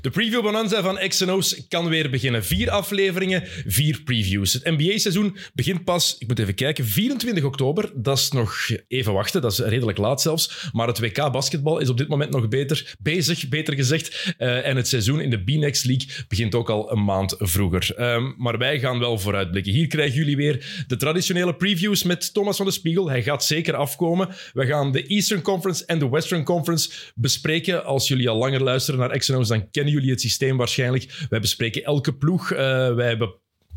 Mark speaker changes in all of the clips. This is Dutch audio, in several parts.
Speaker 1: De preview bonanza van XNO's kan weer beginnen. Vier afleveringen, vier previews. Het NBA-seizoen begint pas, ik moet even kijken, 24 oktober. Dat is nog even wachten, dat is redelijk laat zelfs. Maar het WK basketbal is op dit moment nog beter bezig, beter gezegd. Uh, en het seizoen in de B-Next League begint ook al een maand vroeger. Um, maar wij gaan wel vooruitblikken. Hier krijgen jullie weer de traditionele previews met Thomas van de Spiegel. Hij gaat zeker afkomen. We gaan de Eastern Conference en de Western Conference bespreken. Als jullie al langer luisteren naar XNO's, dan kennen jullie het systeem waarschijnlijk. Wij bespreken elke ploeg. Uh, wij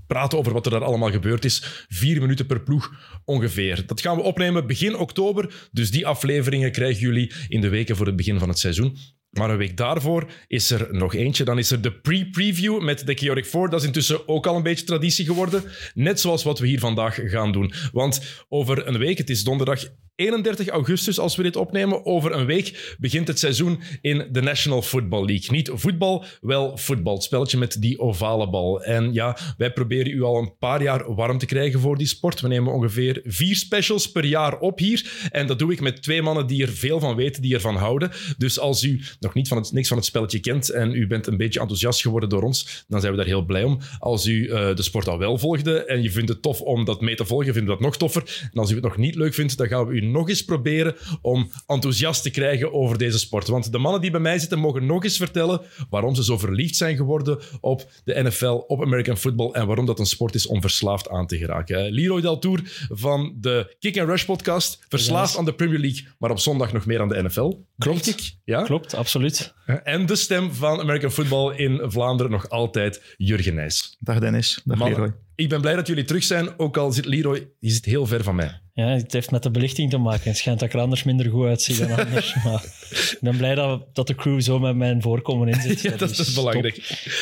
Speaker 1: praten over wat er daar allemaal gebeurd is. Vier minuten per ploeg ongeveer. Dat gaan we opnemen begin oktober. Dus die afleveringen krijgen jullie in de weken voor het begin van het seizoen. Maar een week daarvoor is er nog eentje. Dan is er de pre-preview met de Chaotic 4. Dat is intussen ook al een beetje traditie geworden. Net zoals wat we hier vandaag gaan doen. Want over een week, het is donderdag 31 augustus, als we dit opnemen, over een week begint het seizoen in de National Football League. Niet voetbal, wel voetbal. Het spelletje met die ovale bal. En ja, wij proberen u al een paar jaar warm te krijgen voor die sport. We nemen ongeveer vier specials per jaar op hier. En dat doe ik met twee mannen die er veel van weten, die ervan houden. Dus als u nog niet van het, niks van het spelletje kent en u bent een beetje enthousiast geworden door ons, dan zijn we daar heel blij om. Als u uh, de sport al wel volgde en je vindt het tof om dat mee te volgen, vinden we dat nog toffer. En als u het nog niet leuk vindt, dan gaan we u nog eens proberen om enthousiast te krijgen over deze sport. Want de mannen die bij mij zitten mogen nog eens vertellen waarom ze zo verliefd zijn geworden op de NFL, op American football en waarom dat een sport is om verslaafd aan te geraken. Leroy Deltour van de Kick and Rush podcast, verslaafd aan de Premier League, maar op zondag nog meer aan de NFL.
Speaker 2: Klopt. Ik? Ja? Klopt, absoluut.
Speaker 1: En de stem van American football in Vlaanderen nog altijd Jurgen Nijs.
Speaker 3: Dag Dennis, dag
Speaker 1: Mannen,
Speaker 3: Leroy.
Speaker 1: Ik ben blij dat jullie terug zijn, ook al zit Leroy je zit heel ver van mij.
Speaker 2: Ja, het heeft met de belichting te maken. Het schijnt dat ik er anders minder goed uitzie dan anders. maar ik ben blij dat, dat de crew zo met mijn voorkomen in zit.
Speaker 1: ja, dat, is, is belangrijk.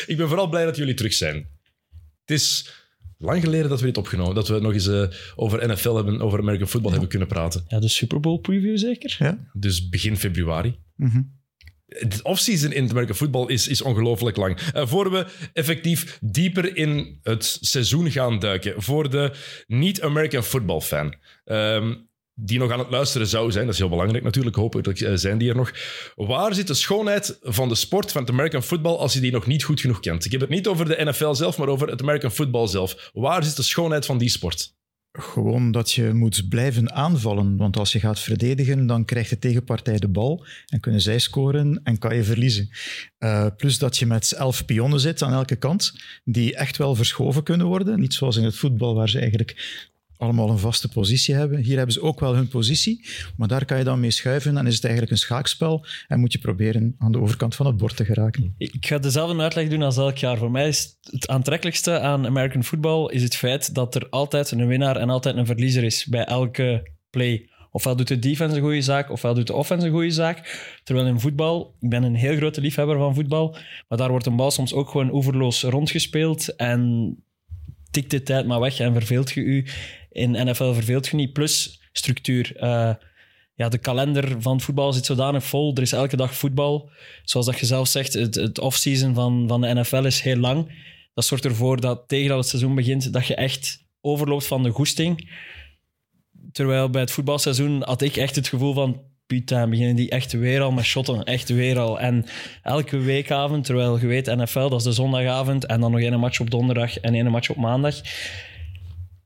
Speaker 1: Ik ben vooral blij dat jullie terug zijn. Het is lang geleden dat we dit opgenomen dat we nog eens uh, over NFL hebben, over American football ja. hebben kunnen praten.
Speaker 2: Ja, de Super Bowl preview zeker?
Speaker 3: Ja.
Speaker 1: Dus begin februari.
Speaker 3: Mm -hmm.
Speaker 1: De offseason in het American football is, is ongelooflijk lang. Uh, voor we effectief dieper in het seizoen gaan duiken, voor de niet-American football fan, um, die nog aan het luisteren zou zijn, dat is heel belangrijk natuurlijk, hopelijk uh, zijn die er nog. Waar zit de schoonheid van de sport, van het American football, als je die nog niet goed genoeg kent? Ik heb het niet over de NFL zelf, maar over het American football zelf. Waar zit de schoonheid van die sport?
Speaker 3: Gewoon dat je moet blijven aanvallen. Want als je gaat verdedigen, dan krijgt de tegenpartij de bal en kunnen zij scoren en kan je verliezen. Uh, plus dat je met elf pionnen zit aan elke kant, die echt wel verschoven kunnen worden. Niet zoals in het voetbal, waar ze eigenlijk allemaal een vaste positie hebben. Hier hebben ze ook wel hun positie, maar daar kan je dan mee schuiven en is het eigenlijk een schaakspel en moet je proberen aan de overkant van het bord te geraken.
Speaker 2: Ik ga dezelfde uitleg doen als elk jaar. Voor mij is het aantrekkelijkste aan American football is het feit dat er altijd een winnaar en altijd een verliezer is bij elke play. Ofwel doet de defense een goede zaak, ofwel doet de offense een goede zaak. Terwijl in voetbal, ik ben een heel grote liefhebber van voetbal, maar daar wordt een bal soms ook gewoon oeverloos rondgespeeld en tikt de tijd maar weg en verveelt je u. In NFL verveelt je niet. Plus structuur. Uh, ja, de kalender van voetbal zit zodanig vol. Er is elke dag voetbal. Zoals dat je zelf zegt, het, het off-season van, van de NFL is heel lang. Dat zorgt ervoor dat tegen dat het seizoen begint, dat je echt overloopt van de goesting. Terwijl bij het voetbalseizoen had ik echt het gevoel van putain, beginnen die echt weer al met shotten. Echt weer al. En elke weekavond, terwijl je weet, NFL, dat is de zondagavond. En dan nog één match op donderdag en één match op maandag.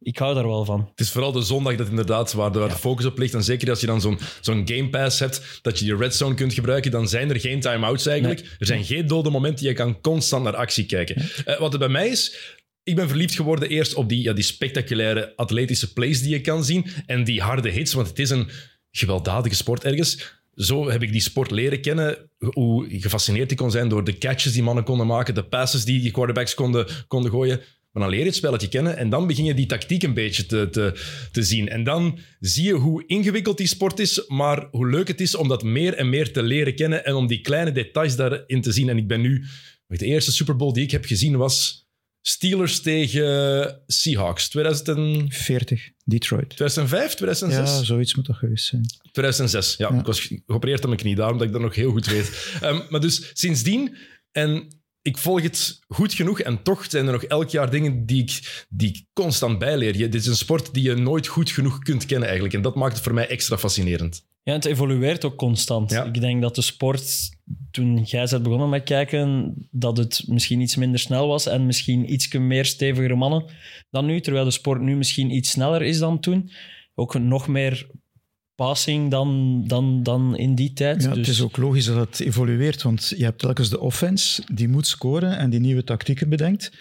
Speaker 2: Ik hou daar wel van.
Speaker 1: Het is vooral de zondag dat inderdaad waar de, waar de focus op ligt. En zeker als je dan zo'n zo'n Game Pass hebt, dat je die red zone kunt gebruiken, dan zijn er geen time-outs eigenlijk. Nee. Er zijn geen dode momenten. Je kan constant naar actie kijken. Uh, wat het bij mij is, ik ben verliefd geworden eerst op die, ja, die spectaculaire atletische plays die je kan zien. En die harde hits, want het is een gewelddadige sport ergens. Zo heb ik die sport leren kennen. Hoe gefascineerd ik kon zijn door de catches die mannen konden maken, de passes die die quarterbacks konden, konden gooien. Maar dan leer je het spelletje kennen en dan begin je die tactiek een beetje te, te, te zien. En dan zie je hoe ingewikkeld die sport is, maar hoe leuk het is om dat meer en meer te leren kennen en om die kleine details daarin te zien. En ik ben nu... De eerste Super Bowl die ik heb gezien was Steelers tegen Seahawks. 2040.
Speaker 3: Detroit.
Speaker 1: 2005, 2006?
Speaker 3: Ja, zoiets moet dat geweest zijn.
Speaker 1: 2006, ja. ja. Ik was geopereerd aan mijn knie, daarom dat ik dat nog heel goed weet. um, maar dus sindsdien... En ik volg het goed genoeg en toch zijn er nog elk jaar dingen die ik, die ik constant bijleer. Je, dit is een sport die je nooit goed genoeg kunt kennen eigenlijk. En dat maakt het voor mij extra fascinerend.
Speaker 2: Ja, het evolueert ook constant.
Speaker 1: Ja.
Speaker 2: Ik denk dat de sport, toen jij bent begonnen met kijken, dat het misschien iets minder snel was en misschien iets meer stevigere mannen dan nu, terwijl de sport nu misschien iets sneller is dan toen. Ook nog meer passing dan, dan, dan in die tijd.
Speaker 3: Ja,
Speaker 2: dus
Speaker 3: Het is ook logisch dat het evolueert, want je hebt telkens de offense die moet scoren en die nieuwe tactieken bedenkt.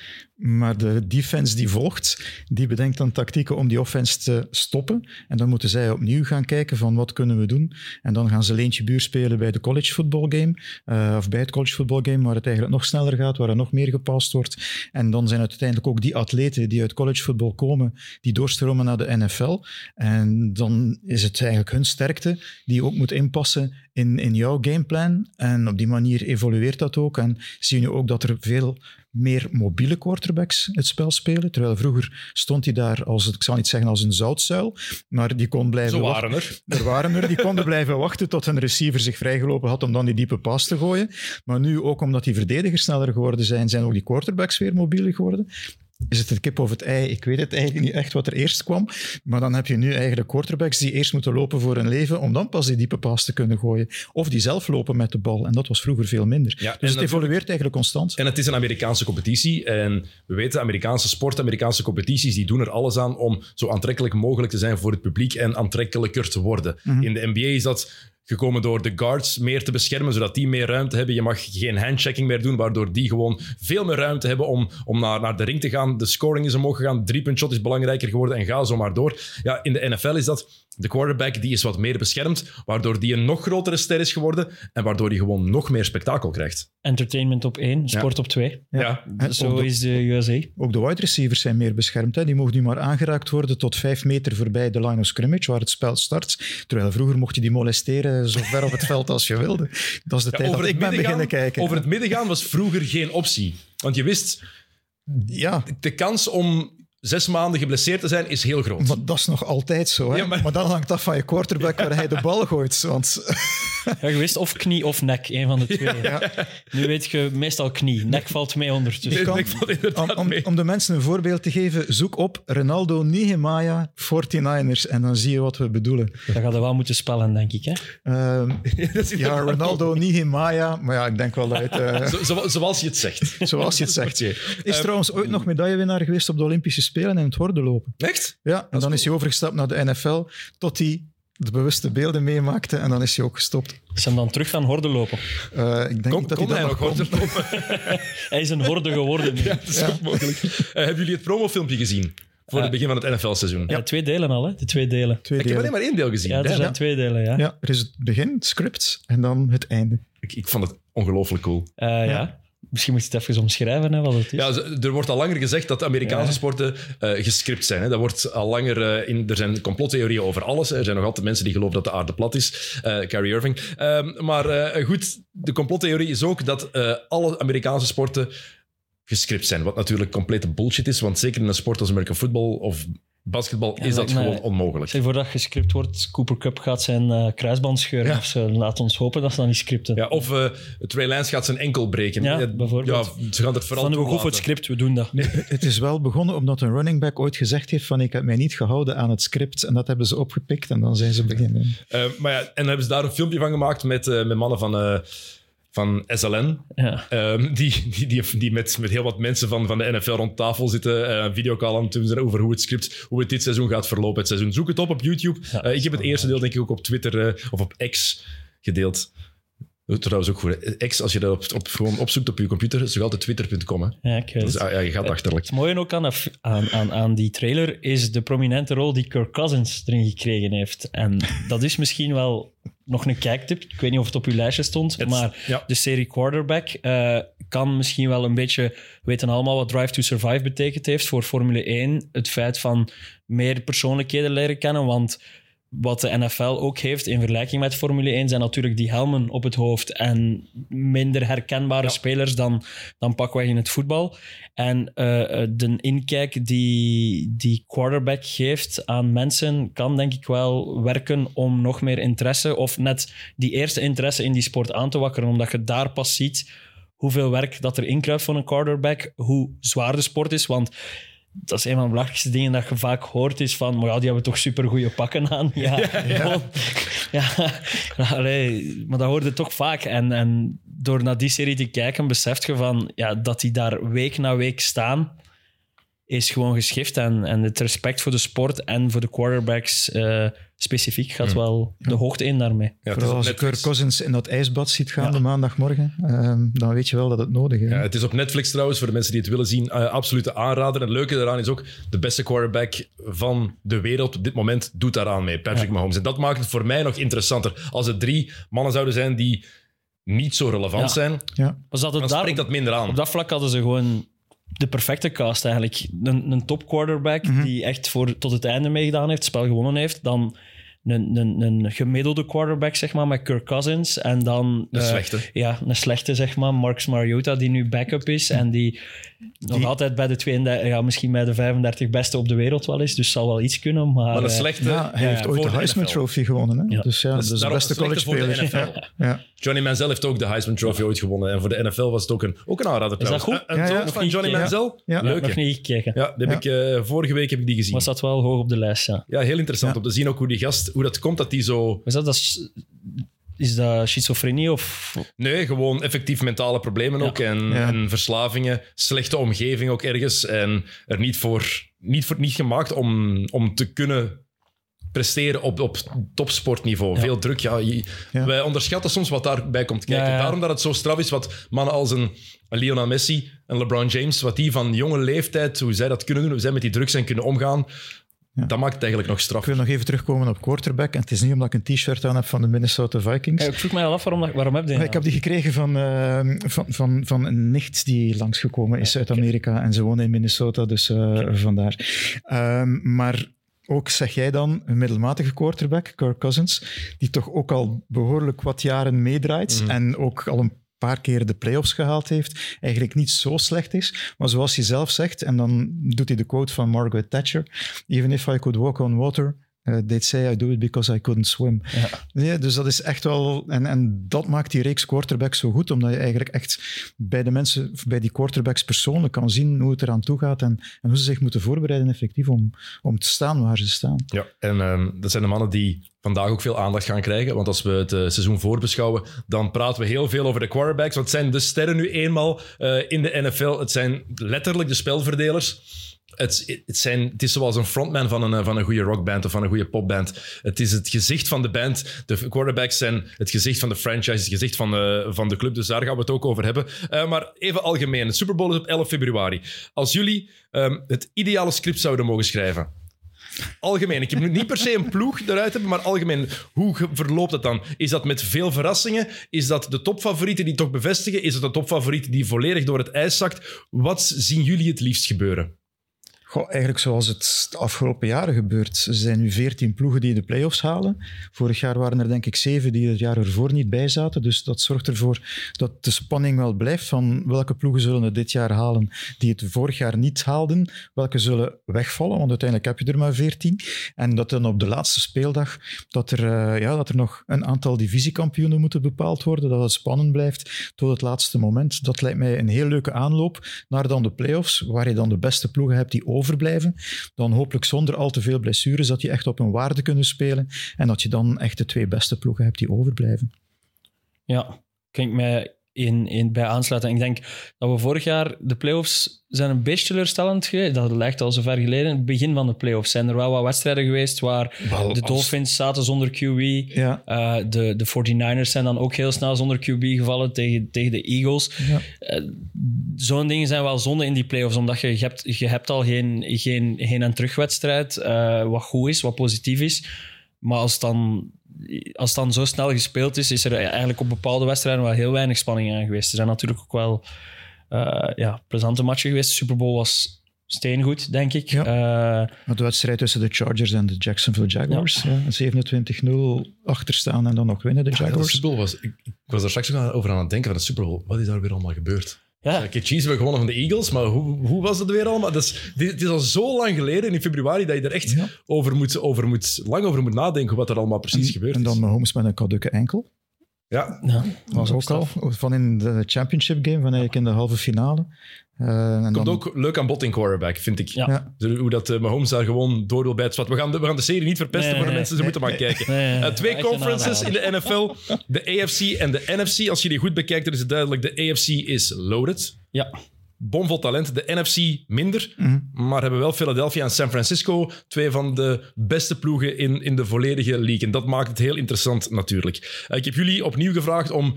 Speaker 3: Maar de defense die volgt, die bedenkt dan tactieken om die offense te stoppen. En dan moeten zij opnieuw gaan kijken van wat kunnen we doen. En dan gaan ze leentje buur spelen bij de college football game, eh, of bij het college football game, waar het eigenlijk nog sneller gaat, waar er nog meer gepast wordt. En dan zijn uiteindelijk ook die atleten die uit college football komen, die doorstromen naar de NFL. En dan is het eigenlijk hun sterkte die ook moet inpassen in, in jouw gameplan. En op die manier evolueert dat ook. En zie je nu ook dat er veel meer mobiele quarterbacks het spel spelen. Terwijl vroeger stond hij daar als, ik zal niet zeggen als een zoutzuil, maar die kon blijven
Speaker 1: Zo
Speaker 3: wachten.
Speaker 1: waren er.
Speaker 3: Er waren er die konden blijven wachten tot een receiver zich vrijgelopen had om dan die diepe pas te gooien. Maar nu, ook omdat die verdedigers sneller geworden zijn, zijn ook die quarterbacks weer mobieler geworden. Is het een kip of het ei? Ik weet het eigenlijk niet echt wat er eerst kwam. Maar dan heb je nu eigenlijk quarterbacks die eerst moeten lopen voor hun leven om dan pas die diepe pas te kunnen gooien. Of die zelf lopen met de bal. En dat was vroeger veel minder.
Speaker 1: Ja,
Speaker 3: dus het evolueert eigenlijk constant.
Speaker 1: En het is een Amerikaanse competitie. En we weten, Amerikaanse sport, Amerikaanse competities, die doen er alles aan om zo aantrekkelijk mogelijk te zijn voor het publiek en aantrekkelijker te worden. In de NBA is dat gekomen door de guards meer te beschermen, zodat die meer ruimte hebben. Je mag geen handchecking meer doen, waardoor die gewoon veel meer ruimte hebben om, om naar, naar de ring te gaan. De scoring is omhoog gegaan, driepuntshot is belangrijker geworden en ga zo maar door. Ja, in de NFL is dat de quarterback die is wat meer beschermd, waardoor die een nog grotere ster is geworden en waardoor die gewoon nog meer spektakel krijgt.
Speaker 2: entertainment op één, sport op twee.
Speaker 1: Ja.
Speaker 2: Zo
Speaker 3: de-
Speaker 2: is de USA.
Speaker 3: Ook de wide receivers zijn meer beschermd. Hè. Die mogen nu maar aangeraakt worden tot vijf meter voorbij de line of scrimmage, waar het spel start. Terwijl vroeger mocht je die molesteren zo ver op het veld als je wilde. Dat is de tijd dat ik ben beginnen kijken.
Speaker 1: over het midden gaan was vroeger geen optie. Want je wist,
Speaker 3: Ja,
Speaker 1: de kans om zes maanden geblesseerd te zijn is heel groot.
Speaker 3: maar dat is nog altijd zo. Hè?
Speaker 1: Ja, maar-
Speaker 3: maar... dan hangt af van je quarterback waar hij de bal gooit. Want
Speaker 2: Ja, je wist of knie of nek, een van de twee. Nu weet je meestal knie. Nek valt mee ondertussen.
Speaker 3: kan- om, om,
Speaker 1: mee.
Speaker 3: om de mensen een voorbeeld te geven, zoek op Ronaldo Nehemiah 49ers en dan zie je wat we bedoelen.
Speaker 2: Dat gaat er wel moeten spellen, denk ik. Hè?
Speaker 3: Ehm,
Speaker 1: Dat
Speaker 3: ja, Ronaldo Nehemiah, maar ja, ik denk wel dat het, eh,
Speaker 1: Zo, zo- zoals je het zegt.
Speaker 3: zoals je het zegt. Is trouwens ooit nog medaillewinnaar geweest op de Olympische Spelen in het hordenlopen.
Speaker 1: Echt?
Speaker 3: Ja, en dan is hij overgestapt naar de NFL tot hij de bewuste beelden meemaakte en dan is hij ook gestopt.
Speaker 2: Is hem dan terug gaan horden lopen?
Speaker 3: Eh, ik denk
Speaker 1: Kon,
Speaker 3: niet dat
Speaker 1: kon
Speaker 3: hij
Speaker 1: nog horden lopen?
Speaker 2: Hij is een horde geworden. nu.
Speaker 1: Ja, dat is ook mogelijk. Eh, hebben jullie het promofilmpje gezien? Voor
Speaker 2: Eh,
Speaker 1: het begin van het NFL-seizoen?
Speaker 2: Ja, twee delen al, hè? De twee delen.
Speaker 3: Twee
Speaker 1: Ik heb alleen maar één deel gezien.
Speaker 2: Ja, er zijn twee delen, ja.
Speaker 3: Ja, er is het begin, het script en dan het einde.
Speaker 1: Ik, ik vond het ongelooflijk cool.
Speaker 2: Eh, ja. Misschien moet je het even omschrijven, hè, wat het is.
Speaker 1: Ja, er wordt al langer gezegd dat de Amerikaanse
Speaker 2: Ja.
Speaker 1: sporten eh, gescript zijn. Hè. Dat wordt al langer eh, in. Er zijn complottheorieën over alles. hè. Er zijn nog altijd mensen die geloven dat de aarde plat is. Eh Carrie Irving. Ehm, maar goed, de complottheorie is ook dat alle Amerikaanse sporten gescript zijn. Wat natuurlijk complete bullshit is. Want zeker in een sport als American football of basketbal
Speaker 2: Ja,
Speaker 1: is dat gewoon onmogelijk.
Speaker 2: Stel je voor dat gescript wordt, Cooper Cup gaat zijn eh, kruisband scheuren
Speaker 1: Ja.
Speaker 2: of zo. Laat ons hopen dat ze dat niet scripten.
Speaker 1: Ja, of eh, Trey Lance gaat zijn enkel breken.
Speaker 2: Ja, bijvoorbeeld.
Speaker 1: Ja, ze gaan het vooral
Speaker 2: Van we hoeven het
Speaker 1: toelaten.
Speaker 2: script, we doen dat.
Speaker 3: Het is wel begonnen omdat een running back ooit gezegd heeft van ik heb mij niet gehouden aan het script en dat hebben ze opgepikt en dan zijn ze beginnen.
Speaker 1: Eh, maar ja, en dan hebben ze daar een filmpje van gemaakt met, eh, met mannen van, eh, van SLN.
Speaker 2: Ja.
Speaker 1: Ehm, die die, die, die met, met heel wat mensen van, van de NFL rond tafel zitten. eh, een videocall aan het doen over hoe het script, hoe het dit seizoen gaat verlopen. Het seizoen. Zoek het op op YouTube.
Speaker 2: Ja,
Speaker 1: Eh, ik heb het eerste deel denk ik ook op Twitter eh, of op X gedeeld. Trouwens ook goed. X, als je dat op, op, gewoon opzoekt op je computer, is nog altijd twitter.com. hè.
Speaker 2: ja, ik weet
Speaker 1: Dus ah, ja, je gaat achterlijk.
Speaker 2: Het mooie ook aan, aan, aan, aan die trailer is de prominente rol die Kirk Cousins erin gekregen heeft. En dat is misschien wel nog een kijktip. Ik weet niet of het op uw lijstje stond,
Speaker 1: Het-
Speaker 2: maar
Speaker 1: ja.
Speaker 2: de serie Quarterback eh, kan misschien wel een beetje... We weten allemaal wat Drive to Survive betekend heeft voor Formule 1. Het feit van meer persoonlijkheden leren kennen, want wat de NFL ook heeft in vergelijking met Formule 1 zijn natuurlijk die helmen op het hoofd en minder herkenbare
Speaker 1: Ja.
Speaker 2: spelers dan, dan pakweg in het voetbal. En eh, eh, de inkijk die, die quarterback geeft aan mensen kan denk ik wel werken om nog meer interesse of net die eerste interesse in die sport aan te wakkeren, omdat je daar pas ziet hoeveel werk dat er inkruipt voor een quarterback, hoe zwaar de sport is. Want dat is een van de belangrijkste dingen dat je vaak hoort, is van, maar ja, die hebben toch supergoeie pakken aan. Ja, ja. ja. Allee, maar dat hoorde je toch vaak. En, en door naar die serie te kijken, beseft je van, ja, dat die daar week na week staan, is gewoon geschift. En, en het respect voor de sport en voor de quarterbacks eh, specifiek gaat wel de hoogte in daarmee.
Speaker 1: Ja,
Speaker 3: Vooral als je. Kirk Cousins in dat ijsbad ziet gaan de maandagmorgen, ehm, dan weet je wel dat het nodig is.
Speaker 1: Ja, het is op Netflix trouwens, voor de mensen die het willen zien, eh, absolute aanrader. En het leuke daaraan is ook, de beste quarterback van de wereld op dit moment doet daaraan mee, Patrick Mahomes. En dat maakt het voor mij nog interessanter. Als het drie mannen zouden zijn die niet zo relevant
Speaker 2: Ja.
Speaker 1: zijn,
Speaker 3: Ja.
Speaker 1: Dan
Speaker 2: daar,
Speaker 1: springt dat minder aan.
Speaker 2: op dat vlak hadden ze gewoon de perfecte cast eigenlijk. Een, een top quarterback
Speaker 1: Mhm.
Speaker 2: die echt voor, tot het einde meegedaan heeft, het spel gewonnen heeft. Dan een, een, een gemiddelde quarterback, zeg maar, met Kirk Cousins. En dan...
Speaker 1: De
Speaker 2: eh,
Speaker 1: slechte.
Speaker 2: Ja, een slechte, zeg maar. Marcus Mariota, die nu backup is. En die, nog altijd bij de 32, ja, misschien bij de 35 beste op de wereld wel is. Dus zal wel iets kunnen, maar...
Speaker 1: Maar een
Speaker 2: eh,
Speaker 1: slechte
Speaker 3: Ja, hij heeft
Speaker 2: ja,
Speaker 3: ooit de
Speaker 1: de
Speaker 3: Heisman
Speaker 1: NFL.
Speaker 3: Trophy gewonnen. Hè?
Speaker 2: Ja.
Speaker 3: Dus ja,
Speaker 1: Dat is
Speaker 3: dat de beste
Speaker 1: een de.
Speaker 3: Ja. Ja.
Speaker 1: Johnny Manziel heeft ook de Heisman Trophy ooit gewonnen. En voor de NFL was het ook een, ook een aanrader
Speaker 2: Is dat goed?
Speaker 1: Een, een
Speaker 3: Ja, ja.
Speaker 1: zoon
Speaker 2: Nog
Speaker 1: van Johnny. Manziel?
Speaker 3: Ja.
Speaker 1: Leuk,
Speaker 2: nog niet gekeken.
Speaker 1: Ja, die heb ik, eh, vorige week heb ik die gezien.
Speaker 2: Maar staat wel hoog op de lijst, ja.
Speaker 1: Ja, heel interessant
Speaker 3: Ja.
Speaker 1: om te zien ook hoe die gast, hoe dat komt dat die zo...
Speaker 2: Is dat, dat is, is dat schizofrenie of...
Speaker 1: Nee, gewoon effectief mentale problemen
Speaker 2: Ja.
Speaker 1: ook. En,
Speaker 3: Ja.
Speaker 1: en verslavingen, slechte omgeving ook ergens. En er niet voor, niet voor niet gemaakt om, om te kunnen presteren op, op topsportniveau.
Speaker 2: Ja.
Speaker 1: Veel druk. Ja, je-
Speaker 3: Ja.
Speaker 1: Wij onderschatten soms wat daarbij komt kijken.
Speaker 2: Ja, ja.
Speaker 1: Daarom dat het zo straf is wat mannen als een, een Lionel Messi en LeBron James, wat die van jonge leeftijd, hoe zij dat kunnen doen, hoe zij met die drugs zijn kunnen omgaan,
Speaker 3: Ja.
Speaker 1: dat maakt het eigenlijk nog straf.
Speaker 3: Ik wil nog even terugkomen op quarterback. En het is niet omdat ik een t-shirt aan heb van de Minnesota Vikings.
Speaker 2: Ja, ik vroeg mij al af waarom, dat- waarom heb je die
Speaker 3: ik heb die gekregen van, eh, van, van, van een nicht die langsgekomen is uit Amerika. En ze wonen in Minnesota, dus eh, vandaar. Ehm, maar ook zeg jij dan een middelmatige quarterback, Kirk Cousins, die toch ook al behoorlijk wat jaren meedraait
Speaker 1: Mhm.
Speaker 3: en ook al een paar keer de playoffs gehaald heeft, eigenlijk niet zo slecht is. Maar zoals hij zelf zegt, en dan doet hij de quote van Margaret Thatcher, even if I could walk on water, uh, they'd say I do it because I couldn't swim.
Speaker 2: Ja.
Speaker 3: Nee, dus dat is echt wel... En, en dat maakt die reeks quarterbacks zo goed, omdat je eigenlijk echt bij de mensen, bij die quarterbacks persoonlijk kan zien hoe het eraan toe gaat en, en hoe ze zich moeten voorbereiden effectief om, om te staan waar ze staan.
Speaker 1: Ja, en ehm, dat zijn de mannen die vandaag ook veel aandacht gaan krijgen. Want als we het eh, seizoen voorbeschouwen, dan praten we heel veel over de quarterbacks. Want het zijn de sterren nu eenmaal eh, in de NFL. Het zijn letterlijk de spelverdelers. Het, het, zijn, is zoals een frontman van een, eh, van een goede rockband of van een goede popband. Het is het gezicht van de band. De quarterbacks zijn het gezicht van de franchise, het gezicht van de, van de club. Dus daar gaan we het ook over hebben. Eh, maar even algemeen. De Super Bowl is op 11 februari. Als jullie ehm, het ideale script zouden mogen schrijven, Algemeen. Ik heb niet per se een ploeg eruit hebben, maar algemeen. Hoe verloopt het dan? Is dat met veel verrassingen? Is dat de topfavorieten die toch bevestigen? Is het de topfavoriet die volledig door het ijs zakt? Wat zien jullie het liefst gebeuren?
Speaker 3: Eigenlijk zoals het de afgelopen jaren gebeurt. Er zijn nu veertien ploegen die de play-offs halen. Vorig jaar waren er denk ik zeven die het jaar ervoor niet bij zaten. Dus dat zorgt ervoor dat de spanning wel blijft van welke ploegen zullen het dit jaar halen die het vorig jaar niet haalden. Welke zullen wegvallen, want uiteindelijk heb je er maar veertien. En dat dan op de laatste speeldag dat er, eh, ja, dat er nog een aantal divisiekampioenen moeten bepaald worden. Dat het spannend blijft tot het laatste moment. Dat lijkt mij een heel leuke aanloop naar dan de play-offs, waar je dan de beste ploegen hebt die overblijven. Dan hopelijk zonder al te veel blessures, dat die echt op hun waarde kunnen spelen. En dat je dan echt de twee beste ploegen hebt die overblijven.
Speaker 2: Ja, ik mij in, in, bij aansluiten. Ik denk dat we vorig jaar de playoffs zijn een beetje teleurstellend geweest. Dat lijkt al zo ver geleden. Het begin van de playoffs zijn er wel wat wedstrijden geweest waar
Speaker 3: Wel,
Speaker 2: de
Speaker 3: als-
Speaker 2: Dolphins zaten zonder QB.
Speaker 3: Ja,
Speaker 2: Eh, de, de 49ers zijn dan ook heel snel zonder QB gevallen tegen, tegen de Eagles.
Speaker 3: ja.
Speaker 2: Eh, Zo'n dingen zijn wel zonde in die playoffs, omdat je, je, hebt, je hebt al geen, geen heen- en terugwedstrijd, eh wat goed is, wat positief is. Maar als dan, als het dan zo snel gespeeld is, is er eigenlijk op bepaalde wedstrijden wel heel weinig spanning aan geweest. Er zijn natuurlijk ook wel eh, ja, plezante matchen geweest. De Super Bowl was steengoed, denk ik.
Speaker 3: Ja.
Speaker 2: Eh,
Speaker 3: Maar de wedstrijd tussen de Chargers en de Jacksonville Jaguars. Ja. 27-0 achterstaan en dan nog winnen de
Speaker 1: Ja, de
Speaker 3: Jaguars.
Speaker 1: Super Bowl was, ik, ik was daar straks ook over aan het denken van de Super Bowl. Wat is daar weer allemaal gebeurd?
Speaker 2: Ja,
Speaker 1: Ja, Chiefs hebben gewonnen van de Eagles, maar hoe, hoe was het weer allemaal? Dat is, dit, het is al zo lang geleden, in februari, dat je er echt
Speaker 3: Ja.
Speaker 1: over moet, over moet, lang over moet nadenken wat er allemaal precies
Speaker 3: en,
Speaker 1: gebeurd
Speaker 3: en dan
Speaker 1: is.
Speaker 3: Mahomes met een kadukke enkel.
Speaker 1: Ja,
Speaker 2: Ja, was ook
Speaker 3: al. Van in de championship game, van eigenlijk in de halve finale. Eh, en
Speaker 1: komt
Speaker 3: dan-
Speaker 1: ook leuk aan bod in quarterback, vind ik.
Speaker 2: Ja.
Speaker 3: Ja.
Speaker 1: Zo Hoe dat eh, Mahomes daar gewoon door wil bij het zwart. We gaan de, we gaan de serie niet verpesten
Speaker 2: Nee,
Speaker 1: voor de
Speaker 2: nee,
Speaker 1: mensen, ze
Speaker 3: nee,
Speaker 1: moeten maar kijken.
Speaker 2: Nee,
Speaker 1: Eh, twee
Speaker 2: een
Speaker 1: conferences in de NFL. De AFC en de NFC. Als je die goed bekijkt, dan is het duidelijk. De AFC is loaded.
Speaker 2: Ja,
Speaker 1: Bomvol talent. De NFC minder.
Speaker 3: Mhm.
Speaker 1: Maar hebben wel Philadelphia en San Francisco. Twee van de beste ploegen in, in de volledige league. En dat maakt het heel interessant natuurlijk. Ik heb jullie opnieuw gevraagd om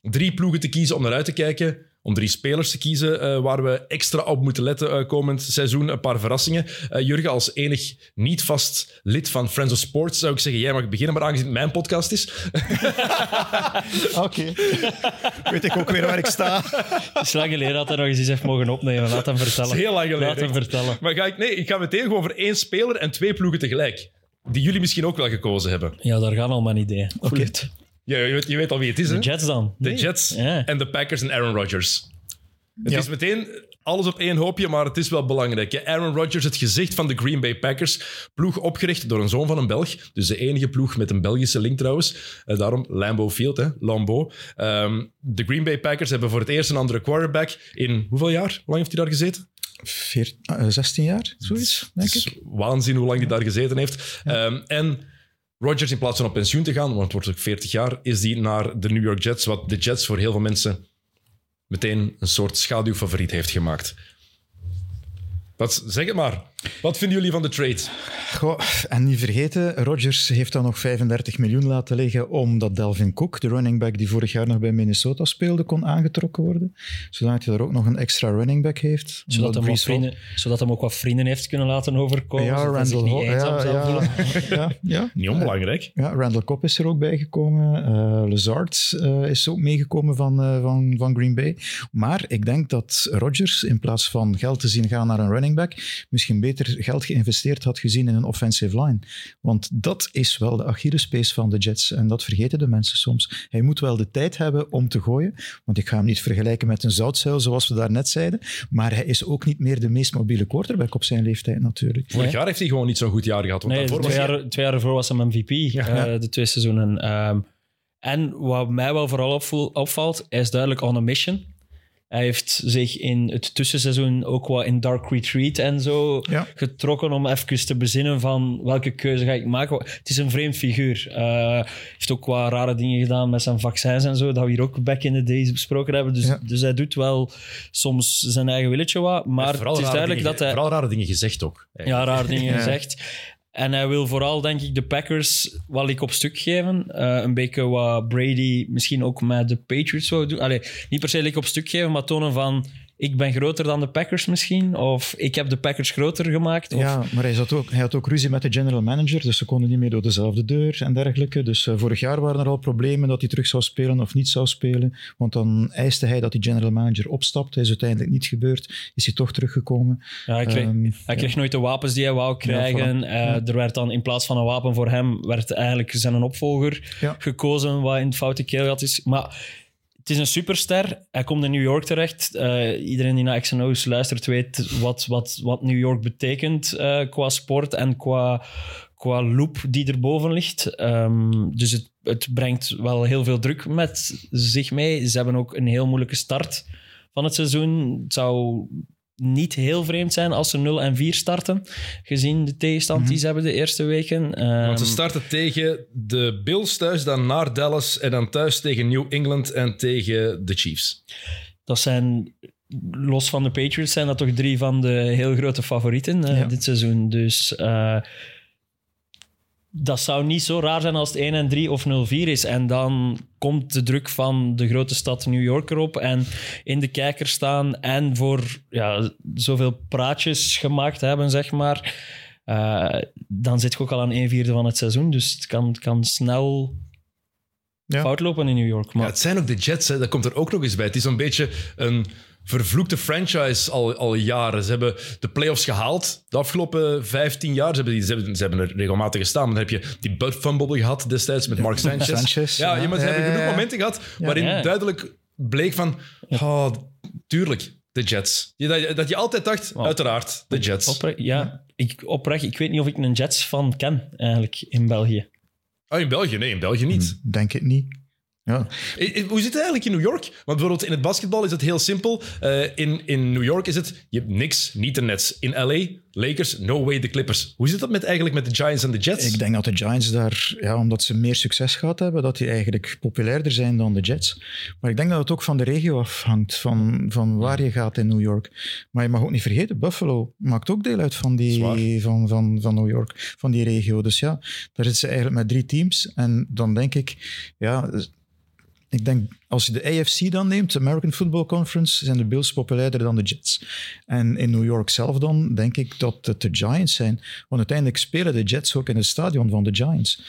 Speaker 1: drie ploegen te kiezen om naar uit te kijken. Om drie spelers te kiezen eh, waar we extra op moeten letten eh, komend seizoen. Een paar verrassingen. Eh, Jurgen, als enig niet vast lid van Friends of Sports, zou ik zeggen: jij mag beginnen, maar aangezien het mijn podcast is.
Speaker 3: Oké. Weet ik ook weer waar ik sta.
Speaker 2: het is lang geleden dat hij nog eens iets heeft mogen opnemen. Laat hem vertellen.
Speaker 1: Dat is heel lang geleden,
Speaker 2: Laat hem vertellen.
Speaker 1: Maar ga ik, nee, ik ga meteen gewoon voor één speler en twee ploegen tegelijk. Die jullie misschien ook wel gekozen hebben.
Speaker 2: Ja, daar gaan al mijn ideeën. Oké.
Speaker 1: Je, weet, je weet al wie het is, hè?
Speaker 2: De Jets dan?
Speaker 1: De
Speaker 2: Nee.
Speaker 1: Jets
Speaker 2: Ja.
Speaker 1: en de Packers en Aaron Rodgers. Het
Speaker 3: Ja.
Speaker 1: is meteen alles op één hoopje, maar het is wel belangrijk. hè. Aaron Rodgers, het gezicht van de Green Bay Packers. Ploeg opgericht door een zoon van een Belg. Dus de enige ploeg met een Belgische link trouwens. Eh, daarom Lambeau Field, hè? Lambeau. Ehm, de Green Bay Packers hebben voor het eerst een andere quarterback. In hoeveel jaar? Hoe lang heeft hij daar gezeten?
Speaker 3: Veer- eh, 16 jaar, zoiets, denk
Speaker 1: Het is
Speaker 3: ik.
Speaker 1: waanzin hoe lang hij daar gezeten heeft. Ehm, en Rodgers, in plaats van op pensioen te gaan, want het wordt ook 40 jaar, is hij naar de New York Jets, wat de Jets voor heel veel mensen meteen een soort schaduwfavoriet heeft gemaakt. Wat, zeg het maar. Wat vinden jullie van de trade?
Speaker 3: Goh, en niet vergeten, Rodgers heeft dan nog 35 miljoen laten liggen omdat Delvin Cook, de running back die vorig jaar nog bij Minnesota speelde, kon aangetrokken worden. Zodat hij er ook nog een extra running back heeft.
Speaker 2: Zodat hem,
Speaker 3: Hall-
Speaker 2: vrienden, zodat hem ook wat vrienden heeft kunnen laten overkomen.
Speaker 3: Ja,
Speaker 2: zodat hij zich
Speaker 3: Randall
Speaker 2: eenzaam
Speaker 3: Ja, ja, ja, ja.
Speaker 1: Niet onbelangrijk.
Speaker 3: Ja, Randall Cobb is er ook bijgekomen. Eh Lazard eh, is ook meegekomen van, eh, van, van Green Bay. Maar ik denk dat Rodgers in plaats van geld te zien gaan naar een running back, misschien beter geld geïnvesteerd had gezien in een offensive line. Want dat is wel de Achillespees van de Jets. En dat vergeten de mensen soms. Hij moet wel de tijd hebben om te gooien. Want ik ga hem niet vergelijken met een zoutzuil, zoals we daarnet zeiden. Maar hij is ook niet meer de meest mobiele quarterback op zijn leeftijd natuurlijk.
Speaker 1: Vorig jaar heeft hij gewoon niet zo'n goed jaar gehad. Want
Speaker 2: Nee,
Speaker 1: daarvoor
Speaker 2: twee
Speaker 1: was hij-
Speaker 2: jaar, twee jaar ervoor was hem MVP, eh, de twee seizoenen. Ehm, en wat mij wel vooral opvalt, hij is duidelijk on a mission. Hij heeft zich in het tussenseizoen ook wat in Dark Retreat en zo
Speaker 3: Ja.
Speaker 2: getrokken om even te bezinnen van welke keuze ga ik maken. Het is een vreemd figuur. Hij heeft ook wat rare dingen gedaan met zijn vaccins en zo, dat we hier ook back in the days besproken hebben. Dus,
Speaker 3: Ja.
Speaker 2: dus hij doet wel soms zijn eigen willetje wat, maar het is
Speaker 1: rare
Speaker 2: duidelijk
Speaker 1: dingen-
Speaker 2: dat hij...
Speaker 1: Vooral rare dingen gezegd ook.
Speaker 2: Ja, raar dingen
Speaker 3: Ja.
Speaker 2: gezegd. En hij wil vooral, denk ik, de Packers wel ik op stuk geven. Eh, een beetje wat Brady misschien ook met de Patriots zou doen. Allee, niet per se lik op stuk geven, maar tonen van... Ik ben groter dan de Packers misschien. Of ik heb de Packers groter gemaakt. Of,
Speaker 3: Ja, maar hij, zat ook, hij had ook ruzie met de general manager, dus ze konden niet meer door dezelfde deur en dergelijke. Dus eh, vorig jaar waren er al problemen dat hij terug zou spelen of niet zou spelen. Want dan eiste hij dat die general manager opstapt. Dat is uiteindelijk niet gebeurd. Is hij toch teruggekomen.
Speaker 2: Ja, hij kreeg, hij kreeg nooit de wapens die hij wou krijgen. Eh, Er werd dan in plaats van een wapen voor hem, werd eigenlijk zijn opvolger gekozen, wat in het foute keelgat is. Maar het is een superster. Hij komt in New York terecht. Eh, iedereen die naar XNO's luistert weet wat, wat, wat New York betekent eh, qua sport en qua, qua loop die erboven ligt. Ehm, dus het, het brengt wel heel veel druk met zich mee. Ze hebben ook een heel moeilijke start van het seizoen. Het zou niet heel vreemd zijn als ze 0 en 4 starten, gezien de tegenstand die ze hebben de eerste weken.
Speaker 1: Want ze
Speaker 2: Ehm,
Speaker 1: starten tegen de Bills thuis, dan naar Dallas en dan thuis tegen New England en tegen de Chiefs.
Speaker 2: dat zijn, los van de Patriots, zijn dat toch drie van de heel grote favorieten eh,
Speaker 3: Ja.
Speaker 2: dit seizoen. Dus eh, dat zou niet zo raar zijn als het 1 en 3 of 0-4 is. En dan komt de druk van de grote stad New York erop en in de kijker staan en voor ja, zoveel praatjes gemaakt hebben, zeg maar. Eh, dan zit je ook al aan 1 vierde van het seizoen. Dus het kan, kan snel
Speaker 3: Ja.
Speaker 2: fout lopen in New York. Maar
Speaker 1: Ja, het zijn ook de Jets, hè. dat komt er ook nog eens bij. Het is een beetje een vervloekte franchise al, al jaren. Ze hebben de playoffs gehaald de afgelopen 15 jaar. Ze hebben, die, ze hebben, ze hebben er regelmatig gestaan. Dan heb je die Bud Fumble gehad destijds met Mark Sanchez.
Speaker 3: Sanchez,
Speaker 1: ja,
Speaker 3: ja.
Speaker 1: ja, maar ze hebben genoeg momenten gehad waarin duidelijk bleek van... Oh, tuurlijk, de Jets. Je- Dat, je- dat je altijd dacht, uiteraard, de Jets.
Speaker 2: Oprecht, ja, Ik, oprecht, ik weet niet of ik een Jets fan ken, eigenlijk, in België.
Speaker 1: Oh, in België? Nee, in België niet.
Speaker 3: Denk het niet. Ja,
Speaker 1: Eh, eh, Hoe zit het eigenlijk in New York? Want bijvoorbeeld in het basketbal is het heel simpel. Eh, in, in New York is het, je hebt niks, niet de Nets. In LA, Lakers, no way de Clippers. Hoe zit dat met, eigenlijk met de Giants en de Jets?
Speaker 3: ik denk dat de Giants daar, ja, omdat ze meer succes gehad hebben, dat die eigenlijk populairder zijn dan de Jets. Maar ik denk dat het ook van de regio afhangt, van, van waar je gaat in New York. Maar je mag ook niet vergeten, Buffalo maakt ook deel uit van, die, van, van, van New York, van die regio. Dus ja, daar zitten ze eigenlijk met drie teams. En dan denk ik, ja, ik denk, als je de AFC dan neemt, de American Football Conference, zijn de Bills populairder dan de Jets. En in New York zelf dan, denk ik dat het de Giants zijn. Want uiteindelijk spelen de Jets ook in het stadion van de Giants.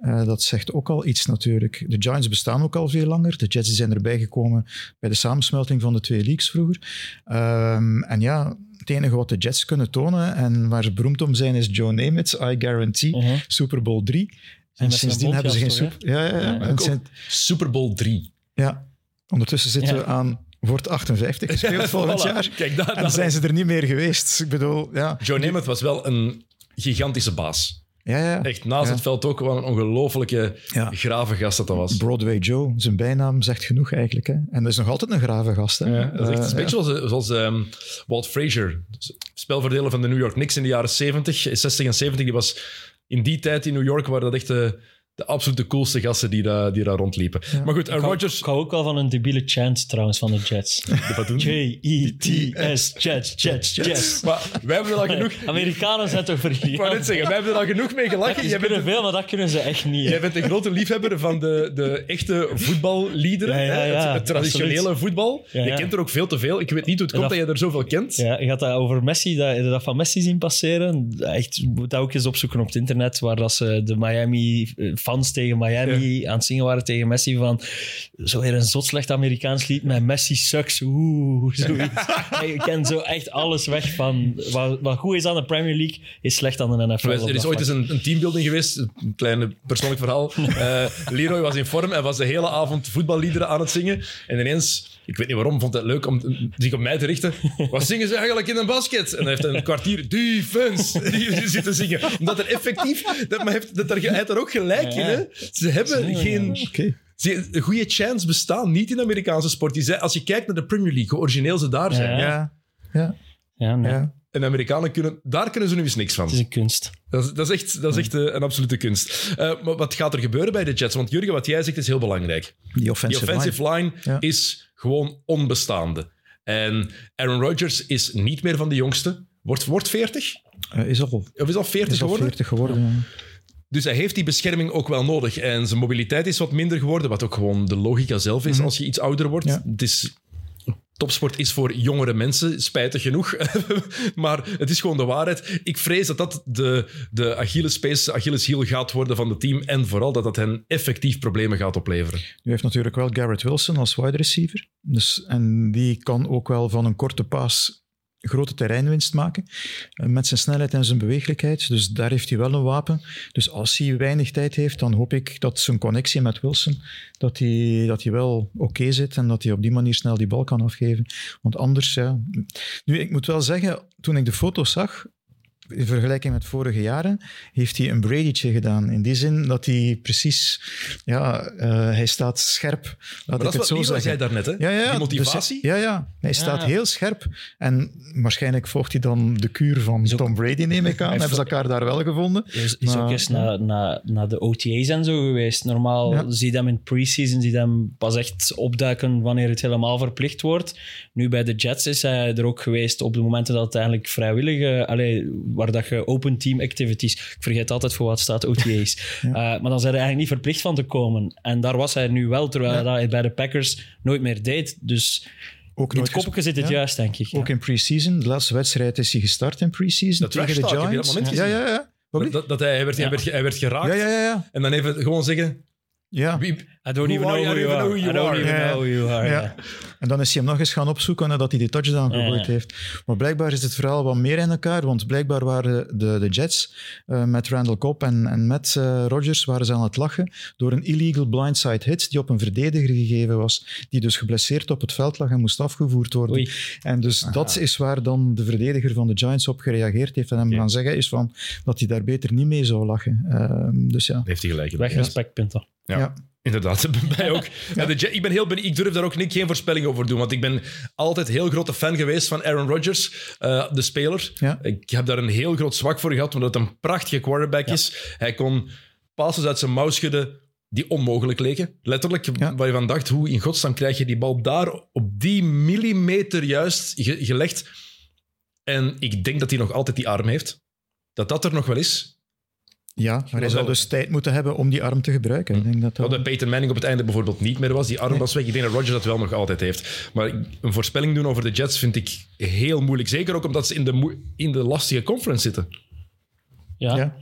Speaker 3: Eh, dat zegt ook al iets natuurlijk. De Giants bestaan ook al veel langer. De Jets zijn erbij gekomen bij de samensmelting van de twee leagues vroeger. Ehm, en ja, het enige wat de Jets kunnen tonen en waar ze beroemd om zijn is Joe Namath, I Guarantee,
Speaker 2: Mhm.
Speaker 3: Super Bowl 3. En sindsdien hebben ze geen super... Ja, ja, ja.
Speaker 2: Ja,
Speaker 3: En zijn-
Speaker 1: Super Bowl 3.
Speaker 3: ja. Ondertussen zitten
Speaker 2: Ja.
Speaker 3: we aan... Wordt 58 gespeeld volgend
Speaker 1: Voilà.
Speaker 3: jaar.
Speaker 1: Kijk, daar,
Speaker 3: En zijn ze er niet meer geweest. Ik bedoel, ja.
Speaker 1: Joe Namath was wel een gigantische baas.
Speaker 3: Ja, ja.
Speaker 1: Echt, naast
Speaker 3: Ja.
Speaker 1: het veld ook wel een ongelofelijke
Speaker 3: Ja.
Speaker 1: grave gast dat dat was.
Speaker 3: Broadway Joe, zijn bijnaam zegt genoeg eigenlijk. Hè. En dat is nog altijd een grave gast. Hè.
Speaker 1: Ja, dat is echt
Speaker 3: Eh,
Speaker 1: een beetje zoals, zoals ehm, Walt Frazier, spelverdeler van de New York Knicks in de jaren 70, 60 en 70. Die was in die tijd in New York waren dat echt de, de absolute coolste gasten die daar, die daar rondliepen. Maar goed, en Rodgers...
Speaker 2: Ik hou ook wel van een debiele chant trouwens van de Jets.
Speaker 1: Doen?
Speaker 2: J-E-T-S, Jets, Jets, Jets.
Speaker 1: Maar wij hebben er al genoeg...
Speaker 2: Amerikanen zijn toch
Speaker 1: Ik wou net zeggen, wij hebben er al genoeg mee gelachen.
Speaker 2: Ze kunnen veel, maar dat kunnen ze echt niet.
Speaker 1: jij bent een grote liefhebber van de, de echte voetballiederen.
Speaker 2: Ja,
Speaker 1: het, het traditionele
Speaker 2: absoluut.
Speaker 1: voetbal. Je kent er ook veel te veel. Ik weet niet hoe het komt dat,
Speaker 2: dat-
Speaker 1: je er zoveel kent.
Speaker 2: Ja, je gaat dat over Messi, dat, dat van Messi zien passeren. Echt, moet dat ook eens opzoeken op het internet, waar dat ze de Miami eh, fans tegen Miami aan het zingen waren tegen Messi van zo weer een zot slecht Amerikaans lied met Messi sucks, oeh, zoiets. En je kent zo echt alles weg van wat, wat goed is aan de Premier League, is slecht aan de NFL.
Speaker 1: Er is- ooit eens een, een teambuilding geweest, een klein persoonlijk verhaal. Eh, Leroy was in vorm en was de hele avond voetballiederen aan het zingen. En ineens, ik weet niet waarom, vond hij het leuk om zich op mij te richten. Wat zingen ze eigenlijk in een basket? En hij heeft een kwartier defense die zitten zingen. Omdat er effectief, dat, maar hij heeft, dat, er- hij heeft er ook gelijk in. Hè? Ze hebben geen...
Speaker 3: Oké.
Speaker 1: Ze, een goede chance bestaan niet in de Amerikaanse sport. Die zijn, als je kijkt naar de Premier League, hoe origineel ze daar zijn.
Speaker 2: Ja.
Speaker 3: Ja, ja,
Speaker 2: Ja, nee,
Speaker 3: ja.
Speaker 1: En de Amerikanen kunnen, daar kunnen ze nu eens niks van.
Speaker 2: het is een kunst.
Speaker 1: Dat is, dat is echt, dat is echt eh, een absolute kunst. Eh, maar wat gaat er gebeuren bij de Jets? Want Jurgen, wat jij zegt is heel belangrijk.
Speaker 3: Die
Speaker 1: Die
Speaker 3: offensive,
Speaker 1: line,
Speaker 3: Ja.
Speaker 1: is gewoon onbestaande. En Aaron Rodgers is niet meer van de jongste. Wordt, wordt 40?
Speaker 3: line eh, is al,
Speaker 1: Of is al 40
Speaker 3: is al
Speaker 1: geworden?
Speaker 3: 40 geworden. ja.
Speaker 1: Dus hij heeft die bescherming ook wel nodig. En zijn mobiliteit is wat minder geworden, wat ook gewoon de logica zelf is als je iets ouder wordt.
Speaker 3: Ja.
Speaker 1: Het is, topsport is voor jongere mensen, spijtig genoeg. maar het is gewoon de waarheid. Ik vrees dat dat de, de Achillespees, Achilleshiel gaat worden van het team. En vooral dat dat hen effectief problemen gaat opleveren.
Speaker 3: U heeft natuurlijk wel Garrett Wilson als wide receiver. Dus, en die kan ook wel van een korte paas grote terreinwinst maken. eh, Met zijn snelheid en zijn beweeglijkheid. Dus daar heeft hij wel een wapen. Dus als hij weinig tijd heeft, dan hoop ik dat zijn connectie met Wilson, dat hij, dat hij wel oké zit en dat hij op die manier snel die bal kan afgeven. Want anders, ja... Nu, ik moet wel zeggen, toen ik de foto's zag, in vergelijking met vorige jaren, heeft hij een Bradytje gedaan. In die zin dat hij precies, ja, eh, hij staat scherp. Laat
Speaker 1: Maar
Speaker 3: ik
Speaker 1: dat
Speaker 3: het
Speaker 1: is
Speaker 3: zo
Speaker 1: wat
Speaker 3: zeggen.
Speaker 1: zei daarnet, hè?
Speaker 3: Ja, ja, ja.
Speaker 1: Die motivatie.
Speaker 3: Dus, ja, ja. Hij staat
Speaker 2: Ja.
Speaker 3: heel scherp. En waarschijnlijk volgt hij dan de kuur van Tom Brady, neem ik aan. Hebben ze elkaar daar wel gevonden?
Speaker 2: Is, is
Speaker 3: Maar-
Speaker 2: ook eens naar, naar, naar de OTA's en zo geweest. Normaal
Speaker 3: Ja.
Speaker 2: zie je hem in pre-season, zie je hem pas echt opduiken wanneer het helemaal verplicht wordt. Nu bij de Jets is hij er ook geweest op de momenten dat het eigenlijk vrijwillige, allee, waar dat je open team activities, ik vergeet altijd voor wat staat OTA's.
Speaker 3: Ja.
Speaker 2: Uh, maar dan zijn hij eigenlijk niet verplicht van te komen. En daar was hij nu wel, terwijl
Speaker 3: Ja.
Speaker 2: hij dat bij de Packers nooit meer deed. Dus
Speaker 3: Ook
Speaker 2: in
Speaker 3: nooit
Speaker 2: het koppetje zit het
Speaker 3: Ja.
Speaker 2: juist, denk ik.
Speaker 3: Ook in pre-season. De laatste wedstrijd is hij gestart in pre-season
Speaker 1: Dat
Speaker 3: tegen de Giants.
Speaker 1: dat moment
Speaker 3: ja, ja, ja.
Speaker 1: Dat, dat hij, hij, werd, hij, werd, hij werd geraakt.
Speaker 3: Ja, ja, ja. ja.
Speaker 1: En dan even gewoon zeggen...
Speaker 3: ja.
Speaker 2: I don't even know who you are. I don't even
Speaker 3: Ja.
Speaker 2: know who you are.
Speaker 3: Ja. En dan is hij hem nog eens gaan opzoeken nadat hij die touchdown gegooid heeft. Maar blijkbaar is het verhaal wat meer in elkaar, want blijkbaar waren de, de Jets eh, met Randall Cobb en, en met eh, Rodgers waren ze aan het lachen door een illegal blindside hit die op een verdediger gegeven was, die dus geblesseerd op het veld lag en moest afgevoerd worden.
Speaker 2: Oei.
Speaker 3: En dus dat is waar dan de verdediger van de Giants op gereageerd heeft en hem gaan zeggen is van, dat hij daar beter niet mee zou lachen. Ehm, dus ja.
Speaker 1: heeft hij gelijk.
Speaker 2: Weg respect, Pinto.
Speaker 1: Ja.
Speaker 3: Ja.
Speaker 1: Inderdaad, bij ook. Ja, ik ben heel benieuwd. Ik durf daar ook niet, geen voorspelling over doen, want ik ben altijd heel grote fan geweest van Aaron Rodgers, eh, de speler.
Speaker 3: Ja.
Speaker 1: Ik heb daar een heel groot zwak voor gehad, omdat het een prachtige quarterback is. Hij kon passes uit zijn mouw schudden die onmogelijk leken. Letterlijk, waar je van dacht, hoe in godsnaam krijg je die bal daar op die millimeter juist ge- gelegd? En ik denk dat hij nog altijd die arm heeft. Dat dat er nog wel is.
Speaker 3: Ja, maar hij zal dus tijd moeten hebben om die arm te gebruiken. Ik denk dat
Speaker 1: Peyton Manning op het einde bijvoorbeeld niet meer was. Die arm
Speaker 3: Nee.
Speaker 1: was weg. Ik denk dat Rodgers dat wel nog altijd heeft. Maar een voorspelling doen over de Jets vind ik heel moeilijk. Zeker ook omdat ze in de, in de lastige conference zitten.
Speaker 2: Ja.
Speaker 3: Ja.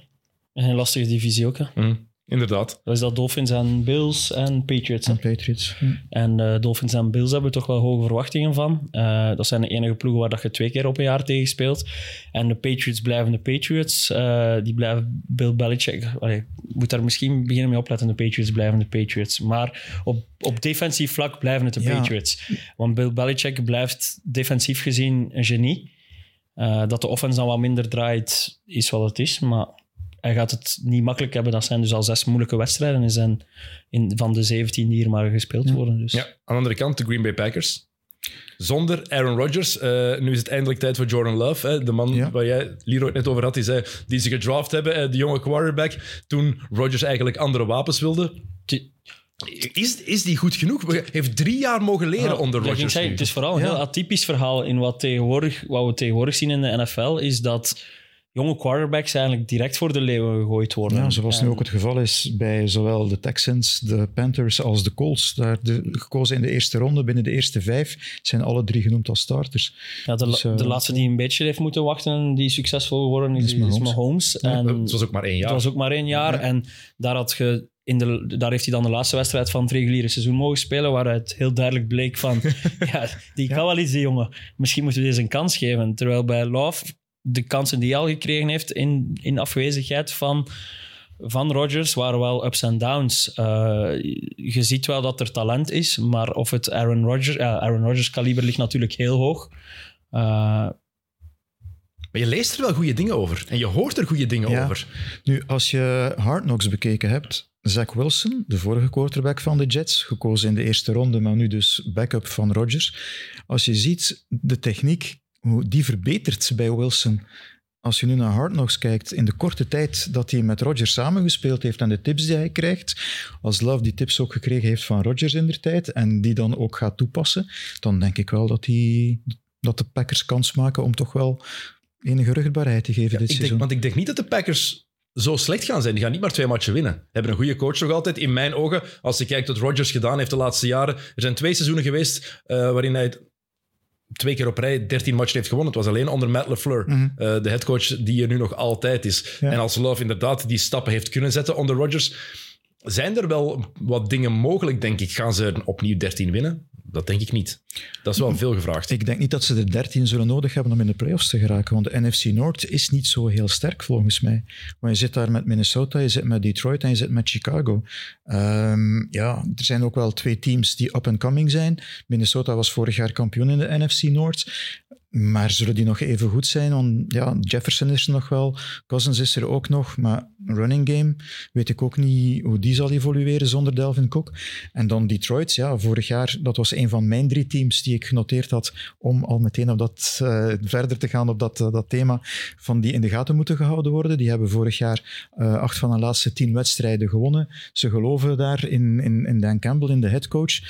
Speaker 2: En een lastige divisie ook. Hè.
Speaker 1: Hm, inderdaad.
Speaker 2: Dat is dat Dolphins en Bills en Patriots. hè.
Speaker 3: En Patriots. Hm.
Speaker 2: En eh, Dolphins en Bills hebben toch wel hoge verwachtingen van. Eh, dat zijn de enige ploegen waar dat je twee keer op een jaar tegen speelt. En de Patriots blijven de Patriots. Eh, die blijven Bill Belichick... Allee, ik moet daar misschien beginnen mee opletten. De Patriots blijven de Patriots. Maar op, op defensief vlak blijven het de
Speaker 3: Ja.
Speaker 2: Patriots. Want Bill Belichick blijft defensief gezien een genie. Eh, dat de offense dan wat minder draait, is wat het is. Maar hij gaat het niet makkelijk hebben. Dat zijn dus al zes moeilijke wedstrijden. Er zijn in, van de 17 die hier maar gespeeld worden. Dus.
Speaker 1: Ja, aan de andere kant de Green Bay Packers. Zonder Aaron Rodgers. Eh, nu is het eindelijk tijd voor Jordan Love. Hè, de man
Speaker 3: Ja.
Speaker 1: waar jij, Leroy, het net over had. Die, zei, die ze gedraft hebben. eh, de jonge quarterback. Toen Rodgers eigenlijk andere wapens wilde.
Speaker 2: Die-
Speaker 1: Is, is die goed genoeg? Hij heeft drie jaar mogen leren
Speaker 2: Ah,
Speaker 1: onder Rodgers.
Speaker 2: het is vooral een
Speaker 3: Ja.
Speaker 2: heel atypisch verhaal in wat, tegenwoordig, wat we tegenwoordig zien in de NFL, is dat jonge quarterbacks eigenlijk direct voor de leeuwen gegooid worden.
Speaker 3: Ja, zoals nu ook het geval is bij zowel de Texans, de Panthers als de Colts. Daar de, gekozen in de eerste ronde, binnen de eerste vijf, zijn alle drie genoemd als starters.
Speaker 2: Ja, de,
Speaker 3: Dus, eh,
Speaker 2: de laatste die een beetje heeft moeten wachten en die succesvol geworden is,
Speaker 3: Is
Speaker 2: is
Speaker 3: Mahomes.
Speaker 2: En
Speaker 1: Het was ook maar één jaar.
Speaker 2: Het was ook maar één jaar.
Speaker 3: Ja.
Speaker 2: En daar, had je in de, daar heeft hij dan de laatste wedstrijd van het reguliere seizoen mogen spelen, waaruit heel duidelijk bleek van, ja, die kan wel iets, die jongen. Misschien moeten we deze een kans geven. Terwijl bij Love de kansen die hij al gekregen heeft in, in afwezigheid van, van Rodgers waren wel ups en downs. Eh, je ziet wel dat er talent is, maar of het Aaron Rodgers... Aaron Rodgers kaliber ligt natuurlijk heel hoog. Eh,
Speaker 1: Maar je leest er wel goede dingen over. En je hoort er goede dingen
Speaker 3: Ja.
Speaker 1: over.
Speaker 3: Nu, als je Hard Knocks bekeken hebt, Zach Wilson, de vorige quarterback van de Jets, gekozen in de eerste ronde, maar nu dus backup van Rodgers. Als je ziet de techniek, die verbetert bij Wilson. Als je nu naar Hard Knocks kijkt, in de korte tijd dat hij met Rodgers samengespeeld heeft en de tips die hij krijgt, als Love die tips ook gekregen heeft van Rodgers in de tijd en die dan ook gaat toepassen, dan denk ik wel dat, die, dat de Packers kans maken om toch wel enige rugbaarheid te geven dit
Speaker 1: Ik
Speaker 3: seizoen.
Speaker 1: denk, want ik denk niet dat de Packers zo slecht gaan zijn. Die gaan niet maar twee matchen winnen. Ze hebben een goede coach nog altijd. In mijn ogen, als je kijkt wat Rodgers gedaan heeft de laatste jaren. Er zijn twee seizoenen geweest eh, waarin hij twee keer op rij 13 matchen heeft gewonnen. Het was alleen onder Matt LeFleur,
Speaker 3: Mhm.
Speaker 1: eh, de headcoach die er nu nog altijd is.
Speaker 3: Ja.
Speaker 1: En als Love inderdaad die stappen heeft kunnen zetten onder Rodgers, zijn er wel wat dingen mogelijk, denk ik. Gaan ze opnieuw 13 winnen? Dat denk ik niet. Dat is wel veel gevraagd.
Speaker 3: Ik denk niet dat ze er 13 zullen nodig hebben om in de playoffs te geraken. Want de NFC Noord is niet zo heel sterk volgens mij. Maar je zit daar met Minnesota, je zit met Detroit en je zit met Chicago. Ehm, ja, er zijn ook wel twee teams die up-and-coming zijn. Minnesota was vorig jaar kampioen in de NFC Noord. Maar zullen die nog even goed zijn? Ja, Jefferson is er nog wel, Cousins is er ook nog. Maar running game weet ik ook niet hoe die zal evolueren zonder Delvin Cook. En dan Detroit, ja, vorig jaar, dat was een van mijn drie teams die ik genoteerd had om al meteen op dat, eh, verder te gaan op dat, eh, dat thema van die in de gaten moeten gehouden worden. Die hebben vorig jaar eh, acht van de laatste tien wedstrijden gewonnen. Ze geloven daar in, in, in Dan Campbell, in de headcoach.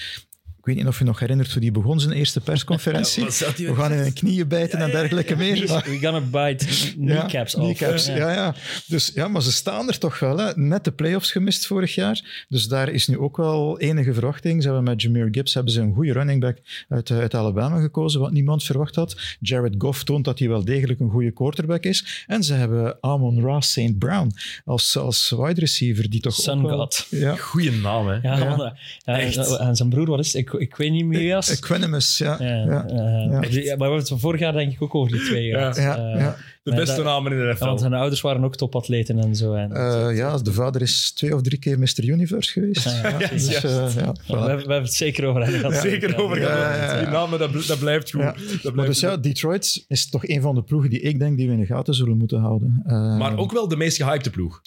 Speaker 3: Ik weet niet of je nog herinnert hoe die begon zijn eerste persconferentie. We gaan in hun knieën bijten en dergelijke meer. Maar-
Speaker 2: We're gonna bite kneecaps
Speaker 3: ja,
Speaker 2: off.
Speaker 3: kneecaps,
Speaker 2: Ja.
Speaker 3: ja. Ja, Dus, ja, maar ze staan er toch wel. Hè. Net de playoffs gemist vorig jaar. Dus daar is nu ook wel enige verwachting. Ze hebben met Jameer Gibbs hebben ze een goede running back uit, uit Alabama gekozen, wat niemand verwacht had. Jared Goff toont dat hij wel degelijk een goede quarterback is. En ze hebben Amon Ra St. Brown als, als wide receiver, die toch
Speaker 2: Sun
Speaker 3: ook wel...
Speaker 2: God.
Speaker 3: Ja.
Speaker 1: Goeie naam, hè?
Speaker 2: Ja,
Speaker 3: Ja.
Speaker 2: eh,
Speaker 1: Echt.
Speaker 2: en zijn broer, wat is het? Ik, ik weet niet meer.
Speaker 3: Equanimous, ja.
Speaker 2: Ja,
Speaker 3: ja.
Speaker 2: maar we hebben het vorig jaar denk ik ook over die twee gehad.
Speaker 3: Ja,
Speaker 2: Eh,
Speaker 3: ja.
Speaker 1: De beste
Speaker 2: dat-
Speaker 1: namen in de NFL.
Speaker 2: want zijn ouders waren ook topatleten en zo. En,
Speaker 3: Eh, ja, de vader is twee of drie keer Mr. Universe geweest.
Speaker 2: Ja, ja,
Speaker 3: Ja, dus,
Speaker 1: juist.
Speaker 3: eh, ja,
Speaker 2: we,
Speaker 3: voilà.
Speaker 2: we hebben het zeker over gehad.
Speaker 1: Zeker over gehad.
Speaker 3: ja, ja, ja.
Speaker 1: Die namen, dat, dat blijft goed.
Speaker 3: Ja.
Speaker 1: Dat
Speaker 3: Maar
Speaker 1: blijft
Speaker 3: dus ja, Detroit is toch een van de ploegen die ik denk die we in de gaten zullen moeten houden. Eh,
Speaker 1: Maar ook wel de meest gehypte ploeg.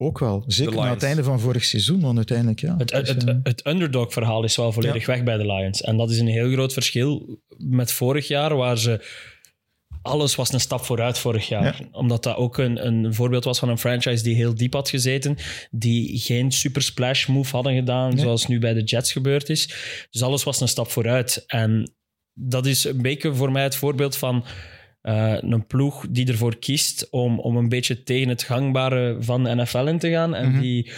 Speaker 3: Ook wel. Zeker na het einde van vorig seizoen, want uiteindelijk, ja.
Speaker 2: Het,
Speaker 3: Dus,
Speaker 2: het,
Speaker 3: eh,
Speaker 2: het underdog-verhaal is wel volledig weg bij de Lions. En dat is een heel groot verschil met vorig jaar, waar ze... Alles was een stap vooruit vorig jaar. Omdat dat ook een, een voorbeeld was van een franchise die heel diep had gezeten. Die geen super splash move hadden gedaan,
Speaker 3: Nee.
Speaker 2: zoals nu bij de Jets gebeurd is. Dus alles was een stap vooruit. En dat is een beetje voor mij het voorbeeld van eh, een ploeg die ervoor kiest om, om een beetje tegen het gangbare van de NFL in te gaan. En
Speaker 3: Mhm.
Speaker 2: die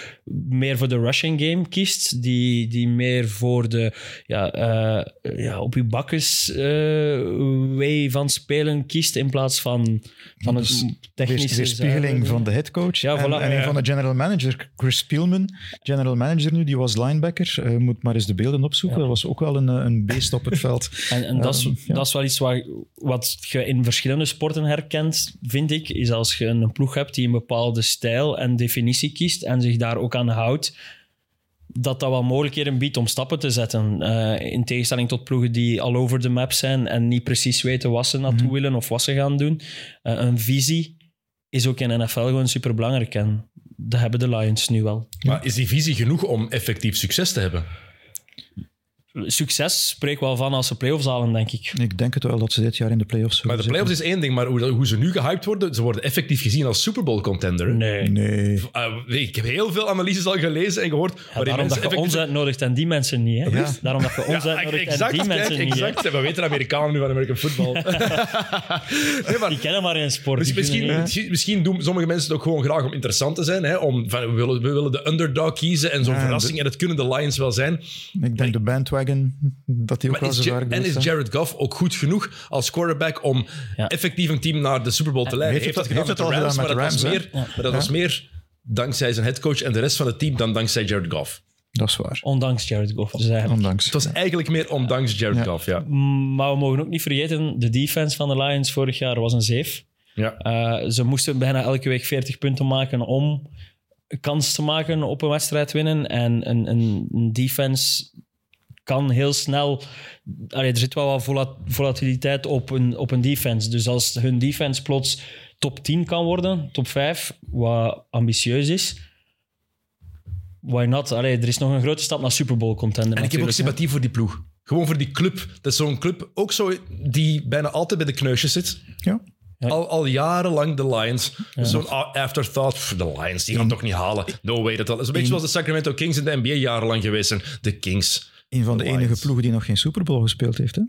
Speaker 2: meer voor de rushing game kiest. Die, die meer voor de ja, eh, ja, op je bakkes eh, way van spelen kiest. In plaats van, van het technische.
Speaker 3: weerspiegeling
Speaker 2: zuivere-
Speaker 3: van de headcoach
Speaker 2: Ja,
Speaker 3: en,
Speaker 2: voilà,
Speaker 3: en een van de general manager, Chris Spielman. General manager nu, die was linebacker. Moet maar eens de beelden opzoeken.
Speaker 2: Ja.
Speaker 3: Dat was ook wel een, een beest op het veld.
Speaker 2: En, en dat, is,
Speaker 3: Ehm,
Speaker 2: dat is wel iets wat, wat je in verschillende sporten herkent, vind ik. Is als je een ploeg hebt die een bepaalde stijl en definitie kiest en zich daar ook aan houdt, dat dat wel mogelijkheden biedt om stappen te zetten. Eh, in tegenstelling tot ploegen die all over the map zijn en niet precies weten wat ze naartoe
Speaker 3: Mhm.
Speaker 2: willen of wat ze gaan doen. Eh, een visie is ook in NFL gewoon superbelangrijk en dat hebben de Lions nu wel.
Speaker 1: Maar is die visie genoeg om effectief succes te hebben?
Speaker 2: Succes spreekt wel van als ze playoffs halen, denk ik.
Speaker 3: Ik denk het wel dat ze dit jaar in de playoffs
Speaker 1: Maar
Speaker 3: zullen
Speaker 1: de playoffs is één ding, maar hoe, hoe ze nu gehyped worden, ze worden effectief gezien als Super Bowl contender.
Speaker 2: Nee.
Speaker 3: Nee.
Speaker 1: Uh, nee, ik heb heel veel analyses al gelezen en gehoord.
Speaker 2: Ja,
Speaker 1: waarin
Speaker 2: daarom dat je ons uitnodigt en die mensen niet. Hè?
Speaker 3: Ja.
Speaker 2: Daarom dat je ons
Speaker 1: Ja,
Speaker 2: uitnodigt
Speaker 1: exact,
Speaker 2: en die
Speaker 1: kijk,
Speaker 2: mensen niet. hè.
Speaker 1: exact. We weten Amerikanen nu van American football. nee, maar
Speaker 2: Die kennen maar één sport.
Speaker 1: Misschien, doen sommige mensen het ook gewoon graag om interessant te zijn. Hè? Om, van, we, willen, we willen de underdog kiezen en zo'n
Speaker 3: Ja,
Speaker 1: verrassing. En dat kunnen de Lions wel zijn.
Speaker 3: Ik denk de bandwagon, dat die ook
Speaker 1: Maar
Speaker 3: wel zo
Speaker 1: en is. Jared Goff ook goed genoeg als quarterback om
Speaker 2: Ja.
Speaker 1: effectief een team naar de Super Bowl te leiden?
Speaker 3: heeft
Speaker 1: Heeft
Speaker 3: het-
Speaker 1: dat gedaan
Speaker 3: heeft
Speaker 1: met de
Speaker 3: het al
Speaker 1: Rams,
Speaker 3: gedaan
Speaker 1: maar dat was meer, maar dat was meer dankzij zijn headcoach en de rest van het team dan dankzij Jared Goff.
Speaker 3: Dat is waar.
Speaker 2: Ondanks Jared Goff. Dus eigenlijk.
Speaker 3: Ondanks.
Speaker 1: Het was eigenlijk meer ondanks Jared
Speaker 3: Ja.
Speaker 1: Goff, ja.
Speaker 2: Maar we mogen ook niet vergeten, de defense van de Lions vorig jaar was een zeef.
Speaker 1: ja.
Speaker 2: Eh, ze moesten bijna elke week 40 punten maken om kans te maken op een wedstrijd winnen. En een, een, een defense kan heel snel... Allee, er zit wel wat vola- volatiliteit op een, op een defense. Dus als hun defense plots top 10 kan worden, top 5, wat ambitieus is... Why not? Allee, er is nog een grote stap naar Super Bowl contender.
Speaker 1: En ik heb ook
Speaker 2: hè.
Speaker 1: sympathie voor die ploeg. Gewoon voor die club. Dat is zo'n club ook zo die bijna altijd bij de kneusjes zit.
Speaker 3: Ja.
Speaker 2: Ja.
Speaker 1: Al, al jarenlang de Lions. Zo'n afterthought. Pff, De Lions, die gaan het toch niet halen. No way. Dat, dat is een beetje zoals de Sacramento Kings in de NBA jarenlang geweest zijn. De Kings.
Speaker 3: Een van de enige ploegen die nog geen Super Bowl gespeeld heeft. Hè?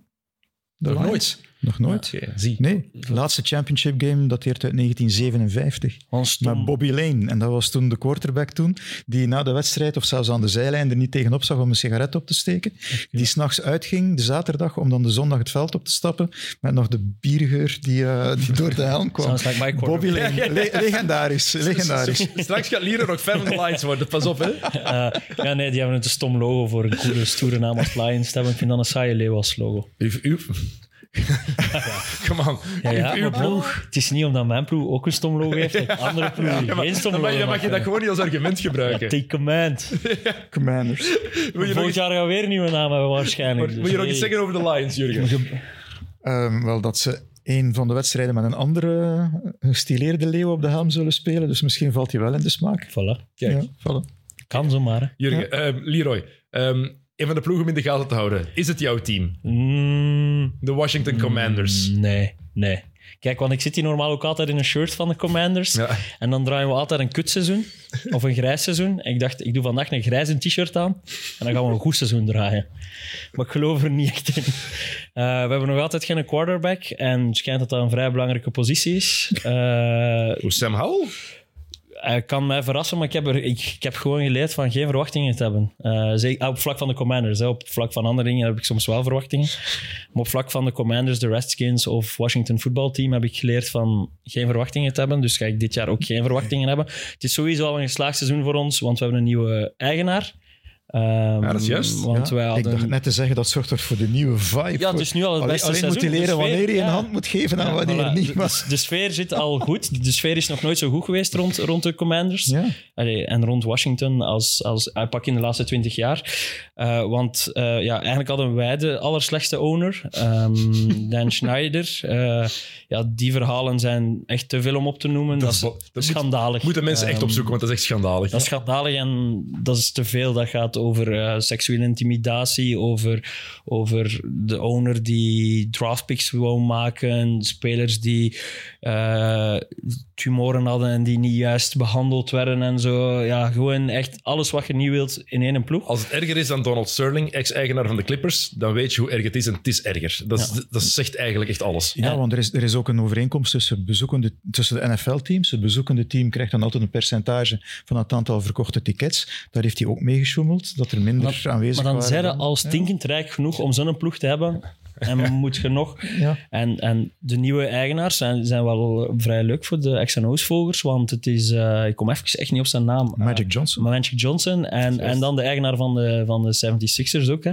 Speaker 3: De
Speaker 1: Nog nooit.
Speaker 3: Nog nooit.
Speaker 1: Zie.
Speaker 3: Nee, de laatste championship game dateert uit 1957.
Speaker 2: Gewoon stom.
Speaker 3: Met Bobby Lane. En dat was toen de quarterback toen, die na de wedstrijd of zelfs aan de zijlijn er niet tegenop zag om een sigaret op te steken. Die s'nachts uitging, de zaterdag, om dan de zondag het veld op te stappen. Met nog de biergeur die, eh, die door de helm kwam.
Speaker 2: Like my
Speaker 3: Bobby. Lane, Le- legendarisch. legendarisch.
Speaker 1: Straks gaat Lieren nog fan van de Lions worden. Pas op, hè.
Speaker 2: Eh, ja, nee, die hebben een te stom logo voor een coole, stoere naam als Lions. Ik vind dan een saaie leeuw als logo.
Speaker 1: Come on.
Speaker 2: Ja, ja,
Speaker 1: uw, uw
Speaker 2: maar
Speaker 1: ploeg.
Speaker 2: Het is niet omdat mijn ploeg ook een stom logo heeft, dat andere
Speaker 1: Ja, maar-
Speaker 2: geen stom
Speaker 1: dan mag,
Speaker 2: logo
Speaker 1: je, mag je dat gewoon niet als argument gebruiken.
Speaker 2: Take command.
Speaker 3: Commanders.
Speaker 2: Volgend jaar gaan we weer een nieuwe naam hebben waarschijnlijk.
Speaker 1: wil
Speaker 2: Dus,
Speaker 1: je nog iets zeggen over de Lions, Jurgen?
Speaker 3: Ehm, wel dat ze een van de wedstrijden met een andere gestileerde leeuw op de helm zullen spelen. Dus misschien valt hij wel in de smaak.
Speaker 2: Voilà.
Speaker 1: Kijk.
Speaker 3: Ja, voilà.
Speaker 2: Kan zomaar. hè.
Speaker 1: Jurgen, ehm, Leroy. ehm, een van de ploegen om in de gaten te houden. Is het jouw team?
Speaker 2: Mm,
Speaker 1: De Washington Commanders.
Speaker 2: nee, nee. Kijk, want ik zit hier normaal ook altijd in een shirt van de Commanders.
Speaker 1: Ja.
Speaker 2: En dan draaien we altijd een kutseizoen of een grijs seizoen. En ik dacht, ik doe vandaag een grijze t-shirt aan en dan gaan we een goed seizoen draaien. Maar ik geloof er niet echt in. Eh, we hebben nog altijd geen quarterback en het schijnt dat dat een vrij belangrijke positie is. Eh,
Speaker 1: Hoe Sam Howell?
Speaker 2: Hij kan mij verrassen, maar ik heb, ik, heb gewoon geleerd van geen verwachtingen te hebben. Eh, zeker- op vlak van de Commanders. Op vlak van andere dingen heb ik soms wel verwachtingen. Maar op vlak van de Commanders, de Redskins of Washington voetbalteam heb ik geleerd van geen verwachtingen te hebben. Dus ga ik dit jaar ook geen verwachtingen hebben. Het is sowieso al een geslaagd seizoen voor ons, want we hebben een nieuwe eigenaar. Ehm,
Speaker 1: dat is juist.
Speaker 2: Want
Speaker 3: Ja,
Speaker 2: wij
Speaker 3: Ik dacht net te zeggen, dat zorgt toch voor de nieuwe vibe.
Speaker 2: Ja, het is nu al het
Speaker 3: Alleen-
Speaker 2: beste
Speaker 3: Alleen moet
Speaker 2: seizoen.
Speaker 3: je leren
Speaker 2: sfeer,
Speaker 3: wanneer je een
Speaker 2: ja.
Speaker 3: hand moet geven en
Speaker 2: Ja,
Speaker 3: wanneer
Speaker 2: voilà.
Speaker 3: niet.
Speaker 2: De-
Speaker 3: Maar,
Speaker 2: De, sfeer zit al goed. De sfeer is nog nooit zo goed geweest rond, rond de Commanders.
Speaker 3: ja.
Speaker 2: Allee, en rond Washington als, als pak in de laatste twintig jaar. Eh, want eh, ja, eigenlijk hadden wij de allerslechtste owner, ehm, Dan Schneider. Eh, ja, die verhalen zijn echt te veel om op te noemen. Dat,
Speaker 1: Dat
Speaker 2: is
Speaker 1: moet-
Speaker 2: schandalig.
Speaker 1: Moeten mensen echt
Speaker 2: Ehm,
Speaker 1: opzoeken, want dat is echt schandalig.
Speaker 2: dat is schandalig en dat is te veel. Dat gaat over eh, seksuele intimidatie, over, over de owner die draftpicks wou maken, spelers die eh, tumoren hadden en die niet juist behandeld werden en zo. Ja, gewoon echt alles wat je niet wilt in één ploeg.
Speaker 1: Als het erger is dan Donald Sterling, ex-eigenaar van de Clippers, dan weet je hoe erg het is en het is erger. Dat, is, dat zegt eigenlijk echt alles.
Speaker 3: Ja, want er is, er is ook een overeenkomst tussen, bezoekende, tussen de NFL-teams. Het bezoekende team krijgt dan altijd een percentage van het aantal verkochte tickets. Daar heeft hij ook mee dat er minder
Speaker 2: Maar,
Speaker 3: aanwezig
Speaker 2: maar dan
Speaker 3: waren.
Speaker 2: zijn ze al stinkend rijk genoeg om zo'n ploeg te hebben. En moet je nog...
Speaker 3: Ja.
Speaker 2: En, en de nieuwe eigenaars zijn, zijn wel vrij leuk voor de XNO's-volgers, want het is... eh, ik kom even echt niet op zijn naam.
Speaker 3: Magic Johnson.
Speaker 2: Uh, Magic Johnson. En, en dan de eigenaar van de, van de 76ers ook, hè?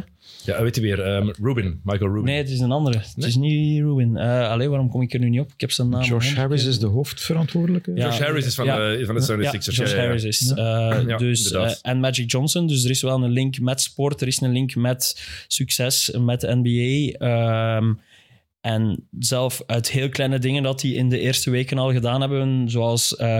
Speaker 1: Ja, weet je weer, ehm, Rubin, Michael Rubin.
Speaker 2: Nee, het is een andere. Het is niet Ruben. Uh, allee, waarom kom ik er nu niet op? Ik heb zijn naam.
Speaker 3: Josh Harris is de hoofdverantwoordelijke.
Speaker 2: Ja.
Speaker 1: Josh Harris is van,
Speaker 2: Ja.
Speaker 1: de, van de 76ers.
Speaker 2: Ja, Josh
Speaker 1: ja, ja, ja.
Speaker 2: Harris is.
Speaker 3: Ja.
Speaker 2: eh, dus, eh, en Magic Johnson. Dus er is wel een link met sport. Er is een link met succes, met de NBA. Ehm, en zelf uit heel kleine dingen dat die in de eerste weken al gedaan hebben, zoals... eh,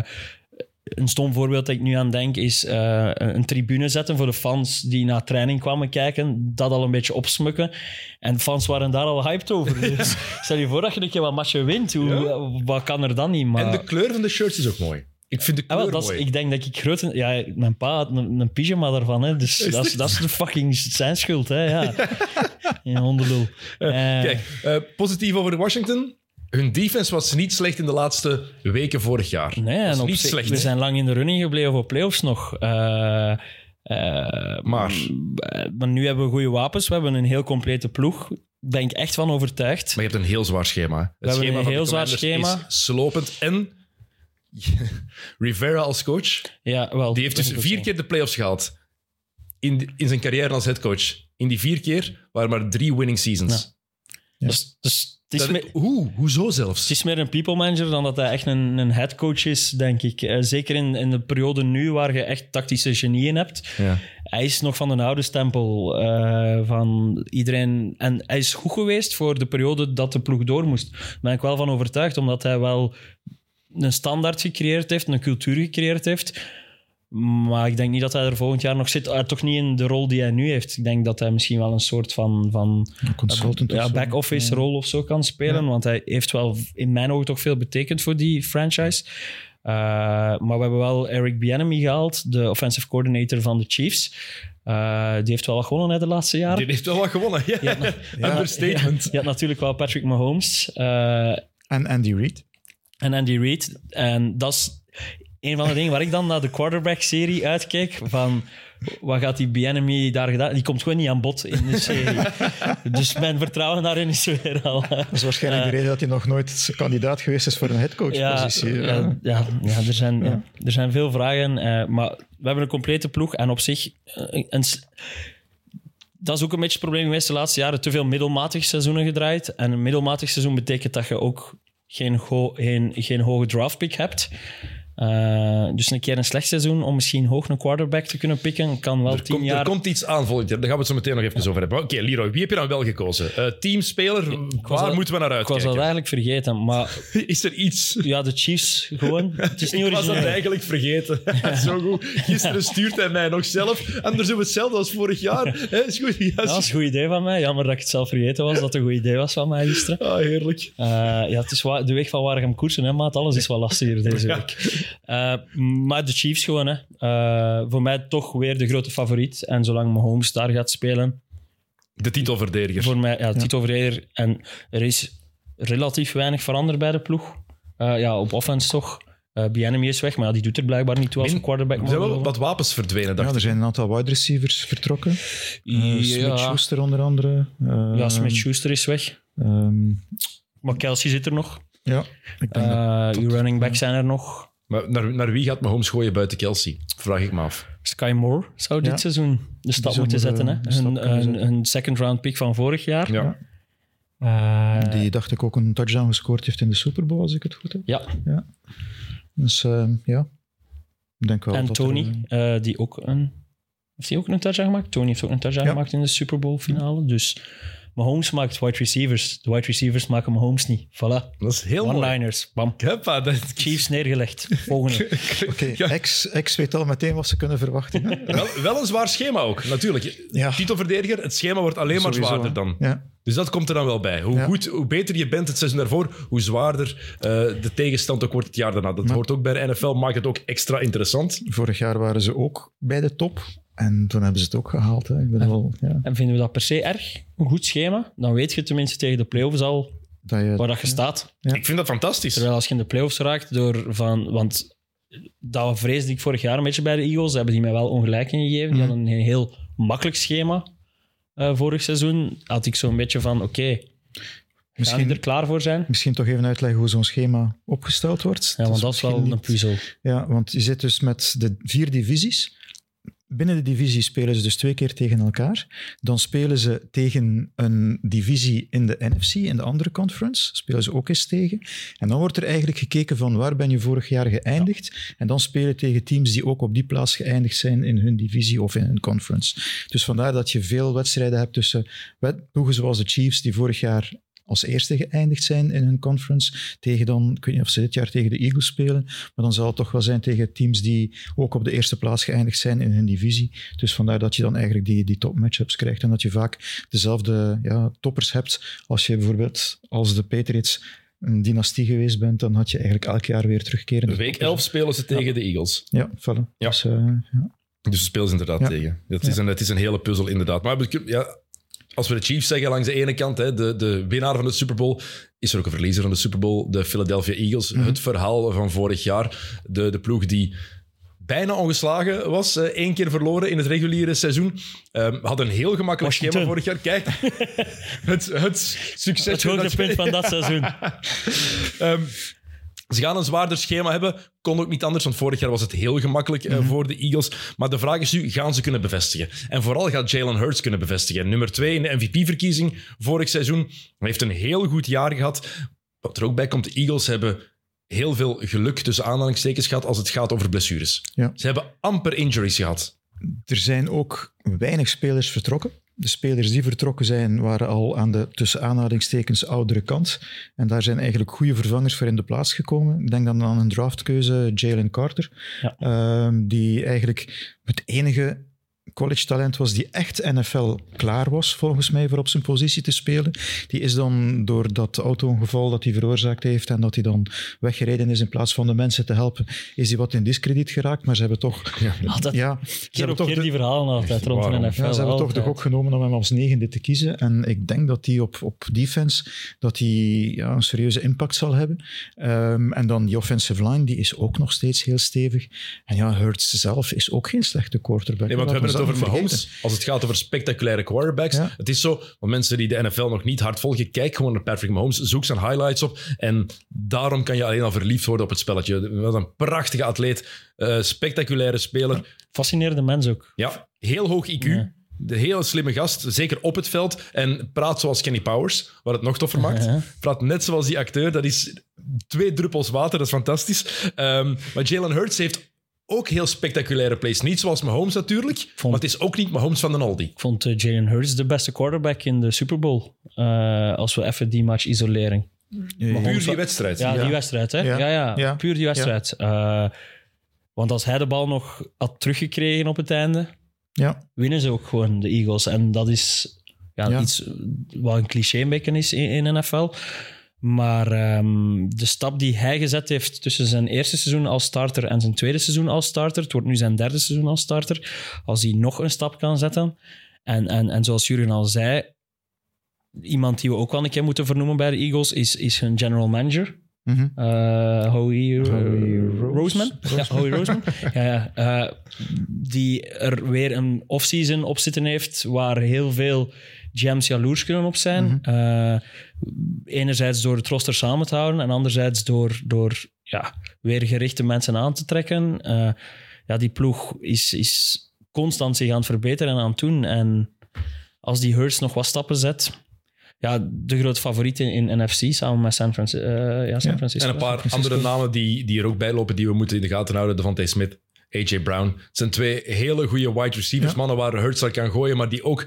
Speaker 2: een stom voorbeeld dat ik nu aan denk is eh, een tribune zetten voor de fans die naar training kwamen kijken. Dat al een beetje opsmukken. En fans waren daar al hyped over. Dus stel je voor dat je een keer wat matchen wint. Hoe, Wat kan er dan niet? Maar...
Speaker 1: En de kleur van de shirts is ook mooi. Ik vind de
Speaker 2: Ah,
Speaker 1: kleur
Speaker 2: wel, is,
Speaker 1: mooi.
Speaker 2: ik denk dat ik groot... Ja, mijn pa had een, een pyjama daarvan. Hè, dus dat is, dat is de fucking zijn schuld. Hè, ja. ja, hondenlul. Eh,
Speaker 1: Kijk, eh, positief over Washington. Hun defense was niet slecht in de laatste weken vorig jaar.
Speaker 2: nee, en op
Speaker 1: niet
Speaker 2: zich-
Speaker 1: slecht.
Speaker 2: we
Speaker 1: hè?
Speaker 2: zijn lang in de running gebleven voor playoffs nog. Eh, eh,
Speaker 1: Maar?
Speaker 2: eh, maar nu hebben we goede wapens. We hebben een heel complete ploeg. Ben ik echt van overtuigd.
Speaker 1: Maar je hebt een heel zwaar schema. Het
Speaker 2: hebben
Speaker 1: schema
Speaker 2: een
Speaker 1: van de
Speaker 2: heel zwaar schema.
Speaker 1: is slopend. En Rivera als coach,
Speaker 2: Ja, wel,
Speaker 1: die heeft dus vier keer de playoffs gehaald. In, in zijn carrière als headcoach. In die vier keer waren maar drie winning seasons.
Speaker 2: Dus, dus het, is meer,
Speaker 1: hoe? Hoezo zelfs?
Speaker 2: het is meer een people manager dan dat hij echt een, een headcoach is, denk ik. Eh, zeker in, in de periode nu waar je echt tactische genieën hebt.
Speaker 1: Ja.
Speaker 2: Hij is nog van de oude stempel eh, van iedereen. En hij is goed geweest voor de periode dat de ploeg door moest. Daar ben ik wel van overtuigd, omdat hij wel een standaard gecreëerd heeft, een cultuur gecreëerd heeft. Maar ik denk niet dat hij er volgend jaar nog zit. Eh, toch niet in de rol die hij nu heeft. Ik denk dat hij misschien wel een soort van, van
Speaker 3: Een consultant of
Speaker 2: ja,
Speaker 3: zo.
Speaker 2: back-office rol of zo kan spelen. Want hij heeft wel in mijn ogen toch veel betekend voor die franchise. Uh, maar we hebben wel Eric Bieniemy gehaald, de offensive coordinator van de Chiefs. Uh, die heeft wel wat gewonnen hè, de laatste jaren.
Speaker 1: Die heeft wel wat gewonnen. Ja.
Speaker 2: Ja,
Speaker 1: Understatement.
Speaker 2: Je had natuurlijk wel Patrick Mahomes uh,
Speaker 3: En Andy Reid.
Speaker 2: en Andy Reid. En dat is een van de dingen waar ik dan naar de quarterback-serie uitkijk. Van wat gaat die Bienemy daar gedaan? Die komt gewoon niet aan bod in de serie. dus mijn vertrouwen daarin is weer al.
Speaker 3: Dat is waarschijnlijk de reden dat hij nog nooit kandidaat geweest is voor een headcoach-positie.
Speaker 2: Ja,
Speaker 3: Ja,
Speaker 2: ja, er, zijn, ja. er zijn veel vragen. Uh, maar we hebben een complete ploeg. En op zich. Uh, een, dat is ook een beetje het probleem geweest de laatste jaren. Te veel middelmatig seizoenen gedraaid. En een middelmatig seizoen betekent dat je ook geen, geen, geen hoge draftpick hebt. Uh, dus een keer een slecht seizoen om misschien hoog een quarterback te kunnen pikken, kan wel
Speaker 1: er
Speaker 2: tien
Speaker 1: komt,
Speaker 2: jaar...
Speaker 1: Er komt iets aan volgend jaar, daar gaan we het zo meteen nog even ja. over hebben. Oké, okay, Leroy, wie heb je dan wel gekozen? Uh, teamspeler, waar dat, moeten we naar uitkijken?
Speaker 2: Ik was dat eigenlijk vergeten, maar...
Speaker 1: Is er iets?
Speaker 2: Ja, de Chiefs gewoon. Het is niet
Speaker 1: ik was dat eigenlijk vergeten. zo goed. Gisteren stuurt hij mij nog zelf. Anders doen we hetzelfde als vorig jaar. He, is goed.
Speaker 2: Ja, dat is een goed idee van mij. Jammer dat ik het zelf vergeten was, dat het een goed idee was van mij gisteren.
Speaker 1: Ah, heerlijk.
Speaker 2: Uh, ja, het is de weg van waar ik hem koersen, hè, maat. Alles is wel lastiger deze week. Uh, maar de Chiefs gewoon, hè. Uh, voor mij toch weer de grote favoriet. En zolang Mahomes daar gaat spelen...
Speaker 1: De titelverdediger.
Speaker 2: Voor mij, ja, de titelverdediger. En er is relatief weinig veranderd bij de ploeg. Uh, ja, op offense toch. Uh, Bienemy is weg, maar ja, die doet er blijkbaar niet toe als een quarterback.
Speaker 1: Er zijn wel wat wapens verdwenen, dacht
Speaker 3: ja, er zijn een aantal wide receivers vertrokken. Uh,
Speaker 2: ja.
Speaker 3: Smith-Schuster onder andere.
Speaker 2: ja, Smith-Schuster is weg.
Speaker 3: Um,
Speaker 2: maar Kelsey zit er nog.
Speaker 3: Ja,
Speaker 2: ik denk dat, dat... running back zijn er nog.
Speaker 1: Maar naar, naar wie gaat Mahomes gooien buiten Kelsey? Vraag ik me af.
Speaker 2: Sky Moore zou dit
Speaker 3: Ja.
Speaker 2: seizoen de stap
Speaker 3: zou
Speaker 2: moeten
Speaker 3: moeten,
Speaker 2: zetten. Hè?
Speaker 3: eh, stap
Speaker 2: Een,
Speaker 3: kunnen
Speaker 2: een,
Speaker 3: zetten.
Speaker 2: een second round pick van vorig jaar.
Speaker 1: Ja.
Speaker 2: Eh,
Speaker 3: Die dacht ik ook een touchdown gescoord heeft in de Super Bowl, als ik het goed heb.
Speaker 2: Ja,
Speaker 3: Dus eh, ja, ik denk wel
Speaker 2: en
Speaker 3: dat er,
Speaker 2: Tony,
Speaker 3: eh,
Speaker 2: eh, die ook een... Heeft hij ook een touchdown gemaakt? Tony heeft ook een touchdown
Speaker 3: Ja.
Speaker 2: gemaakt in de Super Bowl finale. Dus Mahomes maakt wide receivers. De wide receivers maken Mahomes niet. Voilà.
Speaker 1: Dat is heel mooi.
Speaker 2: One-liners. Bam.
Speaker 1: Huppa, dat...
Speaker 2: Chiefs neergelegd. Volgende.
Speaker 3: Oké,
Speaker 1: Ja.
Speaker 3: X, X weet al meteen wat ze kunnen verwachten. hè?
Speaker 1: Wel, wel een zwaar schema ook, natuurlijk.
Speaker 3: Ja.
Speaker 1: Titelverdediger, het schema wordt alleen maar
Speaker 3: Sowieso,
Speaker 1: zwaarder dan.
Speaker 3: Ja.
Speaker 1: Dus dat komt er dan wel bij. Hoe,
Speaker 3: Ja.
Speaker 1: goed, hoe beter je bent het seizoen daarvoor, hoe zwaarder eh, de tegenstand ook wordt het jaar daarna. Dat
Speaker 3: Maar-
Speaker 1: hoort ook bij de NFL, maakt het ook extra interessant.
Speaker 3: Vorig jaar waren ze ook bij de top. En toen hebben ze het ook gehaald. Hè. Ik bedoel, ja,
Speaker 2: En vinden we dat per se erg? Een goed schema? Dan weet je tenminste tegen de playoffs al
Speaker 3: dat je,
Speaker 2: waar dat je staat.
Speaker 3: Ja.
Speaker 1: Ik vind dat fantastisch.
Speaker 2: Terwijl als je in de playoffs raakt door van... Want dat vreesde ik vorig jaar een beetje bij de Eagles. Hebben die mij wel ongelijk in gegeven. Die
Speaker 3: Mhm.
Speaker 2: hadden een heel makkelijk schema eh, vorig seizoen. Had ik zo'n beetje van, oké, gaan die
Speaker 3: misschien,
Speaker 2: er klaar voor zijn?
Speaker 3: misschien toch even uitleggen hoe zo'n schema opgesteld wordt.
Speaker 2: Ja, want dat is wel een puzzel.
Speaker 3: Ja, want je zit dus met de vier divisies. Binnen de divisie spelen ze dus twee keer tegen elkaar. Dan spelen ze tegen een divisie in de NFC, in de andere conference. Spelen ze ook eens tegen. En dan wordt er eigenlijk gekeken van waar ben je vorig jaar geëindigd. En dan spelen tegen teams die ook op die plaats geëindigd zijn in hun divisie of in hun conference. Dus vandaar dat je veel wedstrijden hebt tussen ploegen zoals de Chiefs, die vorig jaar als eerste geëindigd zijn in hun conference, tegen dan, ik weet niet of ze dit jaar tegen de Eagles spelen, maar dan zal het toch wel zijn tegen teams die ook op de eerste plaats geëindigd zijn in hun divisie. Dus vandaar dat je dan eigenlijk die, die top matchups krijgt en dat je vaak dezelfde ja, toppers hebt. Als je bijvoorbeeld als de Patriots een dynastie geweest bent, dan had je eigenlijk elk jaar weer terugkerende
Speaker 1: Week
Speaker 3: toppers.
Speaker 1: 11 spelen ze tegen de Eagles.
Speaker 3: Ja, vallen.
Speaker 1: Ja.
Speaker 3: Dus, ja.
Speaker 1: Dus ze spelen ze inderdaad tegen. Het
Speaker 3: Ja.
Speaker 1: is, een, het is een hele puzzel, inderdaad. Maar ja, als we de Chiefs zeggen langs de ene kant, hè, de, de winnaar van de Super Bowl, is er ook een verliezer van de Super Bowl, de Philadelphia Eagles.
Speaker 3: Mhm.
Speaker 1: Het verhaal van vorig jaar. De, de ploeg die bijna ongeslagen was, één keer verloren in het reguliere seizoen. Ehm had een heel gemakkelijk schema vorig jaar. Kijk, het, het succes.
Speaker 2: Het hoogtepunt van dat seizoen.
Speaker 1: Ehm, ze gaan een zwaarder schema hebben. Kon ook niet anders, want vorig jaar was het heel gemakkelijk eh, voor de Eagles. Maar de vraag is nu, gaan ze kunnen bevestigen? En vooral gaat Jalen Hurts kunnen bevestigen. Nummer twee in de MVP-verkiezing vorig seizoen. Hij heeft een heel goed jaar gehad. Wat er ook bij komt, de Eagles hebben heel veel geluk tussen aanhalingstekens gehad als het gaat over blessures.
Speaker 3: Ja.
Speaker 1: Ze hebben amper injuries gehad.
Speaker 3: Er zijn ook weinig spelers vertrokken. De spelers die vertrokken zijn, waren al aan de tussen aanhalingstekens oudere kant. En daar zijn eigenlijk goede vervangers voor in de plaats gekomen. Ik denk dan aan een draftkeuze, Jalen Carter.
Speaker 2: Ja.
Speaker 3: ehm, die eigenlijk het enige college talent was die echt NFL klaar was, volgens mij, voor op zijn positie te spelen. Die is dan door dat auto-ongeval dat hij veroorzaakt heeft en dat hij dan weggereden is in plaats van de mensen te helpen, is hij wat in discrediet geraakt. Maar ze hebben toch...
Speaker 2: Altijd
Speaker 3: Ja, ze
Speaker 2: keer
Speaker 3: hebben
Speaker 2: op
Speaker 3: toch
Speaker 2: keer
Speaker 3: de-
Speaker 2: die verhalen altijd rond
Speaker 1: Waarom?
Speaker 2: de NFL.
Speaker 3: ja, ze hebben toch de gok genomen om hem als negende te kiezen. En ik denk dat die op, op defense dat die, ja, een serieuze impact zal hebben. Ehm, en dan die offensive line, die is ook nog steeds heel stevig. En ja, Hurts zelf is ook geen slechte quarterback.
Speaker 1: Nee, want we hebben het over Mahomes. Als het gaat over spectaculaire quarterbacks.
Speaker 3: Ja.
Speaker 1: Het is zo, want mensen die de NFL nog niet hard volgen, kijk gewoon naar Patrick Mahomes, zoek zijn highlights op. En daarom kan je alleen al verliefd worden op het spelletje. Wat een prachtige atleet, eh, spectaculaire speler.
Speaker 2: Fascinerende mens ook.
Speaker 1: Ja, heel hoog IQ.
Speaker 2: Ja.
Speaker 1: De hele slimme gast, zeker op het veld. En praat zoals Kenny Powers, wat het nog toffer maakt.
Speaker 2: Ja.
Speaker 1: Praat net zoals die acteur. Dat is twee druppels water, dat is fantastisch. Ehm, maar Jalen Hurts heeft ook heel spectaculaire plays. Niet zoals Mahomes natuurlijk,
Speaker 2: Vond-
Speaker 1: maar het is ook niet Mahomes van den Aldi.
Speaker 2: Ik vond eh, Jalen Hurts de beste quarterback in de Super Bowl. Eh, als we even die match isoleren.
Speaker 3: Ja,
Speaker 1: Puur die wedstrijd.
Speaker 2: Ja,
Speaker 3: Ja.
Speaker 2: die wedstrijd, hè?
Speaker 3: Ja.
Speaker 2: Ja, ja,
Speaker 3: Ja.
Speaker 2: puur die wedstrijd. Eh, want als hij de bal nog had teruggekregen op het einde,
Speaker 3: ja.
Speaker 2: winnen ze ook gewoon de Eagles. En dat is ja,
Speaker 3: Ja.
Speaker 2: iets wat een cliché is in, in NFL. Maar ehm, de stap die hij gezet heeft tussen zijn eerste seizoen als starter en zijn tweede seizoen als starter, het wordt nu zijn derde seizoen als starter, als hij nog een stap kan zetten. En, en, en zoals Jurgen al zei, iemand die we ook wel een keer moeten vernoemen bij de Eagles is, is hun general manager.
Speaker 3: Mhm.
Speaker 2: Eh Howie,
Speaker 3: Howie Rose-
Speaker 2: Roseman. Ja, Howie Roseman. ja, ja. Eh, die er weer een offseason op zitten heeft waar heel veel GM's jaloers kunnen op zijn.
Speaker 3: Mhm.
Speaker 2: Eh, enerzijds door het roster samen te houden en anderzijds door, door ja, weer gerichte mensen aan te trekken. Eh, ja, die ploeg is, is constant zich aan het verbeteren en aan het doen. En als die Hurts nog wat stappen zet... Ja, de grote favoriet in, in NFC samen met San, Franci- eh, ja, San
Speaker 3: Ja.
Speaker 2: Francisco.
Speaker 1: En een paar
Speaker 3: Francisco.
Speaker 1: andere namen die, die er ook bij lopen, die we moeten in de gaten houden. Devontae Smith, AJ Brown. Het zijn twee hele goede wide receivers.
Speaker 3: Ja.
Speaker 1: Mannen waar Hurts aan kan gooien, maar die ook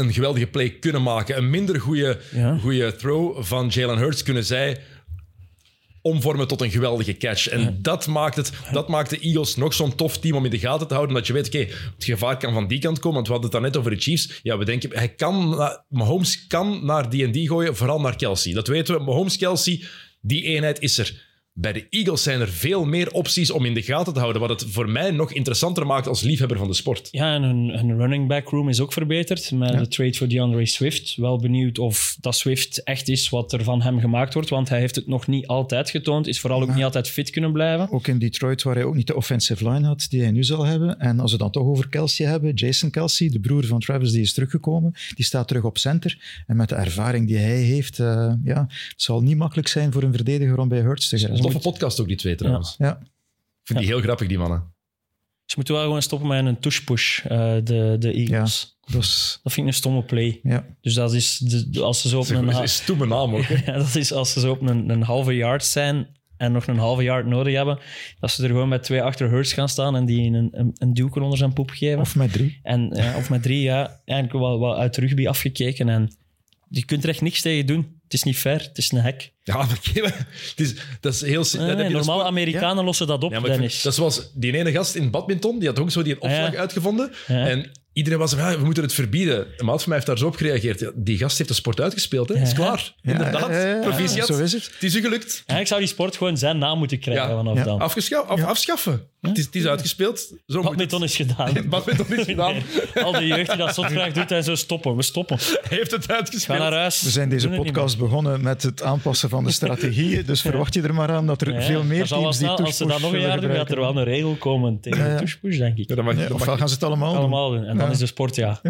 Speaker 1: een geweldige play kunnen maken. Een minder goede,
Speaker 2: Ja.
Speaker 1: goede throw van Jalen Hurts kunnen zij omvormen tot een geweldige catch. En dat, maakt het, dat maakt de Eagles nog zo'n tof team om in de gaten te houden. Dat je weet, oké, het gevaar kan van die kant komen. Want we hadden het daarnet over de Chiefs. Ja, we denken, hij kan, Mahomes kan naar die en die gooien, vooral naar Kelsey. Dat weten we. Mahomes, Kelsey, die eenheid is er. Bij de Eagles zijn er veel meer opties om in de gaten te houden. Wat het voor mij nog interessanter maakt als liefhebber van de sport.
Speaker 2: Ja, en hun, hun running back room is ook verbeterd met de trade voor DeAndre Swift. Wel benieuwd of dat Swift echt is wat er van hem gemaakt wordt, want hij heeft het nog niet altijd getoond. Is vooral ook niet altijd fit kunnen blijven.
Speaker 3: Ook in Detroit, waar hij ook niet de offensive line had die hij nu zal hebben. En als we dan toch over Kelsey hebben, Jason Kelsey, de broer van Travis, die is teruggekomen. Die staat terug op center. En met de ervaring die hij heeft, eh, ja, het zal niet makkelijk zijn voor een verdediger om bij Hurts te geraken.
Speaker 1: Toffe podcast ook, die twee trouwens.
Speaker 3: Ja,
Speaker 1: Ik vind die heel grappig, die mannen.
Speaker 2: Ze moeten wel gewoon stoppen met een tush-push, eh, de, de Eagles.
Speaker 3: dat is...
Speaker 2: Dat vind ik een stomme play.
Speaker 3: Ja.
Speaker 2: Dus dat is, de, als ze zo op
Speaker 1: Dat
Speaker 2: een,
Speaker 1: is een stoeme naam ook. hè.
Speaker 2: ja, dat is als ze zo op een, een halve yard zijn en nog een halve yard nodig hebben, dat ze er gewoon met twee achter Hurts gaan staan en die een, een, een onder zijn poep geven.
Speaker 3: Of met drie.
Speaker 2: En, ja, of met drie, ja. Eigenlijk wel, wel uit rugby afgekeken. En je kunt er echt niks tegen doen. Het is niet fair, het is een hek.
Speaker 1: Ja, maar het is, dat is heel...
Speaker 2: Nee,
Speaker 1: gewoon-
Speaker 2: Amerikanen lossen dat op,
Speaker 1: Ja, maar ik vind-
Speaker 2: Dennis.
Speaker 1: dat is zoals die ene gast in badminton, die had ook zo die een
Speaker 2: Ah, ja.
Speaker 1: opslag uitgevonden.
Speaker 2: Ja.
Speaker 1: En iedereen was van, ja, we moeten het verbieden. Een maat van mij heeft daar zo op gereageerd. Ja, die gast heeft de sport uitgespeeld, hè. is klaar.
Speaker 3: Ja,
Speaker 1: Inderdaad,
Speaker 3: ja, ja, ja,
Speaker 1: proficiat.
Speaker 3: Zo is het.
Speaker 1: Het is u gelukt.
Speaker 2: Eigenlijk zou die sport gewoon zijn naam moeten krijgen
Speaker 1: Ja.
Speaker 2: vanaf
Speaker 3: Ja.
Speaker 2: dan.
Speaker 1: Afgescha- af- Afschaffen. Het, is, het is uitgespeeld. Zo
Speaker 2: Badminton is gedaan.
Speaker 1: Badminton is gedaan.
Speaker 2: Nee, Al die jeugd die dat zo graag doet en zo stoppen. We stoppen.
Speaker 1: Hij heeft het
Speaker 2: Ga
Speaker 1: uitgespeeld.
Speaker 2: naar huis.
Speaker 3: We zijn deze podcast begonnen met het aanpassen van de strategieën. Dus verwacht je er maar aan dat er.
Speaker 2: Ja,
Speaker 3: veel meer
Speaker 2: er
Speaker 3: teams die
Speaker 2: snel- Als ze dat nog een jaar doen, gaat er wel een regel komen tegen
Speaker 3: Ja,
Speaker 2: push-push, denk ik.
Speaker 1: Ja, mag, mag
Speaker 3: ofwel gaan ze het allemaal doen.
Speaker 2: Allemaal doen. En dan
Speaker 3: Ja.
Speaker 2: is de sport, ja.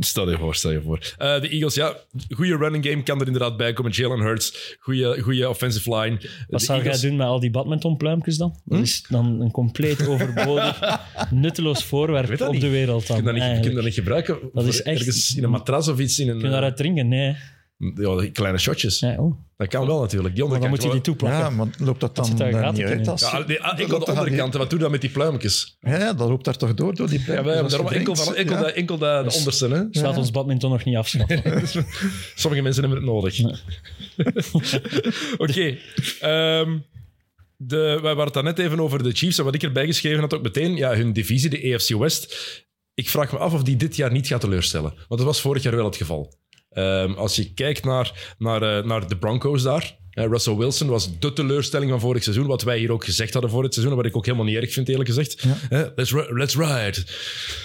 Speaker 1: Stel je voor, stel je voor. Eh, de Eagles, ja, goede running game kan er inderdaad bij komen. Jalen Hurts, goede, goede offensive line.
Speaker 2: Wat
Speaker 1: De
Speaker 2: zou
Speaker 1: Eagles-
Speaker 2: jij doen met al die badmintonpluimpjes dan?
Speaker 3: Hm?
Speaker 2: Dat is dan een compleet overbodig, nutteloos voorwerp
Speaker 1: dat
Speaker 2: op
Speaker 1: niet.
Speaker 2: de wereld dan.
Speaker 1: Je kunt dat niet, je kunt
Speaker 2: eigenlijk.
Speaker 1: dat niet gebruiken
Speaker 2: Dat is echt-
Speaker 1: ergens in een matras of iets. In een,
Speaker 2: Kun je daaruit drinken? Nee.
Speaker 1: eh, ja, kleine shotjes.
Speaker 2: nee oh.
Speaker 1: Dat kan wel natuurlijk. Die
Speaker 2: Maar dan moet je die toeplakken.
Speaker 3: Ja, maar loopt dat dan
Speaker 2: zit daar
Speaker 3: eh, niet
Speaker 2: in?
Speaker 3: uit? Als,
Speaker 1: Ja, nee, ah,
Speaker 3: dat
Speaker 1: enkel
Speaker 3: loopt
Speaker 1: de onderkant. Wat doe je dan met die pluimpjes?
Speaker 3: Ja, ja, dat loopt daar toch door, door die
Speaker 1: Ja,
Speaker 3: pluimpjes je
Speaker 1: daarom enkel, van, enkel,
Speaker 3: Ja.
Speaker 1: de, enkel de, de onderste. Hè?
Speaker 2: Dus laat ons badminton nog niet afschaffen.
Speaker 1: Sommige mensen hebben het nodig. Oké. ehm, de, wij waren het net even over de Chiefs. En wat ik erbij geschreven had ook meteen, ja, hun divisie, de AFC West. Ik vraag me af of die dit jaar niet gaat teleurstellen. Want dat was vorig jaar wel het geval. Ehm, als je kijkt naar, naar, eh, naar de Broncos daar. Eh, Russell Wilson was de teleurstelling van vorig seizoen. Wat wij hier ook gezegd hadden voor het seizoen. Wat ik ook helemaal niet erg vind, eerlijk gezegd. Eh, let's, let's ride.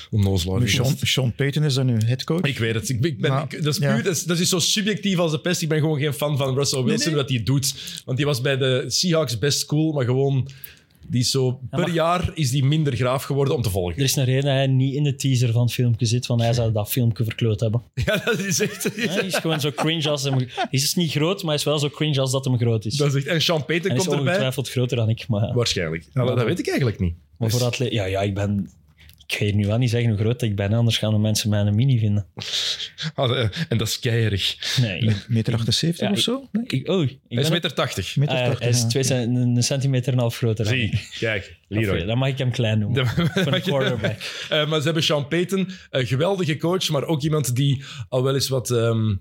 Speaker 1: Onnozelaar.
Speaker 3: Sean, Sean Payton is dan nu headcoach.
Speaker 1: Ik weet het. Ik, ben,
Speaker 3: Maar,
Speaker 1: ik- dat, is puur,
Speaker 3: ja.
Speaker 1: dat, is, dat is zo subjectief als de pest. Ik ben gewoon geen fan van Russell Wilson,
Speaker 3: nee.
Speaker 1: wat hij doet. Want die was bij de Seahawks best cool, maar gewoon... Die is zo, per
Speaker 2: maar-
Speaker 1: jaar is die minder graaf geworden om te volgen.
Speaker 2: Er is een reden dat hij niet in de teaser van het filmpje zit, want hij zou dat filmpje verkloot hebben.
Speaker 1: Ja, dat is echt...
Speaker 2: Hij is gewoon zo cringe als hem... Hij is niet groot, maar hij is wel zo cringe als dat hem groot is.
Speaker 1: Dat is echt en Sean Payton
Speaker 2: Hij is
Speaker 1: komt erbij.
Speaker 2: ongetwijfeld groter dan ik, maar...
Speaker 1: Waarschijnlijk. Ja, dat, dat weet ik eigenlijk niet.
Speaker 2: Maar voor atleten... Ja, ja, ik ben... Ik ga hier nu wel niet zeggen hoe groot ik ben, anders gaan de mensen mij een mini vinden.
Speaker 1: Ah, eh, en dat is keierig.
Speaker 2: Nee. ik-
Speaker 3: Meter 78
Speaker 2: Ja,
Speaker 3: of zo? Nee?
Speaker 2: ik- oh, ik
Speaker 1: Hij is meter 80.
Speaker 3: Meter
Speaker 2: Ah,
Speaker 3: 80,
Speaker 2: hij is
Speaker 3: ja.
Speaker 2: twee een centimeter en een half groter dan
Speaker 1: Zie,
Speaker 2: ik.
Speaker 1: kijk, Leroy.
Speaker 2: dan mag ik hem klein noemen. Voor een quarterback.
Speaker 1: Eh, maar ze hebben Sean Payton, een geweldige coach, maar ook iemand die al wel eens wat, ehm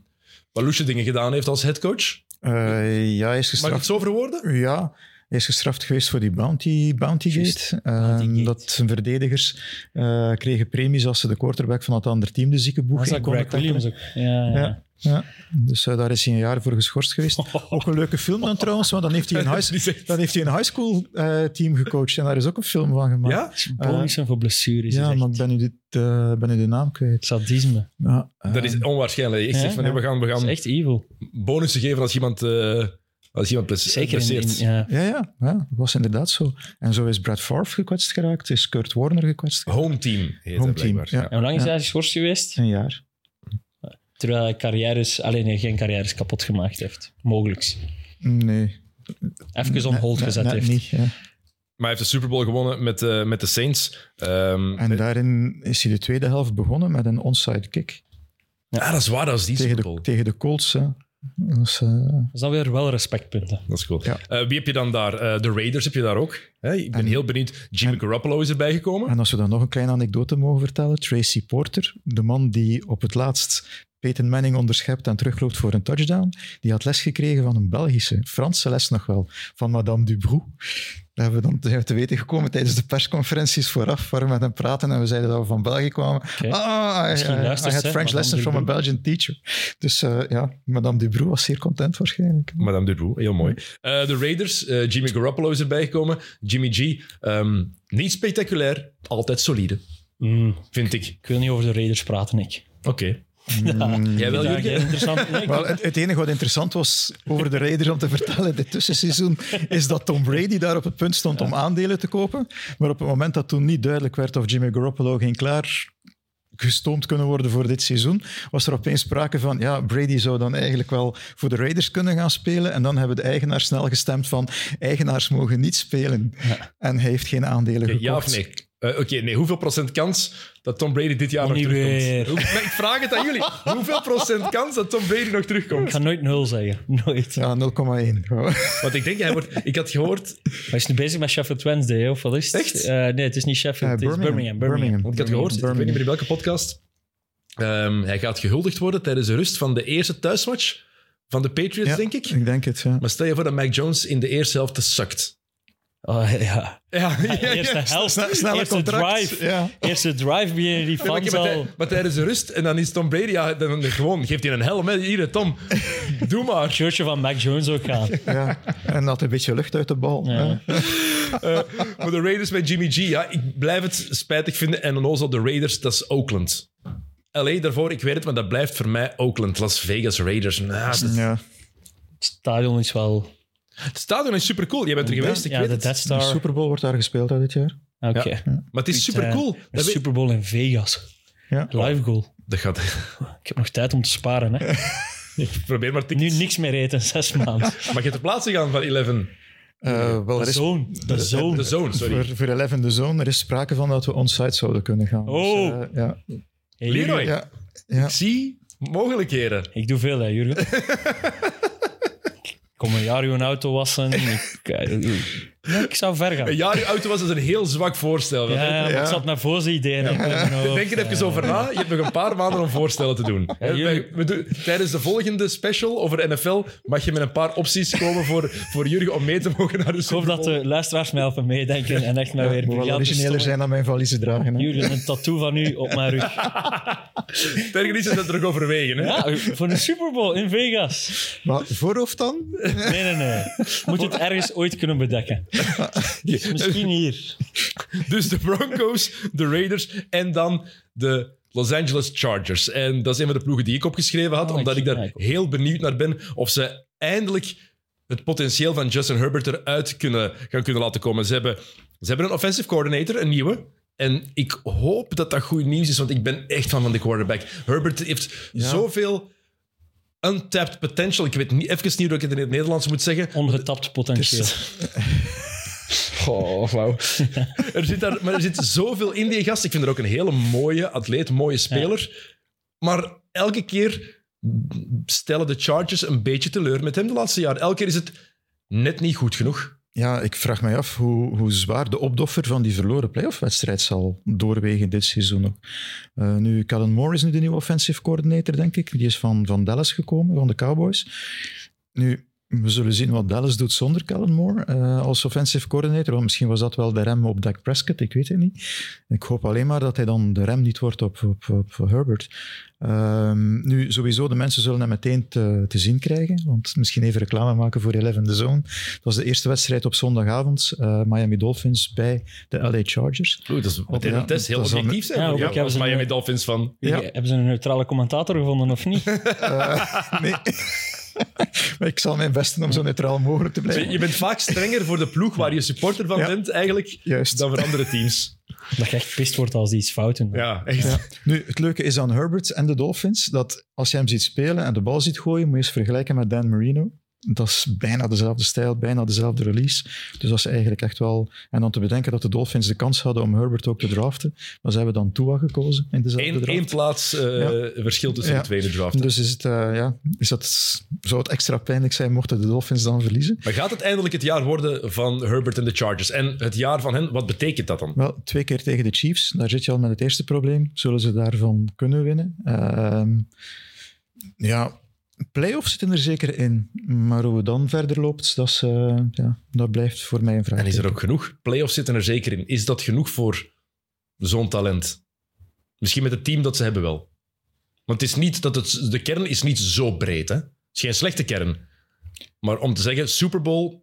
Speaker 1: wat loesje dingen gedaan heeft als headcoach.
Speaker 3: Eh, ja, hij is
Speaker 1: Mag ik het
Speaker 3: gestraft.
Speaker 1: zo verwoorden?
Speaker 3: Ja, hij is gestraft geweest voor die Bounty, bounty
Speaker 2: Juist,
Speaker 3: Gate. Dat zijn verdedigers eh, kregen premies als ze de quarterback van het andere team de ziekenboeg
Speaker 2: Was dat
Speaker 3: in konden
Speaker 2: Greg Williams ook? Ja, ja.
Speaker 3: Ja, ja. Dus eh, daar is hij een jaar voor geschorst geweest. Ook een leuke film dan trouwens, want dan heeft hij een, high, dan heeft hij een high school eh, team gecoacht en daar is ook een film van gemaakt.
Speaker 1: Ja?
Speaker 2: Bonussen voor blessures.
Speaker 3: Ja, maar
Speaker 2: echt
Speaker 3: ik ben nu, dit, eh, ben nu de naam kwijt.
Speaker 2: sadisme.
Speaker 3: Ja,
Speaker 1: Dat is onwaarschijnlijk.
Speaker 2: Ja,
Speaker 1: zeg van, nee, we gaan, we
Speaker 2: Dat
Speaker 1: gaan
Speaker 2: is echt evil.
Speaker 1: bonussen geven als iemand, eh als iemand bless-
Speaker 2: Zeker in,
Speaker 1: blesseert.
Speaker 2: in- ja.
Speaker 3: ja, ja, ja, dat was inderdaad zo. En zo is Brad Favre gekwetst geraakt, is Kurt Warner gekwetst geraakt.
Speaker 1: Home team heet
Speaker 3: Home team,
Speaker 1: blijkbaar.
Speaker 3: ja.
Speaker 2: En hoe lang is
Speaker 3: Ja.
Speaker 2: hij geschorst geweest?
Speaker 3: Een jaar.
Speaker 2: Terwijl hij carrières, alleen hij geen carrières kapot gemaakt heeft. Mogelijk.
Speaker 3: Nee.
Speaker 2: Even on hold gezet
Speaker 3: net
Speaker 2: heeft.
Speaker 3: niet, ja.
Speaker 1: Maar hij heeft de Super Bowl gewonnen met, eh, met de Saints. Ehm,
Speaker 3: En daarin is hij de tweede helft begonnen met een onside kick.
Speaker 1: ah, dat is waar, dat is die
Speaker 3: Tegen
Speaker 1: Super
Speaker 3: de, tegen de Colts. hè. Eh,
Speaker 2: Dat is dan weer wel respectpunten.
Speaker 1: Dat is cool.
Speaker 3: Ja.
Speaker 1: Eh, wie heb je dan daar? Eh, de Raiders heb je daar ook. Hè? Ik ben
Speaker 3: En-
Speaker 1: heel benieuwd. Jimmy Garoppolo is erbij gekomen.
Speaker 3: En als we dan nog een kleine anekdote mogen vertellen. Tracy Porter, de man die op het laatst Peyton Manning onderschept en terugloopt voor een touchdown, die had les gekregen van een Belgische, Franse les nog wel, van Madame Dubroux. Daar hebben we dan zijn we te weten gekomen tijdens de persconferenties vooraf, waar we met hem praten en we zeiden dat we van België kwamen. Ah, I, had French
Speaker 2: Madame
Speaker 3: lessons from a. Belgian teacher. Dus eh, ja, Madame Dubroux was zeer content waarschijnlijk.
Speaker 1: Madame Dubroux, heel mooi. Eh, de Raiders, eh, Jimmy Garoppolo is erbij gekomen. Jimmy G, ehm, niet spectaculair, altijd solide,
Speaker 2: Mm,
Speaker 1: vind ik.
Speaker 2: ik wil niet over de Raiders praten, ik.
Speaker 1: Oké.
Speaker 3: Mm,
Speaker 1: Jij wel,
Speaker 2: Ja,
Speaker 1: Jurgen?
Speaker 2: interessant. Ik-
Speaker 3: Wel, het, het enige wat interessant was over de Raiders om te vertellen dit tussenseizoen, is dat Tom Brady daar op het punt stond om aandelen te kopen. Maar op het moment dat toen niet duidelijk werd of Jimmy Garoppolo ging klaar gestoomd kunnen worden voor dit seizoen, was er opeens sprake van, ja, Brady zou dan eigenlijk wel voor de Raiders kunnen gaan spelen. En dan hebben de eigenaars snel gestemd van, eigenaars mogen niet spelen. En hij heeft geen aandelen gekocht.
Speaker 1: ja of nee? Eh, Oké, nee. Hoeveel procent kans dat Tom Brady dit jaar nog
Speaker 2: niet
Speaker 1: terugkomt?
Speaker 2: weer.
Speaker 1: Hoe- maar ik vraag het aan jullie. Hoeveel procent kans dat Tom Brady nog
Speaker 2: Ik
Speaker 1: terugkomt?
Speaker 2: ga nooit nul zeggen. Nooit.
Speaker 3: Ja, 0,1.
Speaker 1: Want ik denk, hij wordt... Ik had gehoord...
Speaker 2: Hij is nu bezig met Sheffield Wednesday, of wat is het?
Speaker 1: Echt?
Speaker 2: Eh, nee, het is niet Sheffield, het is Birmingham. Birmingham.
Speaker 1: Ik had gehoord, ik weet niet meer in welke podcast. Ehm, hij gaat gehuldigd worden tijdens de rust van de eerste thuismatch van de Patriots,
Speaker 3: Ja,
Speaker 1: denk ik.
Speaker 3: Ik denk het, ja.
Speaker 1: Maar stel je voor dat Mac Jones in de eerste helft sukt.
Speaker 2: Oh, ja.
Speaker 1: Ja, ja,
Speaker 2: Eerste helft,
Speaker 3: Sne- snelle
Speaker 2: eerste
Speaker 3: contract.
Speaker 2: drive.
Speaker 3: Ja.
Speaker 2: Eerste drive beginnen die
Speaker 1: maar,
Speaker 2: fans
Speaker 1: maar,
Speaker 2: al...
Speaker 1: tij- maar tijdens de rust, en dan is Tom Brady, ja, dan gewoon geeft hij een helm. Hè. Hier, Tom, doe maar.
Speaker 2: shirtje van Mac Jones ook gaan.
Speaker 3: Ja, en dat een beetje lucht uit de bal.
Speaker 2: Ja.
Speaker 3: hè.
Speaker 1: Eh, maar de Raiders met Jimmy G, ja, ik blijf het spijtig vinden. En dan de Raiders, dat is Oakland. LA daarvoor, ik weet het, maar dat blijft voor mij Oakland. Las Vegas Raiders. Nou, dat-
Speaker 3: Ja.
Speaker 2: Het stadion is wel...
Speaker 1: Het stadion is super cool. Jij bent er geweest, ik
Speaker 2: ja,
Speaker 1: weet
Speaker 2: de
Speaker 1: het.
Speaker 2: Death
Speaker 3: De
Speaker 2: Star.
Speaker 3: Super Bowl wordt daar gespeeld hè, dit jaar.
Speaker 2: Oké.
Speaker 1: Ja. Maar het is super cool.
Speaker 2: De
Speaker 1: Dat, weet-
Speaker 2: Super Bowl in Vegas.
Speaker 3: Ja.
Speaker 2: Live goal.
Speaker 1: dat gaat.
Speaker 2: Ik heb nog tijd om te sparen. Hè.
Speaker 1: Probeer maar
Speaker 2: Nu niks meer eten, zes maanden.
Speaker 1: Mag je ter plaatse gaan van 11?
Speaker 3: Eh, wel, er
Speaker 2: De
Speaker 3: is
Speaker 2: zoon. De zoon.
Speaker 1: De zone, sorry.
Speaker 3: voor, voor 11 de zone, er is sprake van dat we onsite zouden kunnen gaan.
Speaker 2: Oh.
Speaker 3: Dus, eh, ja.
Speaker 2: Hey,
Speaker 1: Leroy.
Speaker 2: Jurgen.
Speaker 3: Ja. Ja.
Speaker 1: Ik zie mogelijkheden.
Speaker 2: Ik doe veel, hè, Jurgen. kom een jaar uw auto wassen. Ik, ja, ik zou ver gaan.
Speaker 1: Een jaar uw auto was dus een heel zwak voorstel.
Speaker 2: Ja, maar ik zat met voor ideeën.
Speaker 1: Denk er even over na. Je hebt nog een paar maanden om voorstellen te doen. Hè,
Speaker 2: jullie-
Speaker 1: wij- we doen- tijdens de volgende special over NFL mag je met een paar opties komen voor, voor Jurgen om mee te mogen naar de
Speaker 2: Ik hoop dat de luisteraars mij helpen meedenken en echt mij weer
Speaker 3: moet wel
Speaker 2: briljant
Speaker 3: origineler zijn dan mijn valiezen dragen. Hè.
Speaker 2: Jurgen, een tattoo van u op mijn rug.
Speaker 1: Iets is dat er ook overwegen. Hè?
Speaker 2: Ja, voor de Super Bowl in Vegas.
Speaker 3: Maar voorhoofd dan?
Speaker 2: Nee, nee, nee. Moet het ergens ooit kunnen bedekken. Misschien hier.
Speaker 1: Dus de Broncos, de Raiders en dan de Los Angeles Chargers. En dat is een van de ploegen die ik opgeschreven had,
Speaker 2: Oh,
Speaker 1: omdat
Speaker 2: ik-
Speaker 1: daar heel benieuwd naar ben of ze eindelijk het potentieel van Justin Herbert eruit kunnen, gaan kunnen laten komen. Ze hebben, ze hebben een offensive coordinator, een nieuwe. En ik hoop dat dat goed nieuws is, want ik ben echt fan van de quarterback. Herbert heeft
Speaker 3: Ja.
Speaker 1: zoveel untapped potential. Ik weet niet, even niet hoe ik het in het Nederlands moet zeggen.
Speaker 2: Ongetapt potentieel.
Speaker 1: Oh, wauw. er zit daar, maar er zit zoveel in die gast. Ik vind er ook een hele mooie atleet, mooie speler. Maar elke keer stellen de Chargers een beetje teleur met hem de laatste jaar. Elke keer is het net niet goed genoeg.
Speaker 3: Ja, ik vraag mij af hoe, hoe zwaar de opdoffer van die verloren playoff-wedstrijd zal doorwegen dit seizoen nog. Eh, nu, Callan Moore is nu de nieuwe offensive coordinator, denk ik. Die is van, van Dallas gekomen, van de Cowboys. Nu, we zullen zien wat Dallas doet zonder Callan Moore eh, als offensive coordinator. Want misschien was dat wel de rem op Dak Prescott, ik weet het niet. Ik hoop alleen maar dat hij dan de rem niet wordt op, op, op Herbert. Ehm, nu, sowieso, de mensen zullen hem meteen te, te zien krijgen. Want misschien even reclame maken voor 11 The Zone. Dat was de eerste wedstrijd op zondagavond. eh, Miami Dolphins bij de LA Chargers.
Speaker 1: Oeh, dat is meteen
Speaker 3: ja,
Speaker 1: een test. Heel objectief zijn.
Speaker 2: Ja, ze een-
Speaker 1: Miami Dolphins van.
Speaker 3: Ja.
Speaker 2: Hebben ze een neutrale commentator gevonden of niet?
Speaker 3: Eh, nee. maar ik zal mijn best doen om zo neutraal mogelijk te blijven.
Speaker 1: Je bent vaak strenger voor de ploeg waar je supporter van
Speaker 3: Ja.
Speaker 1: bent, eigenlijk,
Speaker 3: Juist.
Speaker 1: dan voor andere teams.
Speaker 2: Dat je echt pist wordt als die iets fout doen.
Speaker 1: Ja, echt.
Speaker 3: Ja. Nu, het leuke is aan Herbert en de Dolphins dat als je hem ziet spelen en de bal ziet gooien, moet je eens vergelijken met Dan Marino. Dat is bijna dezelfde stijl, bijna dezelfde release. Dus dat is eigenlijk echt wel... En dan te bedenken dat de Dolphins de kans hadden om Herbert ook te draften. Maar ze hebben dan Tua gekozen in dezelfde
Speaker 1: Eén,
Speaker 3: draft.
Speaker 1: één plaats
Speaker 3: Ja.
Speaker 1: verschil tussen
Speaker 3: Ja.
Speaker 1: de tweede draft.
Speaker 3: Dus is het, eh, ja, is dat, zou het extra pijnlijk zijn mochten de Dolphins dan verliezen?
Speaker 1: Maar gaat het eindelijk het jaar worden van Herbert en de Chargers? En het jaar van hen, wat betekent dat dan?
Speaker 3: Wel, twee keer tegen de Chiefs. Daar zit je al met het eerste probleem. Zullen ze daarvan kunnen winnen? Ehm, ja, playoffs zitten er zeker in. Maar hoe het dan verder loopt, dat, is, eh, ja, dat blijft voor mij een vraag.
Speaker 1: En is er ook genoeg? Playoffs zitten er zeker in. Is dat genoeg voor zo'n talent? Misschien met het team dat ze hebben wel. Want het is niet dat het, de kern is niet zo breed. Hè? Het is geen slechte kern. Maar om te zeggen Super Bowl,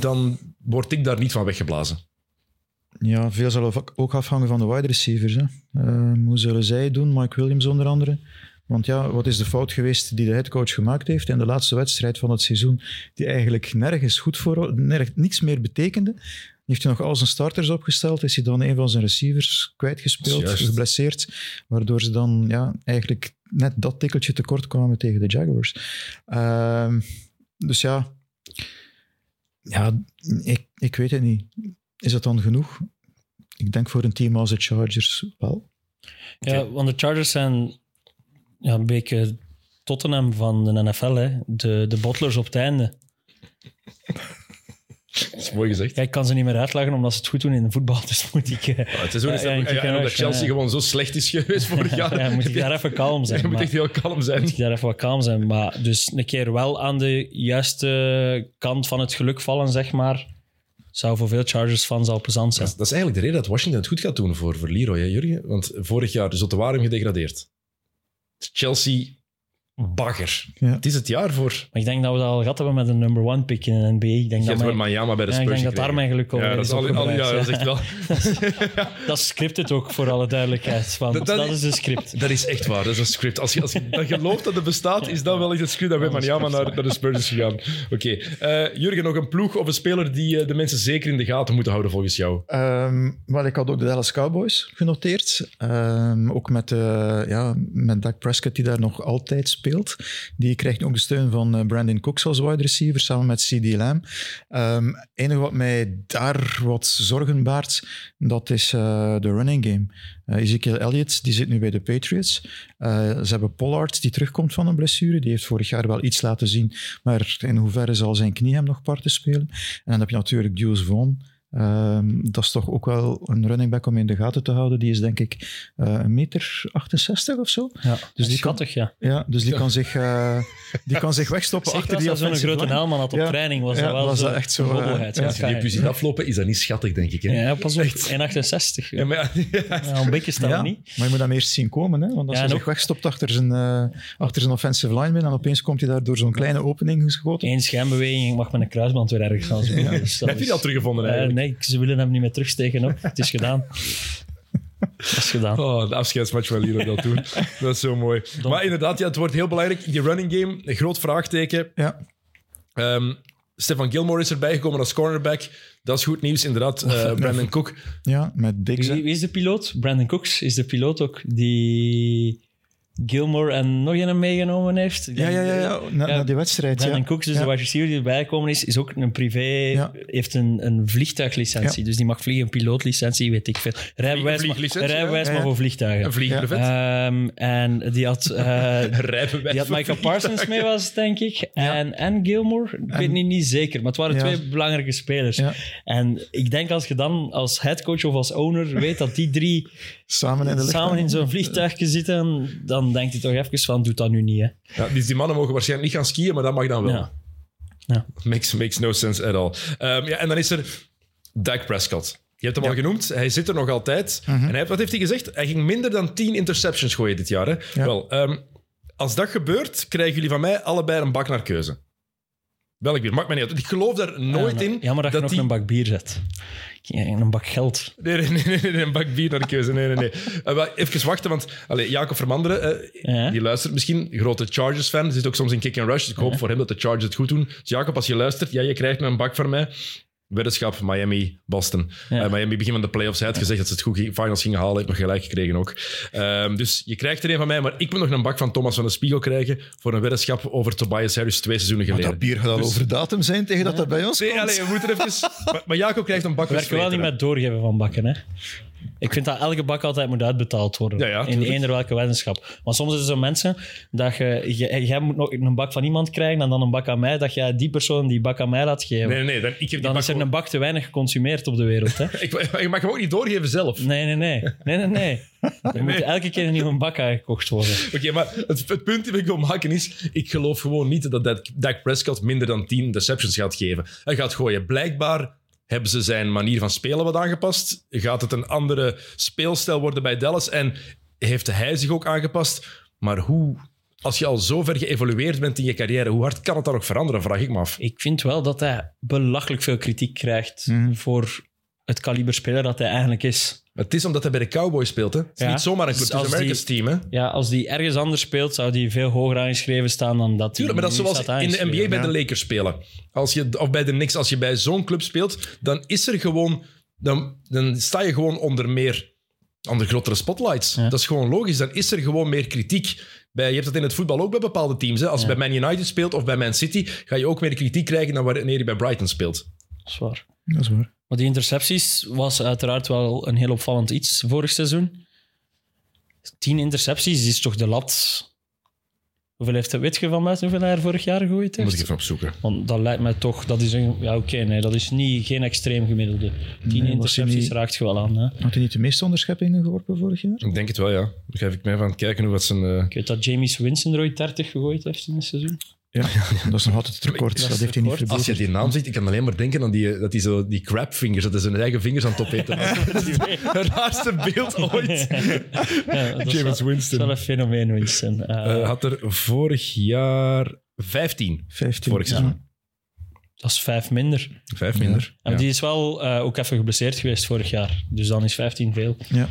Speaker 1: dan word ik daar niet van weggeblazen.
Speaker 3: Ja, veel zal ook- afhangen van de wide receivers. Hè. Ehm, hoe zullen zij doen? Mike Williams onder andere. Want ja, wat is de fout geweest die de headcoach gemaakt heeft in de laatste wedstrijd van het seizoen, die eigenlijk nergens goed voor, nerg, niks meer betekende? Heeft hij nog al zijn starters opgesteld? Is hij dan een van zijn receivers kwijtgespeeld,
Speaker 1: Juist.
Speaker 3: geblesseerd? Waardoor ze dan ja, eigenlijk net dat tikkeltje tekort kwamen tegen de Jaguars. Ehm, dus ja, ja ik, ik weet het niet. Is dat dan genoeg? Ik denk voor een team als de Chargers wel.
Speaker 2: Ja, want de Chargers zijn ja, een beetje Tottenham van de NFL. Hè. De, de bottlers op het einde.
Speaker 1: Dat is mooi gezegd.
Speaker 2: Ja, ik kan ze niet meer uitleggen omdat ze het goed doen in de voetbal. Dus moet ik... eh,
Speaker 1: Ja, het seizoen is
Speaker 2: Ja,
Speaker 1: dat,
Speaker 2: ja, ik
Speaker 1: omdat Chelsea
Speaker 2: ja.
Speaker 1: gewoon zo slecht is geweest vorig jaar.
Speaker 2: ja, moet ik daar even kalm zijn.
Speaker 1: Je moet
Speaker 2: maar-
Speaker 1: echt heel kalm zijn.
Speaker 2: moet je daar even wat kalm zijn. Maar dus een keer wel aan de juiste kant van het geluk vallen, zeg maar. Zou voor veel Chargers-fans al plezant zijn.
Speaker 1: Dat is, dat is eigenlijk de reden dat Washington het goed gaat doen voor, voor Leroy, hè, Jurgen? Want vorig jaar is Ottewarum gedegradeerd. Chelsea, bagger.
Speaker 3: Ja.
Speaker 1: Het is het jaar voor...
Speaker 2: Maar ik denk dat we dat al gehad hebben met een number one pick in de NBA. Ik denk,
Speaker 1: Je
Speaker 2: dat
Speaker 1: hebt met
Speaker 2: mijn,
Speaker 1: Miami bij de
Speaker 2: ja, ik denk dat daar mijn geluk al
Speaker 1: Ja, dat is, al, al, ja, dat is echt wel...
Speaker 2: Dat is scripted ook, voor alle duidelijkheid. Want
Speaker 1: Dat-
Speaker 2: dat,
Speaker 1: dat-
Speaker 2: is de script.
Speaker 1: Dat is echt waar, dat is een script. Als je, als je dat gelooft dat het bestaat, is dat wel echt een script dat bij Miami
Speaker 2: script,
Speaker 1: naar, naar de Spurs is gegaan. Oké. Eh, Jurgen, nog een ploeg of een speler die eh, de mensen zeker in de gaten moeten houden volgens jou?
Speaker 3: Ehm, wel, ik had ook de Dallas Cowboys genoteerd. Ehm, ook met, eh ja, met Dak Prescott, die daar nog altijd speelt. Die krijgt ook de steun van eh, Brandon Cooks als wide receiver, samen met C.D. Lamb. Ehm enige wat mij daar wat zorgen baart, dat is eh, de running game. Eh, Ezekiel Elliott, die zit nu bij de Patriots. Ze hebben Pollard, die terugkomt van een blessure. Die heeft vorig jaar wel iets laten zien, maar in hoeverre zal zijn knie hem nog parten spelen? En dan heb je natuurlijk Jules Vaughn. Ehm, dat is toch ook wel een running back om in de gaten te houden. Die is denk ik eh, een meter 68 of zo.
Speaker 2: Ja,
Speaker 3: Dus die
Speaker 2: schattig, ja.
Speaker 3: Ja, dus die, kan, zich, eh, die kan zich wegstoppen
Speaker 2: Zeker
Speaker 3: achter
Speaker 2: als
Speaker 3: die
Speaker 2: hij zo'n grote helman had op
Speaker 3: Ja.
Speaker 2: training, was
Speaker 3: Ja,
Speaker 2: dat wel
Speaker 3: was
Speaker 2: zo,
Speaker 3: dat echt zo,
Speaker 2: een hobbelheid.
Speaker 3: ja.
Speaker 2: Ja,
Speaker 1: Als je die ziet aflopen, is dat niet schattig, denk ik. Hè?
Speaker 2: ja, pas op.
Speaker 1: Echt.
Speaker 2: 1,68.
Speaker 1: Ja,
Speaker 2: Ja,
Speaker 1: maar,
Speaker 2: ja, een beetje het niet.
Speaker 3: maar je moet hem eerst zien komen. Hè? Want als
Speaker 2: Ja,
Speaker 3: hij zich wegstopt achter zijn, eh, achter zijn offensive lineman en opeens komt hij daar door zo'n kleine opening geschoten.
Speaker 2: Eén schijnbeweging, ik mag met een kruisband weer ergens gaan. Dus
Speaker 1: heb je die al teruggevonden eigenlijk?
Speaker 2: Nee, ze willen hem niet meer terugsteken op. Het is gedaan. Het is gedaan.
Speaker 1: Oh, de afscheidsmatch van Leroy dat doen. Dat is zo mooi. Maar inderdaad, ja, het wordt heel belangrijk. Die running game, een groot vraagteken.
Speaker 3: Ja,
Speaker 1: Ehm, Stefan Gilmore is erbij gekomen als cornerback. Dat is goed nieuws, inderdaad. Eh, Brandon Cook.
Speaker 3: ja met Diggs.
Speaker 2: Wie is de piloot? Brandon Cooks is de piloot ook die Gilmore en nog een meegenomen heeft.
Speaker 3: Ja, ja, ja, ja. Na,
Speaker 2: Ja,
Speaker 3: na die wedstrijd. Ja.
Speaker 2: Cooks, dus
Speaker 3: Ja.
Speaker 2: de wide receiver die erbij gekomen is, is ook een privé,
Speaker 3: Ja.
Speaker 2: heeft een, een vliegtuiglicentie. Dus die mag vliegen, een pilootlicentie, weet ik veel. Rijbewijs, maar, rijbewijs
Speaker 3: ja.
Speaker 2: maar voor
Speaker 1: Een
Speaker 2: vliegtuigen.
Speaker 1: vliegbrevet.
Speaker 2: Ehm, en die had, eh,
Speaker 1: Een rijbewijs
Speaker 2: die had Michael. Parsons mee, was denk ik. En, en Gilmore. Ik weet niet, niet zeker, maar het waren
Speaker 3: Ja.
Speaker 2: twee belangrijke spelers.
Speaker 3: Ja.
Speaker 2: En ik denk als je dan als headcoach of als owner weet dat die drie
Speaker 3: Samen in de lucht.
Speaker 2: samen in zo'n vliegtuigje zitten, dan denkt hij toch even van, doe dat nu niet. Hè.
Speaker 1: Ja, dus die mannen mogen waarschijnlijk niet gaan skiën, maar dat mag dan wel.
Speaker 2: Ja. Ja.
Speaker 1: Makes, makes no sense at all. Ehm, ja, en dan is er Dak Prescott. Je hebt hem al genoemd. Hij zit er nog altijd.
Speaker 3: Mhm.
Speaker 1: En hij, wat heeft hij gezegd? Hij ging minder dan 10 interceptions gooien dit jaar. Hè?
Speaker 3: Ja.
Speaker 1: Wel, ehm, als dat gebeurt, krijgen jullie van mij allebei een bak naar keuze. Welk bier? Maakt mij niet uit. Ik geloof daar nooit
Speaker 2: Ja,
Speaker 1: in.
Speaker 2: Jammer dat, je nog
Speaker 1: die-
Speaker 2: een bak bier zet. Een bak geld.
Speaker 1: Nee, nee, nee, nee, nee, een bak bier naar de keuze. Nee, nee, nee. Eh, even wachten, want allee, Jacob Vermanderen,
Speaker 2: Ja.
Speaker 1: die luistert misschien, grote Chargers-fan, zit ook soms in Kick and Rush, dus ik hoop voor hem dat de Chargers het goed doen. Dus Jacob, als je luistert, ja, je krijgt een bak van mij. Weddenschap, Miami, Boston.
Speaker 2: Ja.
Speaker 1: Eh, Miami begin van de playoffs. Hij had gezegd dat ze het goed finals gingen halen. Heeft nog gelijk gekregen ook. Ehm, dus je krijgt er een van mij, maar ik moet nog een bak van Thomas van de Spiegel krijgen voor een weddenschap over Tobias Harris twee seizoenen
Speaker 3: Maar
Speaker 1: geleden.
Speaker 3: dat bier gaat al
Speaker 1: Dus-
Speaker 3: over datum zijn tegen dat dat bij ons
Speaker 1: Nee,
Speaker 3: komt.
Speaker 1: allee, we moeten even... maar, maar Jacob krijgt een bak
Speaker 2: We werken wel niet met doorgeven van bakken. Hè? Ik vind dat elke bak altijd moet uitbetaald worden.
Speaker 1: Ja, ja,
Speaker 2: in eender welke weddenschap. Maar soms is er zo mensen dat je, je- jij moet nog een bak van iemand krijgen en dan een bak aan mij, dat jij die persoon die bak aan mij laat geven.
Speaker 1: Nee, nee. Dan, ik heb
Speaker 2: dan is er een bak te weinig geconsumeerd op de wereld. Hè?
Speaker 1: ik, je mag hem ook niet doorgeven zelf.
Speaker 2: Nee, nee, nee. nee, nee, nee. Er moet elke keer een nieuwe bak aangekocht worden.
Speaker 1: Oké, maar het, het punt die ik wil maken is, ik geloof gewoon niet dat Dak- Dak Prescott minder dan 10 deceptions gaat geven. Hij gaat gooien. Blijkbaar hebben ze zijn manier van spelen wat aangepast. Gaat het een andere speelstijl worden bij Dallas en heeft hij zich ook aangepast. Maar hoe, als je al zo ver geëvolueerd bent in je carrière, hoe hard kan het dan nog veranderen, vraag ik me af.
Speaker 2: Ik vind wel dat hij belachelijk veel kritiek krijgt
Speaker 3: Mhm.
Speaker 2: voor het kaliber speler dat hij eigenlijk is.
Speaker 1: Het is omdat hij bij de Cowboys speelt. Hè. Het is
Speaker 2: Ja.
Speaker 1: niet zomaar een club,
Speaker 2: Dus
Speaker 1: het is team. Hè.
Speaker 2: Ja, als die ergens anders speelt, zou die veel hoger aangeschreven staan dan dat
Speaker 1: Tuurlijk, maar dat is zoals in de NBA bij
Speaker 3: ja.
Speaker 1: de Lakers spelen. Als je, of bij de Knicks, als je bij zo'n club speelt, dan is er gewoon... Dan, dan sta je gewoon onder meer... Onder grotere spotlights.
Speaker 2: Ja.
Speaker 1: Dat is gewoon logisch. Dan is er gewoon meer kritiek. Bij, je hebt dat in het voetbal ook bij bepaalde teams. Hè. Als je bij Man United speelt of bij Man City, ga je ook meer kritiek krijgen dan wanneer je bij Brighton speelt.
Speaker 2: Dat is waar.
Speaker 3: Dat is waar.
Speaker 2: Maar die intercepties was uiteraard wel een heel opvallend iets vorig seizoen. Tien intercepties is toch de lat. Hoeveel heeft hij, weet je van mij hoeveel hij er vorig jaar gegooid
Speaker 1: Dat moet ik
Speaker 2: heeft?
Speaker 1: even opzoeken.
Speaker 2: Want dat lijkt mij toch, dat is een, ja oké, nee, dat is niet, geen extreem gemiddelde. Tien
Speaker 3: Nee,
Speaker 2: intercepties
Speaker 3: niet-
Speaker 2: raakt je wel aan. Hè?
Speaker 3: Had hij niet de meeste onderscheppingen geworpen vorig jaar?
Speaker 1: Ik denk het wel, ja. Dan ga ik mee van kijken hoe wat zijn... eh,
Speaker 2: Ik weet dat James Winston er ooit 30 gegooid heeft in het seizoen.
Speaker 3: Ja, dat is nog altijd het record.
Speaker 2: Dat
Speaker 3: Dat,
Speaker 2: is
Speaker 3: heeft hij niet.
Speaker 1: Als je die naam ziet, ik kan alleen maar denken aan die, dat hij zo die crabfingers, dat hij zijn eigen vingers aan het opeten was. Het raarste beeld ooit.
Speaker 2: Ja, dat is
Speaker 1: James
Speaker 2: wel-
Speaker 1: Winston.
Speaker 2: Dat is wel een fenomeen, Winston. Eh,
Speaker 1: Eh, had er vorig jaar 15.
Speaker 3: 15.
Speaker 1: Vorig seizoen.
Speaker 2: dat is vijf minder.
Speaker 1: Vijf minder.
Speaker 2: En
Speaker 1: Ja.
Speaker 2: die is wel eh, ook even geblesseerd geweest vorig jaar. Dus dan is 15 veel.
Speaker 3: Ja,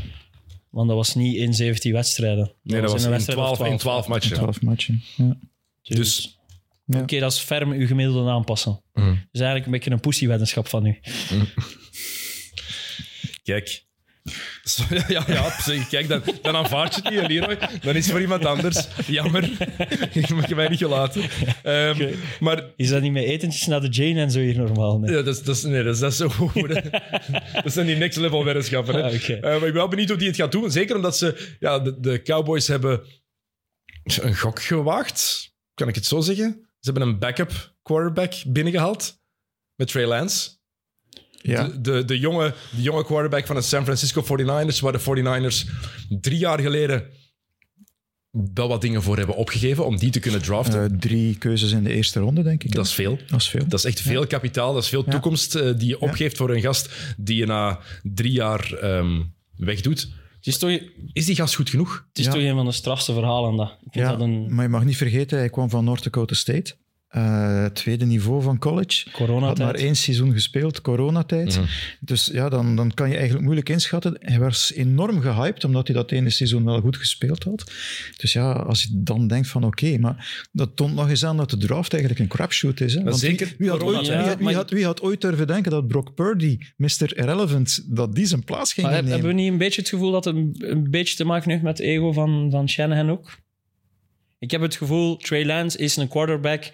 Speaker 2: Want dat was niet in 17 wedstrijden.
Speaker 1: Nee, dat was in
Speaker 2: wedstrijd of
Speaker 1: 12, in 12 matchen.
Speaker 3: 12 matchen. Ja.
Speaker 1: Dus
Speaker 3: Ja.
Speaker 2: Oké, dat is ferm uw gemiddelde aanpassen.
Speaker 1: Mhm.
Speaker 2: Dus eigenlijk een beetje een pussy-weddenschap van u.
Speaker 1: kijk. Zo, ja, ja, ja, zeg, kijk, dan, dan aanvaard je het niet, Leroy. Dan is het voor iemand anders. Jammer. Je mag je mij niet gelaten. Ehm,
Speaker 2: Oké.
Speaker 1: Maar
Speaker 2: Is dat niet met etentjes naar de Jane en zo hier normaal? Nee.
Speaker 1: Ja, dat is, dat is, nee, dat is, dat is zo goed. dat zijn die next level weddenschappen. Hè.
Speaker 2: Ah.
Speaker 1: Eh, maar ik ben wel benieuwd hoe die het gaat doen. Zeker omdat ze, ja, de, de Cowboys hebben een gok gewaagd. Kan ik het zo zeggen? Ze hebben een backup quarterback binnengehaald met Trey Lance.
Speaker 3: Ja.
Speaker 1: De, de, de, jonge, de jonge quarterback van de San Francisco 49ers, waar de 49ers drie jaar geleden wel wat dingen voor hebben opgegeven om die te kunnen draften.
Speaker 3: Eh, drie keuzes in de eerste ronde, denk ik.
Speaker 1: dat is veel.
Speaker 3: Dat is veel.
Speaker 1: Dat is echt veel kapitaal, dat is veel toekomst eh, die je opgeeft voor een gast die je na drie jaar ehm, wegdoet.
Speaker 2: Het is, toch, het
Speaker 1: Is die gast goed genoeg?
Speaker 2: is
Speaker 3: Ja.
Speaker 2: toch een van de strafste verhalen. Dat. Ik vind
Speaker 3: Ja,
Speaker 2: dat een
Speaker 3: maar je mag niet vergeten, hij kwam van North Dakota State. Eh, tweede niveau van college. Had maar één seizoen gespeeld, coronatijd.
Speaker 1: Mhm.
Speaker 3: Dus ja, dan, dan kan je eigenlijk moeilijk inschatten. Hij was enorm gehyped, omdat hij dat ene seizoen wel goed gespeeld had. Dus ja, als je dan denkt van oké, maar dat toont nog eens aan dat de draft eigenlijk een crapshoot is. Hè? Want
Speaker 1: zeker
Speaker 3: wie, wie, had ooit, wie, had, wie,
Speaker 2: Ja, maar-
Speaker 3: had, wie had ooit durven denken dat Brock Purdy, Mr. Irrelevant, dat die zijn plaats ging
Speaker 2: Maar hebben we niet een beetje het gevoel dat het een, een beetje te maken heeft met het ego van, van Shanahan ook? Ik heb het gevoel, Trey Lance is een quarterback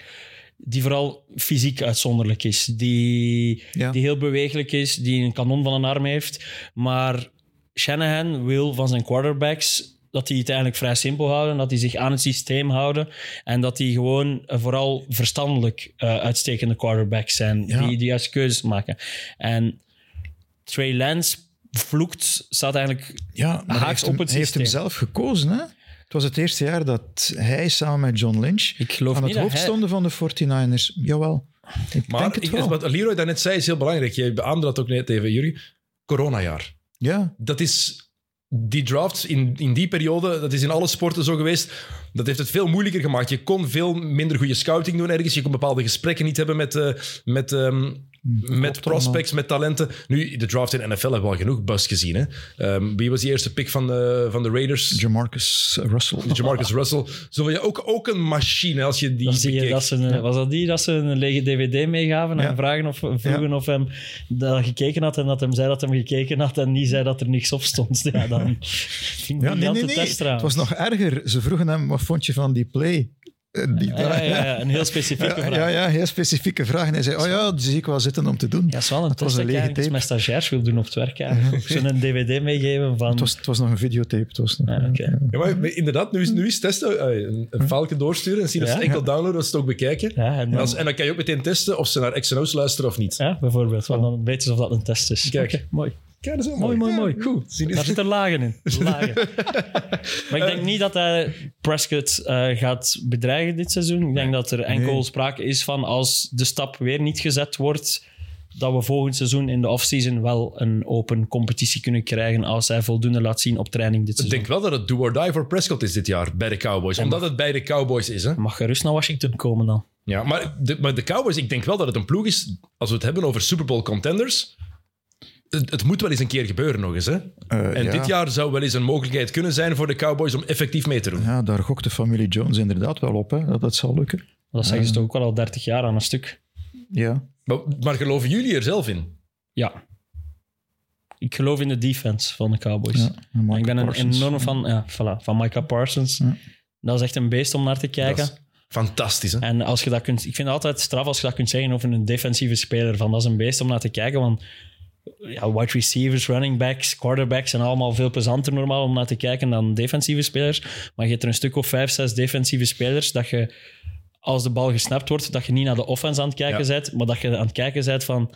Speaker 2: die vooral fysiek uitzonderlijk is. Die,
Speaker 3: Ja.
Speaker 2: die heel bewegelijk is, die een kanon van een arm heeft. Maar Shanahan wil van zijn quarterbacks dat die het eigenlijk vrij simpel houden, dat die zich aan het systeem houden en dat die gewoon vooral verstandelijk eh, uitstekende quarterbacks zijn,
Speaker 3: Ja.
Speaker 2: die de juiste keuzes maken. En Trey Lance vloekt, staat eigenlijk
Speaker 3: Ja,
Speaker 2: Haaks op
Speaker 3: hem,
Speaker 2: het
Speaker 3: hij heeft hem
Speaker 2: systeem.
Speaker 3: zelf gekozen. Hè? Het was het eerste jaar dat hij samen met John Lynch
Speaker 2: Ik geloof
Speaker 3: aan het hoofd
Speaker 2: hij-
Speaker 3: stonden van de 49ers. Jawel, ik
Speaker 1: Maar
Speaker 3: denk het
Speaker 1: ik,
Speaker 3: wel.
Speaker 1: wat Leroy daarnet zei is heel belangrijk. Je beaamde dat ook net even, Jury. Coronajaar.
Speaker 3: Ja,
Speaker 1: Dat is... Die drafts in, in die periode, dat is in alle sporten zo geweest, dat heeft het veel moeilijker gemaakt. Je kon veel minder goede scouting doen ergens. Je kon bepaalde gesprekken niet hebben met, eh, met, ehm, met prospects, met talenten. Nu, de draft in NFL hebben we al genoeg buzz gezien. Hè? Ehm, wie was die eerste pick van de, van de Raiders?
Speaker 3: Jamarcus Russell.
Speaker 1: Jamarcus Russell. Zo wil je ook, ook een machine als je die
Speaker 2: Dan zie je
Speaker 1: bekeek.
Speaker 2: dat ze een, Was dat die dat ze een lege DVD meegaven en
Speaker 3: Ja.
Speaker 2: vragen of, vroegen of hem dat gekeken had en dat hem zei dat hem gekeken had en niet zei dat er niks op stond? Ja, dan ging
Speaker 3: Ja,
Speaker 2: die
Speaker 3: nee,
Speaker 2: aan
Speaker 3: nee,
Speaker 2: de
Speaker 3: nee. Het was nog erger. Ze vroegen hem, wat vond je van die play? Eh, Die
Speaker 2: Ja, ja, ja, ja, een heel specifieke
Speaker 3: Ja,
Speaker 2: vraag.
Speaker 3: ja, ja, heel specifieke vraag. En hij zei, oh ja, die zie ik wel zitten om te doen.
Speaker 2: Ja, dat is wel een
Speaker 3: Het was
Speaker 2: test
Speaker 3: een
Speaker 2: dat
Speaker 3: lege tape.
Speaker 2: met stagiairs wil doen op het werk. eigenlijk. Zo'n een dvd meegeven van...
Speaker 3: Het was, het was nog een videotape. Het was nog,
Speaker 2: Ah, oké.
Speaker 1: Ja, maar inderdaad, nu is, nu is testen. eh, een, een file doorsturen en zien of
Speaker 2: Ja.
Speaker 1: ze enkel downloaden of ze het ook bekijken.
Speaker 2: Ja, en
Speaker 1: En,
Speaker 2: dan,
Speaker 1: als- en dan kan je ook meteen testen of ze naar X&O's luisteren of niet.
Speaker 2: ja, bijvoorbeeld. Want dan weten ze of dat een test is.
Speaker 1: Kijk.
Speaker 2: Mooi.
Speaker 1: Kijk, dat is wel
Speaker 2: Mooi, mooi, mooi.
Speaker 1: Goed. Zien
Speaker 2: Daar zitten lagen in. Lagen. maar ik denk niet dat hij Prescott eh, gaat bedreigen dit seizoen. Ik denk dat er enkel
Speaker 3: Nee.
Speaker 2: sprake is van als de stap weer niet gezet wordt, dat we volgend seizoen in de offseason wel een open competitie kunnen krijgen als hij voldoende laat zien op training dit
Speaker 1: Ik
Speaker 2: seizoen.
Speaker 1: denk wel dat het do or die voor Prescott is dit jaar bij de Cowboys. Omdat het bij de Cowboys is. Hè?
Speaker 2: Mag gerust naar Washington komen dan.
Speaker 1: Ja, maar de, maar de Cowboys, ik denk wel dat het een ploeg is, als we het hebben over Super Bowl contenders. Het, het moet wel eens een keer gebeuren nog eens. Hè?
Speaker 3: Eh,
Speaker 1: En
Speaker 3: ja.
Speaker 1: dit jaar zou wel eens een mogelijkheid kunnen zijn voor de Cowboys om effectief mee te doen.
Speaker 3: Ja, daar gokt de familie Jones inderdaad wel op, hè, dat het zal lukken.
Speaker 2: Dat zeggen ze toch ook wel al 30 jaar aan een stuk.
Speaker 3: Ja.
Speaker 1: Maar, maar geloven jullie er zelf in?
Speaker 2: Ja. Ik geloof in de defense van de Cowboys.
Speaker 3: ja. En Micah
Speaker 2: ik ben een
Speaker 3: Parsons.
Speaker 2: enorm van, ja, voilà, van Micah Parsons.
Speaker 3: Ja.
Speaker 2: Dat is echt een beest om naar te kijken.
Speaker 1: Dat is fantastisch. Hè?
Speaker 2: En als je dat kunt, ik vind het altijd straf als je dat kunt zeggen over een defensieve speler. Van dat is een beest om naar te kijken. Want ja, wide receivers, running backs, quarterbacks zijn allemaal veel plezanter normaal om naar te kijken dan defensieve spelers. Maar je hebt er een stuk of vijf, zes defensieve spelers dat je, als de bal gesnapt wordt, dat je niet naar de offense aan het kijken
Speaker 1: Ja.
Speaker 2: bent, maar dat je aan het kijken bent van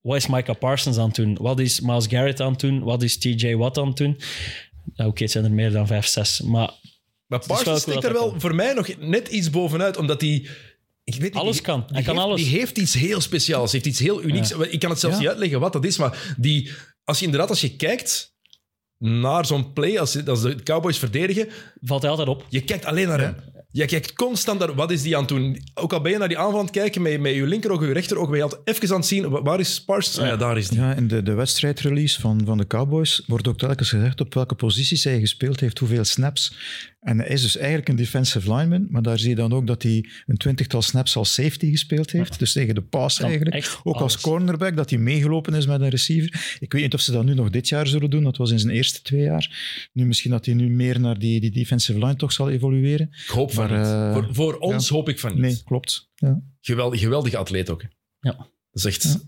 Speaker 2: wat is Micah Parsons aan het doen? Wat is Miles Garrett aan het doen? Wat is TJ Watt aan het doen? Ja, Oké, het zijn er meer dan vijf, zes. Maar
Speaker 1: Maar Parsons
Speaker 2: cool dat
Speaker 1: er wel voor mij nog net iets bovenuit, omdat hij... Ik weet niet,
Speaker 2: Alles
Speaker 1: die-
Speaker 2: kan. Hij
Speaker 1: die
Speaker 2: kan
Speaker 1: heeft,
Speaker 2: alles.
Speaker 1: Die heeft iets heel speciaals, heeft iets heel unieks. Ik kan het zelfs
Speaker 3: Ja.
Speaker 1: niet uitleggen wat dat is, maar die, als je inderdaad, als je kijkt naar zo'n play, als, als de Cowboys verdedigen,
Speaker 2: valt hij altijd op.
Speaker 1: je kijkt alleen naar hem. Je kijkt constant naar wat is die aan het doen. Ook al ben je naar die aanval aan het kijken, met, met je linkeroog en je rechteroog, ben je altijd even aan het zien, wa- waar is Parsons? Ah ja, daar is die.
Speaker 3: Ja, in de, de wedstrijdrelease van, van de Cowboys wordt ook telkens gezegd op welke posities hij gespeeld heeft, hoeveel snaps. En hij is dus eigenlijk een defensive lineman, maar daar zie je dan ook dat hij een twintigtal snaps als safety gespeeld heeft. Dus tegen de pass eigenlijk. Ook als cornerback, dat hij meegelopen is met een receiver. Ik weet niet of ze dat nu nog dit jaar zullen doen, dat was in zijn eerste twee jaar. Nu misschien dat hij nu meer naar die, die defensive line toch zal evolueren.
Speaker 1: Ik hoop van
Speaker 3: Maar,
Speaker 1: niet.
Speaker 3: eh,
Speaker 1: voor, voor ons hoop ik van niet.
Speaker 3: Nee, klopt. Ja.
Speaker 1: Geweldig, geweldige atleet ook. hè.
Speaker 2: Ja.
Speaker 1: Dat is echt...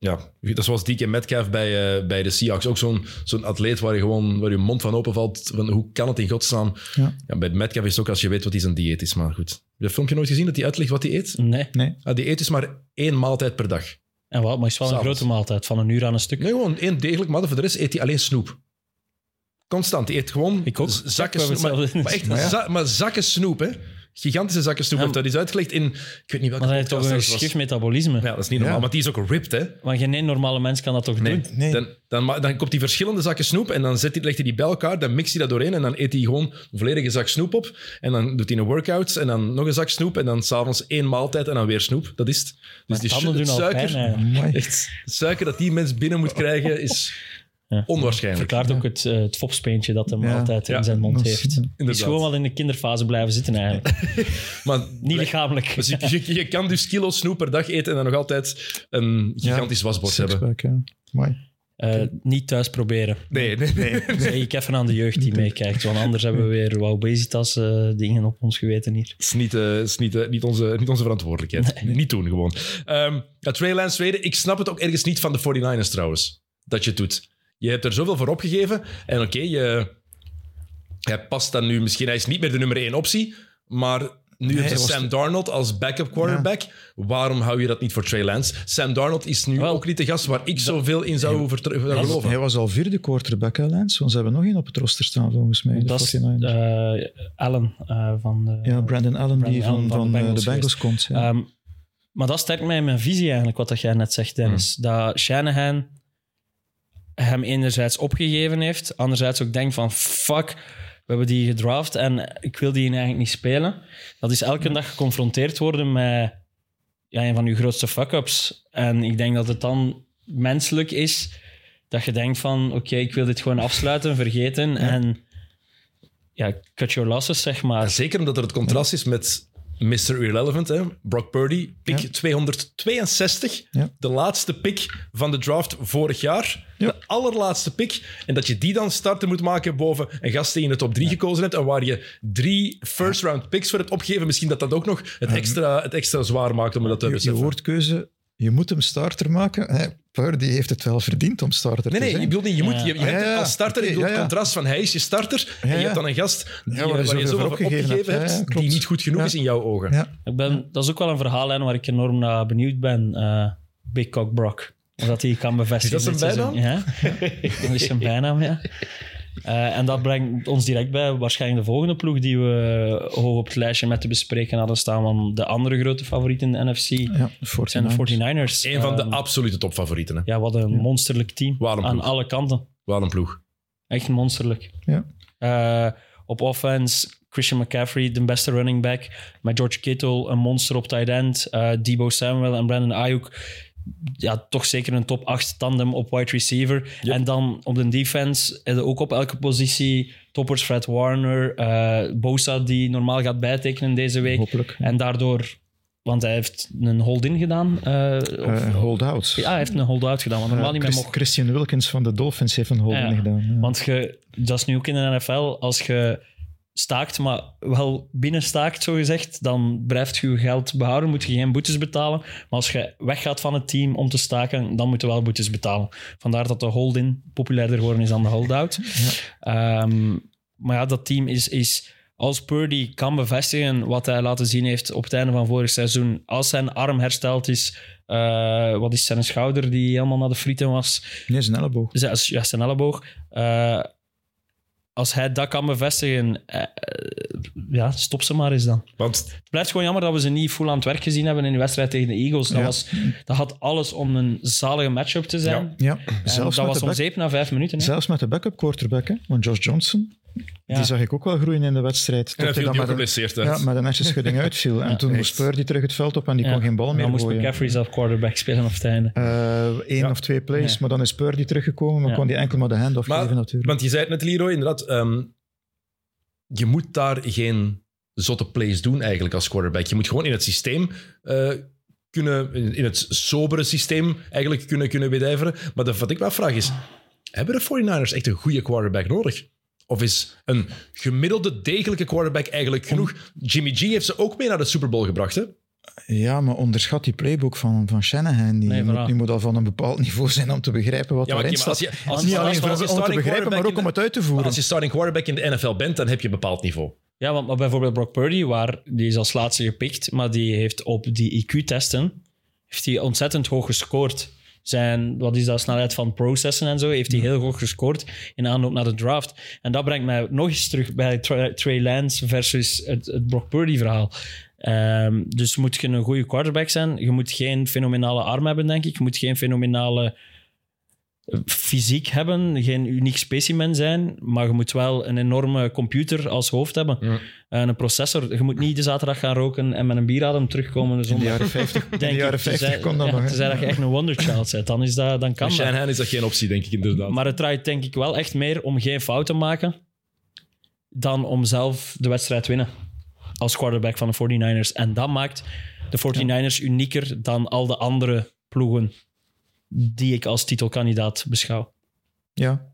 Speaker 1: Ja. dat is zoals DK Metcalf bij, eh, bij de Seahawks. Ook zo'n zo'n atleet waar je gewoon waar je mond van openvalt. Van, hoe kan het in godsnaam?
Speaker 3: Ja.
Speaker 1: Ja, bij Metcalf is het ook als je weet wat hij zijn dieet is. Maar goed. Heb je dat filmpje nooit gezien dat hij uitlegt wat hij eet?
Speaker 2: Nee.
Speaker 3: Nee.
Speaker 1: Ah, die eet dus maar één maaltijd per dag.
Speaker 2: En wat, maar het is wel een
Speaker 1: S'avonds.
Speaker 2: grote maaltijd van een uur aan een stuk.
Speaker 1: Nee, gewoon één degelijk, maar voor de rest eet hij alleen snoep. Constant. Hij eet gewoon
Speaker 2: Ik ook.
Speaker 1: z- zakken
Speaker 2: we
Speaker 1: snoep. Maar,
Speaker 2: hetzelfde.
Speaker 1: maar echt,
Speaker 3: Maar ja.
Speaker 1: za- maar zakken snoep, hè. Gigantische zakken snoep.
Speaker 2: Ja.
Speaker 1: heeft dat is uitgelegd in... Ik weet niet welke
Speaker 2: Maar hij heeft toch een geschikt metabolisme.
Speaker 1: Ja, dat is niet normaal.
Speaker 3: Ja.
Speaker 1: Maar die is ook ripped, hè.
Speaker 2: Want geen één normale mens kan dat toch
Speaker 1: Nee.
Speaker 2: doen?
Speaker 3: Nee.
Speaker 1: Dan, dan, ma- dan komt hij verschillende zakken snoep en dan zet hij, legt hij die bij elkaar, dan mixt hij dat doorheen en dan eet hij gewoon een volledige zak snoep op. En dan doet hij een workout en dan nog een zak snoep en dan s'avonds één maaltijd en dan weer snoep. Dat is het. Dus die
Speaker 2: tanden
Speaker 1: su-
Speaker 2: doen al
Speaker 1: suiker,
Speaker 2: pijn. eigenlijk.
Speaker 3: Amai.
Speaker 1: echt, de suiker dat die mens binnen moet krijgen is
Speaker 2: Ja.
Speaker 1: onwaarschijnlijk.
Speaker 2: Verklaart ook het, eh, het fopspeentje dat hem
Speaker 3: Ja.
Speaker 2: altijd in
Speaker 1: Ja.
Speaker 2: zijn mond
Speaker 3: Dat is-
Speaker 2: heeft. Die is
Speaker 1: Inderdaad.
Speaker 2: gewoon wel in de kinderfase blijven zitten eigenlijk.
Speaker 1: Maar
Speaker 2: Niet lichamelijk.
Speaker 1: dus je, je, je kan dus kilo snoep per dag eten en dan nog altijd een gigantisch wasbord hebben.
Speaker 3: Sixpack, ja. Amai.
Speaker 2: Eh, niet thuis proberen.
Speaker 1: Nee, nee, nee.
Speaker 2: Zeg ik even aan de jeugd die meekijkt. Want anders hebben we weer wat obesitas eh, dingen op ons geweten hier.
Speaker 1: Het is niet, eh, is niet, eh, niet, onze, niet onze verantwoordelijkheid. Niet doen gewoon. Ehm ja, Trey Lance. Ik snap het ook ergens niet van de 49ers trouwens. Dat je het doet. Je hebt er zoveel voor opgegeven. En oké, je hij past dan nu misschien... Hij is niet meer de nummer één optie. Maar nu heb je Sam Darnold als backup quarterback. Waarom hou je dat niet voor Trey Lance? Sam Darnold is nu
Speaker 2: Wel,
Speaker 1: ook niet de gast waar ik zoveel in zou zou geloven.
Speaker 3: Hij was al vierde quarterback, hè, Lance? Want ze hebben nog één op het roster staan, volgens mij.
Speaker 2: Dat is
Speaker 3: 49ers.
Speaker 2: eh, Allen eh, van de...
Speaker 3: ja, Brandon Allen, die
Speaker 2: Brandon
Speaker 3: van,
Speaker 2: Allen van
Speaker 3: van,
Speaker 2: de
Speaker 3: eh,
Speaker 2: Bengals
Speaker 3: de Bengals komt. Ja.
Speaker 2: Ehm, maar dat sterkt mij in mijn visie eigenlijk, wat dat jij net zegt, Dennis. Dat Shanahan hem enerzijds opgegeven heeft, anderzijds ook denkt van fuck, we hebben die gedraft en ik wil die eigenlijk niet spelen. Dat is elke dag geconfronteerd worden met ja, een van je grootste fuck-ups. En ik denk dat het dan menselijk is dat je denkt van, oké, ik wil dit gewoon afsluiten, vergeten en ja, cut your losses, zeg maar.
Speaker 1: Zeker omdat er het contrast is met Mr. Irrelevant, hè? Brock Purdy, pick
Speaker 3: Ja.
Speaker 1: 262.
Speaker 3: Ja.
Speaker 1: De laatste pick van de draft vorig jaar.
Speaker 3: Ja.
Speaker 1: De allerlaatste pick. En dat je die dan starter moet maken boven een gast die je in de top 3 gekozen hebt. En waar je drie first round picks voor hebt opgegeven. Misschien dat dat ook nog het extra, het extra zwaar maakt om dat te
Speaker 3: Je, je
Speaker 1: beseffen.
Speaker 3: woordkeuze, je moet hem starter maken. Purdy heeft het wel verdiend om starter
Speaker 1: Nee,
Speaker 3: te
Speaker 1: nee,
Speaker 3: zijn.
Speaker 1: ik bedoel niet. Je, moet, je, je
Speaker 3: Ah,
Speaker 1: hebt als starter. Ik bedoel
Speaker 3: ja.
Speaker 1: het contrast van hij is je starter. en je hebt dan een gast die,
Speaker 3: waar je
Speaker 1: waar je
Speaker 3: zoveel opgegeven
Speaker 1: opgegeven
Speaker 3: hebt.
Speaker 1: hebt,
Speaker 3: Ja, ja,
Speaker 1: die niet goed genoeg
Speaker 3: Ja.
Speaker 1: is in jouw ogen.
Speaker 3: Ja.
Speaker 2: Ik ben, dat is ook wel een verhaallijn waar ik enorm naar benieuwd ben. eh, Big Cock Brock. Of dat hij kan bevestigen.
Speaker 1: Is dat zijn
Speaker 2: seizoen. Ja, dat is zijn bijnaam, ja. Eh, en dat brengt ons direct bij waarschijnlijk de volgende ploeg die we hoog op het lijstje met te bespreken hadden staan. Want de andere grote favoriet in de NFC
Speaker 3: Ja, de 49ers.
Speaker 2: zijn de 49ers.
Speaker 1: Een van de
Speaker 2: Ehm,
Speaker 1: absolute topfavorieten. Hè.
Speaker 2: ja, wat een monsterlijk team.
Speaker 1: Wat een
Speaker 2: Aan alle kanten.
Speaker 1: Wat een ploeg.
Speaker 2: Echt monsterlijk.
Speaker 3: Ja.
Speaker 2: Eh, op offense, Christian McCaffrey, de beste running back. Met George Kittle, een monster op tight end. Eh, Debo Samuel en Brandon Ayuk. Ja, toch zeker een top 8 tandem op wide receiver. En dan op de defense, ook op elke positie. Toppers Fred Warner, eh, Bosa die normaal gaat bijtekenen deze week.
Speaker 3: Hopelijk.
Speaker 2: En daardoor, want hij heeft een hold-in gedaan. eh, of-
Speaker 3: Eh, hold-out.
Speaker 2: ja, hij heeft een hold-out gedaan, want normaal niet meer mocht.
Speaker 3: Christian Wilkins van de Dolphins heeft een hold-in
Speaker 2: Ja,
Speaker 3: gedaan. ja.
Speaker 2: Want je, dat is nu ook in de NFL, als je staakt, maar wel binnen staakt, zo gezegd, dan blijft je je geld behouden, moet je geen boetes betalen. Maar als je weggaat van het team om te staken, dan moet je wel boetes betalen. Vandaar dat de hold-in populairder geworden is dan de hold-out. Ehm, maar ja, dat team is, is... Als Purdy kan bevestigen wat hij laten zien heeft op het einde van vorig seizoen, als zijn arm hersteld is, eh, wat is zijn schouder die helemaal naar de frieten was,
Speaker 3: Nee, zijn elleboog.
Speaker 2: ja, ja, zijn elleboog. Eh, als hij dat kan bevestigen, eh, eh, ja, stop ze maar eens dan.
Speaker 1: Want
Speaker 2: Het blijft gewoon jammer dat we ze niet full aan het werk gezien hebben in de wedstrijd tegen de Eagles. Dat,
Speaker 3: Ja.
Speaker 2: was, dat had alles om een zalige matchup te zijn.
Speaker 3: Ja,
Speaker 2: En
Speaker 3: zelfs
Speaker 2: dat
Speaker 3: met,
Speaker 2: was
Speaker 3: de
Speaker 2: om zeep na vijf minuten. Hè?
Speaker 3: zelfs met de backup quarterback, hè? want Josh Johnson,
Speaker 2: Ja.
Speaker 3: die zag ik ook wel groeien in de wedstrijd.
Speaker 1: en
Speaker 3: Tot
Speaker 1: hij
Speaker 3: dan met een, ja, met een hersenschudding uitviel. En
Speaker 2: Ja,
Speaker 3: toen moest Purdy terug het veld op en die
Speaker 2: Ja.
Speaker 3: kon geen bal meer
Speaker 2: dan moest
Speaker 3: gooien.
Speaker 2: McCaffrey zelf quarterback spelen op het einde.
Speaker 3: Eén
Speaker 1: Ja.
Speaker 3: of twee plays,
Speaker 2: Ja.
Speaker 3: maar dan is Purdy teruggekomen, maar
Speaker 2: Ja.
Speaker 3: kon die enkel maar de hand-off
Speaker 1: Maar-
Speaker 3: geven natuurlijk.
Speaker 1: Want je zei het net, Leroy, inderdaad. ehm, je moet daar geen zotte plays doen eigenlijk als quarterback. Je moet gewoon in het systeem eh, kunnen, in het sobere systeem eigenlijk kunnen, kunnen wedijveren. Maar de, wat ik me afvraag is, hebben de 49ers echt een goede quarterback nodig? Of is een gemiddelde, degelijke quarterback eigenlijk genoeg? Jimmy G heeft ze ook mee naar de Super Bowl gebracht, hè?
Speaker 3: Ja, maar onderschat die playbook van, van Shanahan. Die,
Speaker 2: Nee,
Speaker 3: moet, die moet al van een bepaald niveau zijn om te begrijpen wat
Speaker 1: Ja, maar
Speaker 3: staat.
Speaker 1: als je- als-
Speaker 3: Niet alleen om te
Speaker 1: starting
Speaker 3: begrijpen, maar ook
Speaker 1: quarterback
Speaker 3: om het uit te
Speaker 1: Maar
Speaker 3: voeren.
Speaker 1: als je starting quarterback in de NFL bent, dan heb je een bepaald niveau.
Speaker 2: Ja, want maar bijvoorbeeld Brock Purdy, waar, die is als laatste gepikt, maar die heeft op die IQ-testen heeft hij ontzettend hoog gescoord. Zijn, wat is dat, snelheid van processen en zo, heeft hij heel hoog gescoord in aanloop naar de draft. En dat brengt mij nog eens terug bij Tra- Trey Lance versus het, het Brock Purdy-verhaal. Ehm, dus moet je een goede quarterback zijn. Je moet geen fenomenale arm hebben, denk ik. Je moet geen fenomenale fysiek hebben, geen uniek specimen zijn, maar je moet wel een enorme computer als hoofd hebben.
Speaker 1: Ja.
Speaker 2: En een processor. Je moet niet de zaterdag gaan roken en met een bieradem terugkomen de
Speaker 3: In de
Speaker 2: zondag.
Speaker 3: jaren 50, in de
Speaker 2: Denk
Speaker 3: jaren
Speaker 2: ik.
Speaker 3: 50
Speaker 2: Tenzij-
Speaker 3: kon dat
Speaker 2: ja,
Speaker 3: nog. hè.
Speaker 2: Tenzij dat je echt een wonderchild bent, dan, is dat, dan kan dat.
Speaker 1: Shanahan is dat geen optie, denk ik inderdaad.
Speaker 2: Maar het draait denk ik wel echt meer om geen fout te maken dan om zelf de wedstrijd te winnen als quarterback van de 49ers. En dat maakt de 49ers unieker dan al de andere ploegen die ik als titelkandidaat beschouw.
Speaker 3: Ja.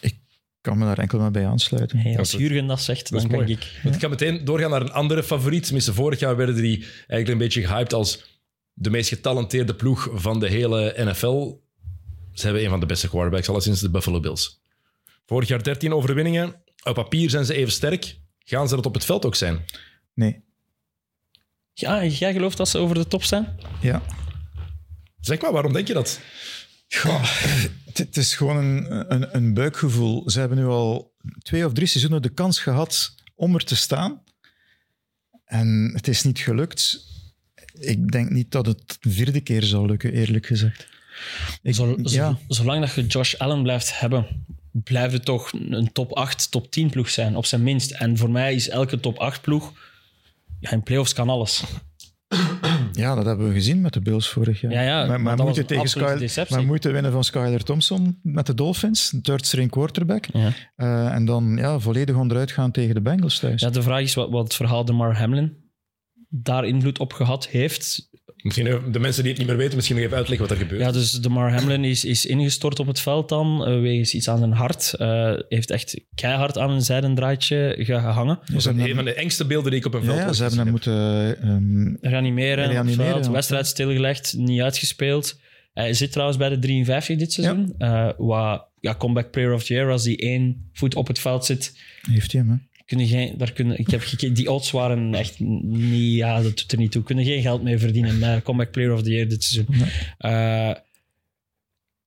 Speaker 3: Ik kan me daar enkel maar bij aansluiten.
Speaker 2: Hey, als
Speaker 1: dat-
Speaker 2: Jurgen dat zegt,
Speaker 1: dat
Speaker 2: dan denk
Speaker 1: mooi.
Speaker 2: ik...
Speaker 1: Want ik ga meteen doorgaan naar een andere favoriet. Tenminste, vorig jaar werden die eigenlijk een beetje gehyped als de meest getalenteerde ploeg van de hele NFL. Ze hebben een van de beste quarterbacks, alleszins de Buffalo Bills. Vorig jaar 13 overwinningen. Op papier zijn ze even sterk. Gaan ze dat op het veld ook zijn?
Speaker 3: Nee.
Speaker 2: Ja, jij gelooft dat ze over de top zijn?
Speaker 3: Ja.
Speaker 1: Zeg maar, waarom denk je dat?
Speaker 3: Goh, het, is gewoon een, een, een buikgevoel. Ze hebben nu al twee of drie seizoenen de kans gehad om er te staan. En het is niet gelukt. Ik denk niet dat het de vierde keer zal lukken, eerlijk gezegd. Ik, ja,
Speaker 2: Zolang dat je Josh Allen blijft hebben, blijft het toch een top 8, top 10 ploeg zijn, op zijn minst. En voor mij is elke top 8 ploeg, ja, in playoffs kan alles.
Speaker 3: Ja, dat hebben we gezien met de Bills vorig jaar.
Speaker 2: Ja, ja,
Speaker 3: maar,
Speaker 2: maar
Speaker 3: maar
Speaker 2: dat was
Speaker 3: moeten tegen Skyler, maar moeten winnen van Skyler Thompson met de Dolphins, een third string quarterback.
Speaker 2: Ja.
Speaker 3: Eh, en dan ja, volledig onderuit gaan tegen de Bengals thuis.
Speaker 2: Ja, de vraag is wat, wat het verhaal de Mar Hamlin daar invloed op gehad heeft.
Speaker 1: Misschien even de mensen die het niet meer weten, misschien nog even uitleggen wat er gebeurt.
Speaker 2: Ja, dus de Mar Hamlin is, is ingestort op het veld dan, eh, wegens iets aan zijn hart. Eh, heeft echt keihard aan een zijdendraadje gehangen.
Speaker 1: dat is
Speaker 3: Ze
Speaker 1: een, van de engste beelden die ik op een
Speaker 3: Ja,
Speaker 1: veld
Speaker 3: ja,
Speaker 1: ooit
Speaker 3: ze hebben hem
Speaker 1: heb.
Speaker 3: moeten... ehm,
Speaker 2: Reanimeren, op het
Speaker 3: Reanimeren,
Speaker 2: veld,
Speaker 3: ja.
Speaker 2: wedstrijd stilgelegd, niet uitgespeeld. Hij zit trouwens bij de 53 dit seizoen. Eh, wat, ja, comeback player of the year, als die één voet op het veld zit.
Speaker 3: heeft hij hem, hè?
Speaker 2: Kun je geen, daar kun, ik heb gekeken, die odds waren echt niet, ja, dat doet er niet toe. Kunnen geen geld mee verdienen met comeback player of the year dit seizoen. Eh,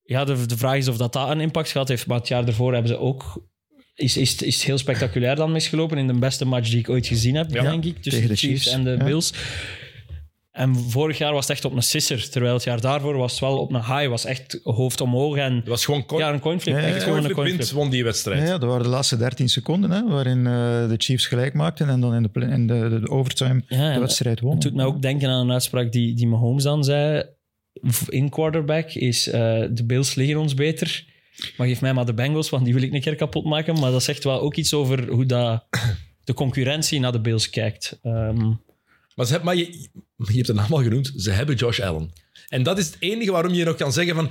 Speaker 2: ja, de, de vraag is of dat, dat een impact gehad heeft. Maar het jaar daarvoor hebben ze ook. Is, is, is het heel spectaculair dan misgelopen in de beste match die ik ooit gezien heb,
Speaker 1: Ja,
Speaker 2: denk ik. Tussen
Speaker 3: tegen
Speaker 2: de
Speaker 3: de
Speaker 2: Chiefs,
Speaker 3: Chiefs,
Speaker 2: en de
Speaker 3: ja.
Speaker 2: Bills. En vorig jaar was het echt op een sisser. Terwijl het jaar daarvoor was het wel op een high. Was echt hoofd omhoog. En
Speaker 1: Het was gewoon coin,
Speaker 2: ja, een coinflip.
Speaker 3: Ja,
Speaker 2: echt
Speaker 3: ja.
Speaker 2: gewoon een
Speaker 1: coinflip won die wedstrijd.
Speaker 3: Ja, ja, dat waren de laatste 13 seconden, hè, waarin eh, de Chiefs gelijk maakten en dan in de, in de, de, de overtime
Speaker 2: Ja,
Speaker 3: de wedstrijd
Speaker 2: Het
Speaker 3: wonnen.
Speaker 2: doet me ook denken aan een uitspraak die, die Mahomes dan zei. In quarterback is eh, de Bills liggen ons beter. Maar geef mij maar de Bengals, want die wil ik een keer kapot maken. Maar dat zegt wel ook iets over hoe dat de concurrentie naar de Bills kijkt. Ehm,
Speaker 1: Maar, ze hebben, maar je, je hebt het naam al genoemd, ze hebben Josh Allen. En dat is het enige waarom je nog kan zeggen van...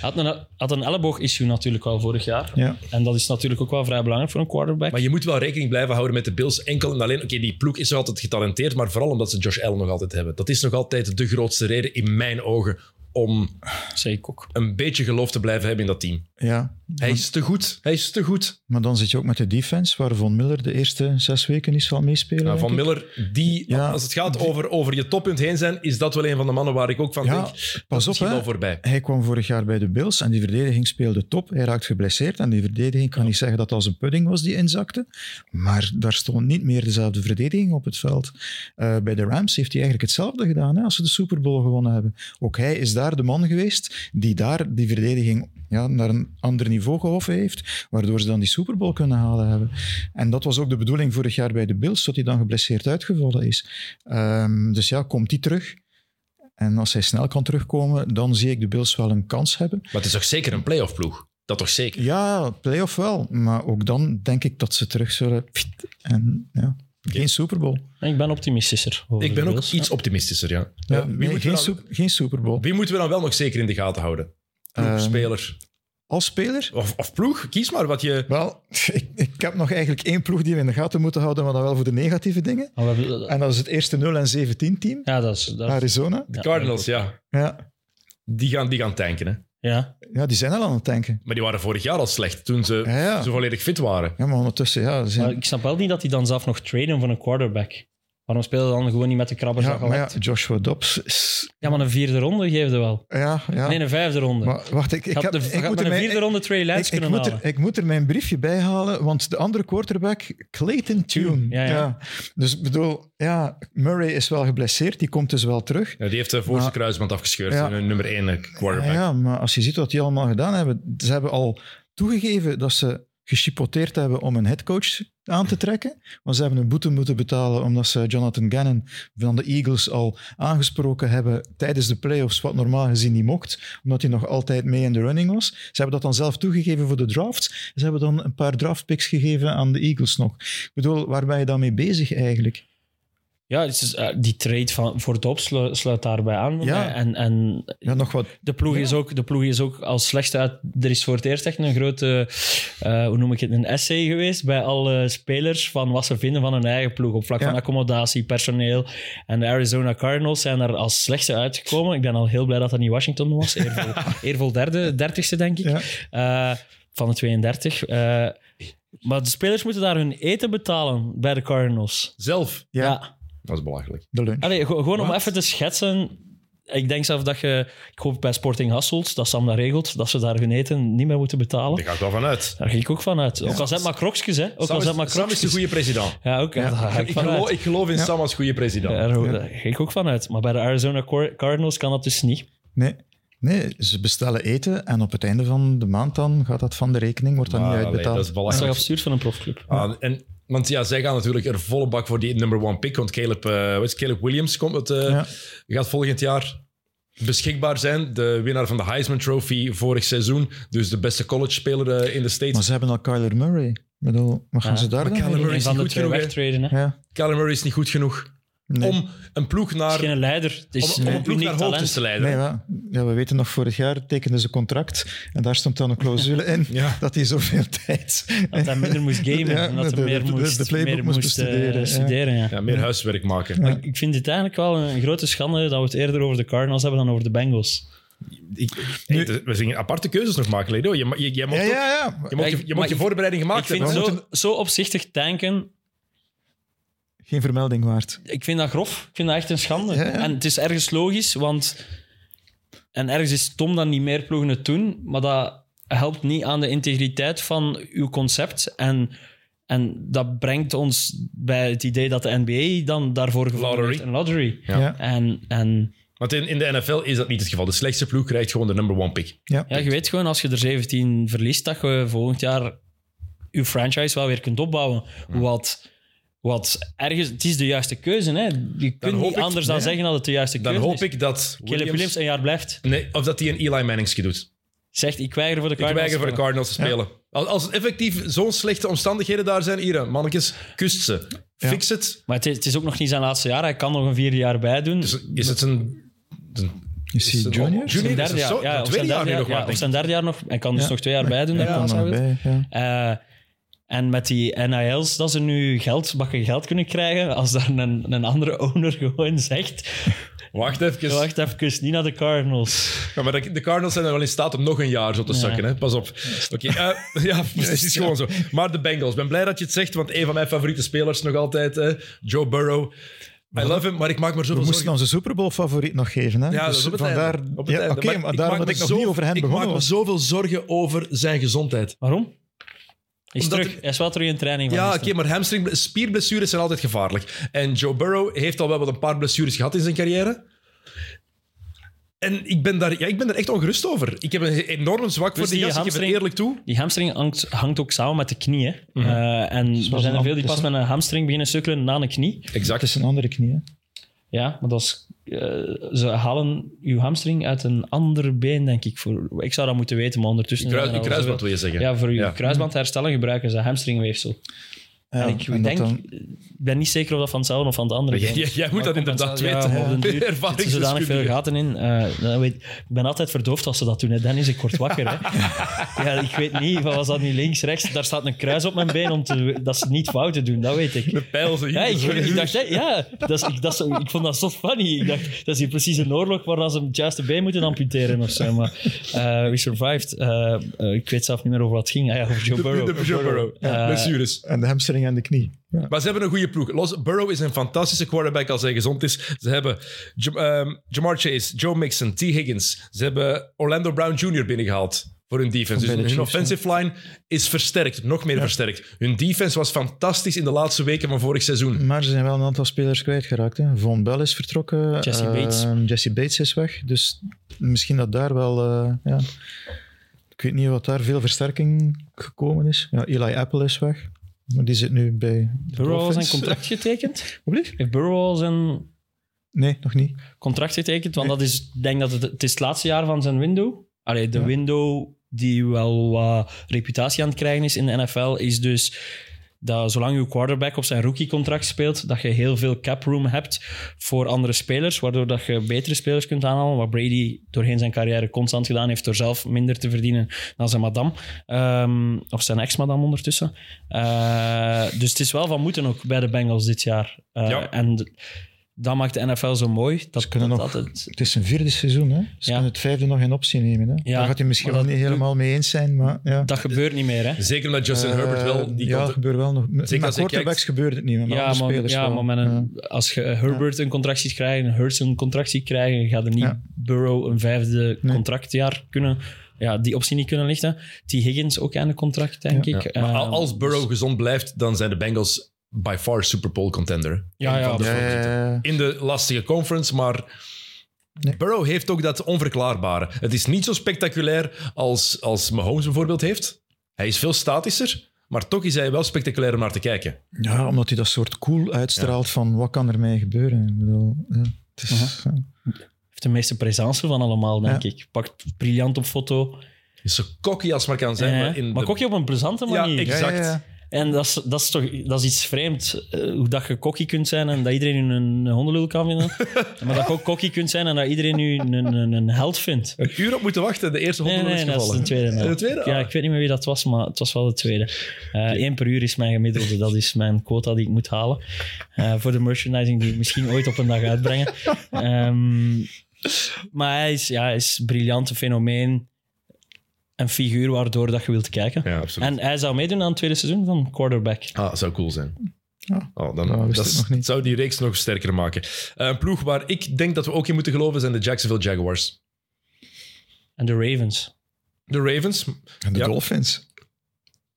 Speaker 2: had een, had een elleboog-issue natuurlijk wel vorig jaar.
Speaker 3: Ja.
Speaker 2: En dat is natuurlijk ook wel vrij belangrijk voor een quarterback.
Speaker 1: Maar je moet wel rekening blijven houden met de Bills. Enkel en alleen... Oké, die ploeg is nog altijd getalenteerd, maar vooral omdat ze Josh Allen nog altijd hebben. Dat is nog altijd de grootste reden in mijn ogen om
Speaker 2: Zeg ik ook.
Speaker 1: een beetje geloof te blijven hebben in dat team.
Speaker 3: Ja,
Speaker 1: Hij is te goed. Hij is te goed.
Speaker 3: maar dan zit je ook met de defense, waar Von Miller de eerste zes weken niet zal meespelen. Denk
Speaker 1: van. Miller, die,
Speaker 3: Ja,
Speaker 1: als het gaat over, over je toppunt heen zijn, is dat wel een van de mannen waar ik ook van
Speaker 3: Ja,
Speaker 1: denk.
Speaker 3: pas op, hè.
Speaker 1: voorbij.
Speaker 3: Hij kwam vorig jaar bij de Bills en die verdediging speelde top. Hij raakt geblesseerd en die verdediging kan niet zeggen dat het als een pudding was die inzakte. Maar daar stond niet meer dezelfde verdediging op het veld. Eh, bij de Rams heeft hij eigenlijk hetzelfde gedaan hè, als ze de Super Bowl gewonnen hebben. Ook hij is daar de man geweest die daar die verdediging ja, naar een ander niveau gehoven heeft, waardoor ze dan die Super Bowl kunnen halen hebben. En dat was ook de bedoeling vorig jaar bij de Bills, tot hij dan geblesseerd uitgevallen is. Ehm, dus ja, komt hij terug? En als hij snel kan terugkomen, dan zie ik de Bills wel een kans hebben.
Speaker 1: Maar het is toch zeker een playoff ploeg? Dat toch zeker?
Speaker 3: Ja, playoff wel. Maar ook dan denk ik dat ze terug zullen. En ja, geen Super Bowl.
Speaker 2: Ik ben optimistischer. over
Speaker 1: Ik ben ook iets optimistischer, ja.
Speaker 3: Ja,
Speaker 1: wie,
Speaker 3: nee, geen,
Speaker 1: we dan,
Speaker 3: geen Super Bowl.
Speaker 1: wie moeten we dan wel nog zeker in de gaten houden? Ploeg,
Speaker 3: Ehm,
Speaker 1: speler
Speaker 3: Als speler?
Speaker 1: of, of ploeg? Kies maar wat je...
Speaker 3: Wel, ik, ik heb nog eigenlijk één ploeg die we in de gaten moeten houden, maar dan wel voor de negatieve dingen.
Speaker 2: Hebben-
Speaker 3: En dat is het eerste 0 en 17 team,
Speaker 2: ja, dat is... Dat
Speaker 3: Arizona.
Speaker 1: De Cardinals, ja.
Speaker 3: Ja.
Speaker 1: Die gaan, die gaan tanken, hè.
Speaker 2: ja.
Speaker 3: ja, die zijn al aan het tanken.
Speaker 1: Maar die waren vorig jaar al slecht, toen ze
Speaker 3: Ja, ja.
Speaker 1: zo volledig fit waren.
Speaker 3: Ja, maar ondertussen, ja. ze
Speaker 2: Maar ik snap wel niet dat hij dan zelf nog traden voor een quarterback. Waarom spelen ze dan gewoon niet met de krabbers
Speaker 3: ja, maar ja? Joshua Dobbs is...
Speaker 2: Ja, maar een vierde ronde geefde wel.
Speaker 3: Ja, ja.
Speaker 2: Nee, een vijfde ronde.
Speaker 3: Maar wacht, ik, ik,
Speaker 2: had
Speaker 3: heb,
Speaker 2: de,
Speaker 3: ik
Speaker 2: had
Speaker 3: moet
Speaker 2: met
Speaker 3: er
Speaker 2: een
Speaker 3: mijn-
Speaker 2: vierde ronde Trey Lance
Speaker 3: Ik, ik,
Speaker 2: kunnen
Speaker 3: moet
Speaker 2: halen.
Speaker 3: er, ik moet er mijn briefje bij halen, want de andere quarterback, Clayton Tune.
Speaker 2: ja, ja.
Speaker 3: Dus ik bedoel, ja, Murray is wel geblesseerd, die komt dus wel terug.
Speaker 1: Ja, die heeft de voorste
Speaker 3: Maar-
Speaker 1: kruisband afgescheurd.
Speaker 3: Ja.
Speaker 1: Een nummer 1 quarterback.
Speaker 3: Ja, maar als je ziet wat die allemaal gedaan hebben, ze hebben al toegegeven dat ze gechipoteerd hebben om een headcoach aan te trekken. Want ze hebben een boete moeten betalen omdat ze Jonathan Gannon van de Eagles al aangesproken hebben tijdens de playoffs, wat normaal gezien niet mocht, omdat hij nog altijd mee in de running was. Ze hebben dat dan zelf toegegeven voor de drafts. Ze hebben dan een paar draftpicks gegeven aan de Eagles nog. Ik bedoel, waar ben je dan mee bezig eigenlijk?
Speaker 2: Ja, het is, eh, die trade van, voor Dobbs slu- sluit daarbij aan.
Speaker 3: Ja.
Speaker 2: En, en
Speaker 3: Ja, nog wat.
Speaker 2: de, ploeg
Speaker 3: Ja.
Speaker 2: is ook, de ploeg is ook als slechtste uit... Er is voor het eerst echt een grote, eh, hoe noem ik het, een essay geweest bij alle spelers van wat ze vinden van hun eigen ploeg op vlak
Speaker 3: Ja.
Speaker 2: van accommodatie, personeel. En de Arizona Cardinals zijn er als slechtste uitgekomen. Ik ben al heel blij dat dat niet Washington was. Eervol, eervol derde, dertigste denk ik.
Speaker 3: Ja.
Speaker 2: Eh, van de 32. Eh, maar de spelers moeten daar hun eten betalen bij de Cardinals.
Speaker 1: Zelf.
Speaker 3: Ja,
Speaker 2: ja.
Speaker 1: Dat is belachelijk.
Speaker 3: de lunch.
Speaker 2: Allee, gewoon om even te schetsen. Ik denk zelf dat je... Ik hoop bij Sporting Hasselt, dat Sam dat regelt, dat ze daar hun eten niet meer moeten betalen.
Speaker 1: Daar ga ik wel van uit.
Speaker 2: Daar ga ik ook van uit. Ook al zijn het maar krokjes, hè. Ook al zijn het maar
Speaker 1: is, Sam is de goede president.
Speaker 2: Ja, ook. daar ga ik
Speaker 1: Ik
Speaker 2: van
Speaker 1: geloof,
Speaker 2: uit.
Speaker 1: ik geloof in
Speaker 3: Ja.
Speaker 1: Sam als goede president.
Speaker 2: Ja, daar, daar ga ik ook van uit. Maar bij de Arizona Cardinals kan dat dus niet.
Speaker 3: Nee. Nee, ze bestellen eten en op het einde van de maand dan gaat dat van de rekening, wordt dat
Speaker 1: Maar,
Speaker 3: niet
Speaker 1: allee,
Speaker 3: uitbetaald.
Speaker 1: dat is
Speaker 2: Dat is toch
Speaker 1: belachelijk.
Speaker 2: absurd van een profclub.
Speaker 1: Ah, en Want ja, zij gaan natuurlijk er volle bak voor die number one pick. Want Caleb, eh, wat is? Caleb Williams komt het, eh,
Speaker 3: Ja.
Speaker 1: gaat volgend jaar beschikbaar zijn. De winnaar van de Heisman Trophy vorig seizoen. Dus de beste college-speler eh, in de States.
Speaker 3: Maar ze hebben al Kyler Murray. Ik bedoel, wat gaan
Speaker 2: Ja,
Speaker 3: ze daar
Speaker 1: maar
Speaker 3: dan
Speaker 1: Kyler? Murray is niet goed genoeg. Hè?
Speaker 3: Ja,
Speaker 1: Kyler Murray is niet goed genoeg
Speaker 3: nee.
Speaker 1: om een ploeg
Speaker 2: Het
Speaker 1: naar,
Speaker 2: is geen leider. Het is
Speaker 1: om, om een ploeg
Speaker 2: uniek
Speaker 1: naar hoogtes te leiden.
Speaker 3: Nee, ja. ja, we weten nog, vorig jaar tekenden ze contract en daar stond dan een clausule in
Speaker 1: Ja.
Speaker 3: dat hij zoveel tijd...
Speaker 2: Dat hij minder moest gamen
Speaker 3: Ja,
Speaker 2: en dat
Speaker 3: de-
Speaker 2: hij meer
Speaker 3: de-
Speaker 2: moest,
Speaker 3: de playbook
Speaker 2: meer
Speaker 3: moest
Speaker 2: moest eh,
Speaker 3: bestuderen, ja.
Speaker 2: studeren. Ja.
Speaker 1: Ja, meer huiswerk maken.
Speaker 2: Maar ik vind dit eigenlijk wel een grote schande dat we het eerder over de Cardinals hebben dan over de Bengals.
Speaker 1: Ik, hey, we zien aparte keuzes nog maken, Ledo. Je, je, jij mocht
Speaker 3: Ja,
Speaker 1: ook-
Speaker 3: ja, ja.
Speaker 1: je, mocht je, je, mocht voorbereiding gemaakt
Speaker 2: ik vind
Speaker 1: hebben.
Speaker 2: zo,
Speaker 3: moeten-
Speaker 2: zo opzichtig tanken,
Speaker 3: Geen vermelding waard.
Speaker 2: ik vind dat grof. Ik vind dat echt een schande.
Speaker 3: Ja, ja.
Speaker 2: En het is ergens logisch, want... En ergens is het stom dat niet meer ploegen het doen, maar dat helpt niet aan de integriteit van uw concept. En, en dat brengt ons bij het idee dat de NBA dan daarvoor heeft, een lottery.
Speaker 1: Ja.
Speaker 3: Ja.
Speaker 2: En, en
Speaker 1: Want in, in de NFL is dat niet het geval. De slechtste ploeg krijgt gewoon de number one pick.
Speaker 3: Ja.
Speaker 2: ja, je weet gewoon, als je er 17 verliest, dat je volgend jaar je franchise wel weer kunt opbouwen. Wat, wat ergens... Het is de juiste keuze, hè. Je kunt
Speaker 1: hoop
Speaker 2: niet
Speaker 1: ik-
Speaker 2: anders dan
Speaker 1: ja.
Speaker 2: zeggen dat het de juiste
Speaker 1: Dan
Speaker 2: keuze
Speaker 1: hoop
Speaker 2: is.
Speaker 1: ik dat
Speaker 2: Caleb
Speaker 1: Williams...
Speaker 2: Williams een jaar blijft.
Speaker 1: Nee, of dat hij een Eli Manningske doet.
Speaker 2: Zegt, ik weiger voor de
Speaker 1: Ik
Speaker 2: Cardinals.
Speaker 1: weiger voor de
Speaker 2: te
Speaker 1: Cardinals te spelen. Als, als effectief zo'n slechte omstandigheden daar zijn, hier, mannetjes, kust ze.
Speaker 3: Ja.
Speaker 1: Fix het.
Speaker 2: Maar het is, het is ook nog niet zijn laatste jaar. Hij kan nog een vierde jaar bij doen.
Speaker 1: Is, is het een... een
Speaker 3: Is hij junior?
Speaker 1: Junior
Speaker 2: Zijn derde jaar, ja,
Speaker 1: tweede
Speaker 2: zijn
Speaker 1: jaar
Speaker 2: derde
Speaker 1: nu nog maar,
Speaker 2: ja,
Speaker 1: denk
Speaker 2: zijn derde jaar nog. Hij kan dus
Speaker 3: Ja.
Speaker 2: nog twee jaar bij doen.
Speaker 3: Ja,
Speaker 2: hij
Speaker 3: nog bij, ja.
Speaker 2: Eh, en met die NIL's, dat ze nu geld, bakken geld kunnen krijgen, als daar een, een andere owner gewoon zegt,
Speaker 1: Wacht even.
Speaker 2: wacht even, niet naar de Cardinals.
Speaker 1: Ja, maar de de Cardinals zijn er wel in staat om nog een jaar zo te
Speaker 2: Ja.
Speaker 1: zakken. Hè? Pas op. Oké, eh, ja, het is gewoon zo. Maar de Bengals. Ik ben blij dat je het zegt, want een van mijn favoriete spelers nog altijd, eh, Joe Burrow. I love him, maar ik maak me
Speaker 3: We
Speaker 1: zoveel
Speaker 3: moesten
Speaker 1: zorgen.
Speaker 3: onze Super Bowl favoriet nog geven. Hè?
Speaker 1: Ja, dat
Speaker 3: dus
Speaker 1: is op het
Speaker 3: vandaar, ja. Oké, maar,
Speaker 1: ik
Speaker 3: daarom
Speaker 1: maak
Speaker 3: dat ik
Speaker 1: me
Speaker 3: nog niet over
Speaker 1: Ik
Speaker 3: begonnen
Speaker 1: maak me zoveel zorgen over zijn gezondheid.
Speaker 2: Waarom? Hij is, terug,
Speaker 1: er-
Speaker 2: hij is wel terug in training. van
Speaker 1: Ja, oké, maar hamstring, spierblessures zijn altijd gevaarlijk. En Joe Burrow heeft al wel wat een paar blessures gehad in zijn carrière. En ik ben daar, ja, ik ben daar echt ongerust over. Ik heb een enorm zwak voor
Speaker 2: Dus
Speaker 1: die
Speaker 2: die
Speaker 1: gast, ik geef het eerlijk toe.
Speaker 2: Die hamstring hangt, hangt ook samen met de knie. Hè.
Speaker 1: Mhm.
Speaker 2: Eh, en er zijn er veel die pas met een hamstring beginnen sukkelen na een knie.
Speaker 3: Het
Speaker 1: Exact.
Speaker 3: is een andere knie. hè.
Speaker 2: Ja, maar dat is, eh, ze halen uw hamstring uit een ander been, denk ik. Voor, ik zou dat moeten weten, maar ondertussen...
Speaker 1: Kruis,
Speaker 2: er
Speaker 1: je kruisband wil je zeggen.
Speaker 2: Ja, voor uw
Speaker 1: Ja.
Speaker 2: kruisband herstellen gebruiken ze hamstringweefsel.
Speaker 3: Ja,
Speaker 2: en ik
Speaker 3: en
Speaker 2: denk,
Speaker 3: dan-
Speaker 2: ik ben niet zeker of dat van hetzelfde of van het andere
Speaker 1: Jij- jij-
Speaker 2: is.
Speaker 1: moet dat inderdaad weten.
Speaker 2: Ja, op duur zitten zodanig veel gaten in. Eh, dat weet, ik ben altijd verdoofd als ze dat doen. Hè. Dennis, ik word wakker. Hè. ja, ik weet niet, was dat nu links, rechts? Daar staat een kruis op mijn been om te, dat ze niet fouten doen. Dat weet ik.
Speaker 1: De pijl zo hier.
Speaker 2: Ja, ik, dacht, hè, ja, dat is, ik, dat is, ik vond dat zo funny. Ik dacht, dat is hier precies een oorlog waar ze het juiste been moeten amputeren of zo. Maar eh, we survived. Eh, ik weet zelf niet meer over wat het ging. Ah, ja, over Joe Burrow.
Speaker 1: De, de Joe Burrow. Blessures.
Speaker 3: En de hamstring en de knie. Ja.
Speaker 1: Maar ze hebben een goede ploeg. Los, Burrow is een fantastische quarterback als hij gezond is. Ze hebben Jam- ehm, Jamar Chase, Joe Mixon, T. Higgins. Ze hebben Orlando Brown Jr. binnengehaald voor hun defense. Dus hun
Speaker 3: Chiefs,
Speaker 1: offensive line is versterkt, nog meer versterkt. Hun defense was fantastisch in de laatste weken van vorig seizoen.
Speaker 3: Maar ze zijn wel een aantal spelers kwijtgeraakt. Hè. Von Bell is vertrokken.
Speaker 2: Jesse Bates.
Speaker 3: Ehm, Jesse Bates is weg. Dus misschien dat daar wel... eh, ja. Ik weet niet wat daar veel versterking gekomen is. Ja, Eli Apple is weg. Maar die zit nu bij
Speaker 2: Burrow al zijn contract getekend? Heeft Burrow al zijn
Speaker 3: Nee, nog niet.
Speaker 2: contract getekend? Want dat is, ik denk dat het, het is het laatste jaar van zijn window. Allee, de
Speaker 3: Ja.
Speaker 2: window die wel wat reputatie aan het krijgen is in de NFL, is dus dat zolang je quarterback op zijn rookie-contract speelt, dat je heel veel cap room hebt voor andere spelers, waardoor dat je betere spelers kunt aanhalen, wat Brady doorheen zijn carrière constant gedaan heeft door zelf minder te verdienen dan zijn madame, Ehm, of zijn ex-madame ondertussen. Eh, dus het is wel van moeten ook bij de Bengals dit jaar. Eh,
Speaker 1: Ja.
Speaker 2: En dat maakt de NFL zo mooi. Dat,
Speaker 3: Ze kunnen
Speaker 2: dat
Speaker 3: nog-
Speaker 2: altijd-
Speaker 3: Het is een vierde seizoen. Hè. Ze
Speaker 2: Ja.
Speaker 3: kunnen het vijfde nog in optie nemen. Hè.
Speaker 2: Ja,
Speaker 3: Daar gaat hij misschien wel
Speaker 2: dat
Speaker 3: niet helemaal mee eens zijn. Maar, ja.
Speaker 2: dat gebeurt niet meer, hè?
Speaker 1: Zeker omdat Justin
Speaker 3: Eh,
Speaker 1: Herbert wel... Die
Speaker 3: ja,
Speaker 1: kant-
Speaker 3: gebeurt wel nog. Met
Speaker 1: als je
Speaker 3: quarterbacks gebeurt het niet, maar met
Speaker 2: Ja, maar,
Speaker 3: spelers
Speaker 2: ja,
Speaker 3: wel.
Speaker 2: maar met een, als je Herbert een contract ziet krijgen, Hurts een contract ziet krijgen, gaat er niet
Speaker 3: Ja.
Speaker 2: Burrow een vijfde
Speaker 3: Nee.
Speaker 2: contractjaar kunnen, ja, die optie niet kunnen lichten. T. Higgins ook aan de contract, denk
Speaker 3: Ja.
Speaker 2: ik.
Speaker 1: Ja, maar
Speaker 2: Eh,
Speaker 1: als Burrow gezond blijft, dan zijn de Bengals by far Super Bowl contender.
Speaker 2: Ja,
Speaker 1: de
Speaker 3: Ja,
Speaker 1: favorieten.
Speaker 3: ja, ja.
Speaker 1: in de lastige conference, maar
Speaker 3: Nee.
Speaker 1: Burrow heeft ook dat onverklaarbare. Het is niet zo spectaculair als, als Mahomes bijvoorbeeld heeft. Hij is veel statischer, Maar toch is hij wel spectaculair om naar te kijken.
Speaker 3: Ja, omdat hij dat soort cool uitstraalt van wat kan er mij gebeuren. Ik bedoel, ja, het is, ja.
Speaker 2: heeft de meeste presence van allemaal, denk
Speaker 3: Ja.
Speaker 2: ik. Pakt briljant op foto.
Speaker 1: Is zo cocky als maar kan zijn.
Speaker 2: Eh,
Speaker 1: maar in
Speaker 2: maar
Speaker 1: de-
Speaker 2: ook op een plezante
Speaker 1: Ja,
Speaker 2: manier.
Speaker 1: exact.
Speaker 3: Ja, ja, ja.
Speaker 2: En dat is, dat is toch dat is iets vreemd. eh, hoe dat je cocky kunt zijn en dat iedereen je een hondenlul kan vinden. maar dat je ook cocky kunt zijn en dat iedereen je een, een, een held vindt.
Speaker 1: Een uur op moeten wachten. De eerste
Speaker 2: Nee,
Speaker 1: hond
Speaker 2: nee,
Speaker 1: is
Speaker 2: dat is
Speaker 1: gevallen.
Speaker 2: de tweede.
Speaker 1: De tweede?
Speaker 2: Ja,
Speaker 1: Ah.
Speaker 2: ik weet niet meer wie dat was, maar het was wel de tweede. Eén per uur is mijn gemiddelde. Dat is mijn quota die ik moet halen. Eh, voor de merchandising die ik misschien ooit op een dag uitbrengen. Ehm, maar hij is, ja, hij is een briljante fenomeen. Een figuur waardoor dat je wilt kijken.
Speaker 1: Ja, absoluut.
Speaker 2: En hij zou meedoen aan het tweede seizoen van quarterback.
Speaker 1: Ah, zou cool zijn.
Speaker 3: Ja.
Speaker 1: Oh, dan,
Speaker 3: Ja, wist
Speaker 1: dat
Speaker 3: nog niet.
Speaker 1: zou die reeks nog sterker maken. Een ploeg waar ik denk dat we ook in moeten geloven zijn de Jacksonville Jaguars.
Speaker 2: En de Ravens.
Speaker 1: De Ravens.
Speaker 3: En de
Speaker 1: Ja.
Speaker 3: Dolphins.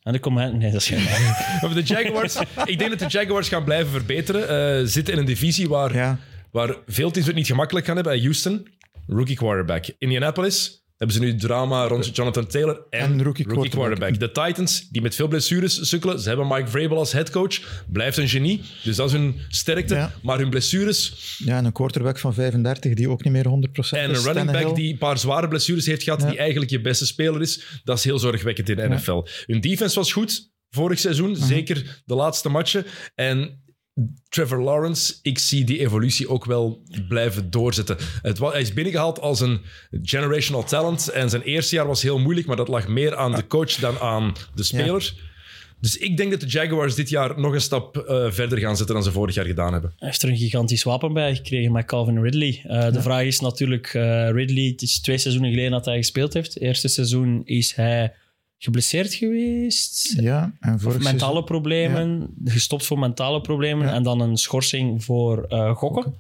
Speaker 2: En de Command. Nee, dat is geen
Speaker 1: de Jaguars, ik denk dat de Jaguars gaan blijven verbeteren. Eh, zitten in een divisie waar,
Speaker 3: Ja,
Speaker 1: waar veel teams het niet gemakkelijk gaan hebben. Eh, Houston, rookie quarterback. Indianapolis hebben ze nu drama rond Jonathan Taylor en,
Speaker 3: En rookie quarterback.
Speaker 1: De Titans, die met veel blessures sukkelen. Ze hebben Mike Vrabel als headcoach. Blijft een genie, dus dat is hun sterkte.
Speaker 3: Ja.
Speaker 1: Maar hun blessures
Speaker 3: ja, en een quarterback van 35 die ook niet meer 100%
Speaker 1: en
Speaker 3: is.
Speaker 1: een running back die een paar zware blessures heeft gehad,
Speaker 3: Ja.
Speaker 1: die eigenlijk je beste speler is. Dat is heel zorgwekkend in de
Speaker 3: Ja. Mhm.
Speaker 1: NFL. Hun defense was goed vorig seizoen, zeker de laatste matchen. En Trevor Lawrence, ik zie die evolutie ook wel blijven doorzetten. Het, hij is binnengehaald als een generational talent en zijn eerste jaar was heel moeilijk, maar dat lag meer aan de coach dan aan de speler. Dus ik denk dat de Jaguars dit jaar nog een stap eh, verder gaan zetten dan ze vorig jaar gedaan hebben.
Speaker 2: Hij heeft er een gigantisch wapen bij gekregen met Calvin Ridley. Eh, De vraag is natuurlijk, eh, Ridley, het is twee seizoenen geleden dat hij gespeeld heeft. Het eerste seizoen is hij geblesseerd geweest.
Speaker 3: Ja, en vorig
Speaker 2: mentale problemen, gestopt voor mentale problemen
Speaker 3: Ja.
Speaker 2: en dan een schorsing voor eh, gokken.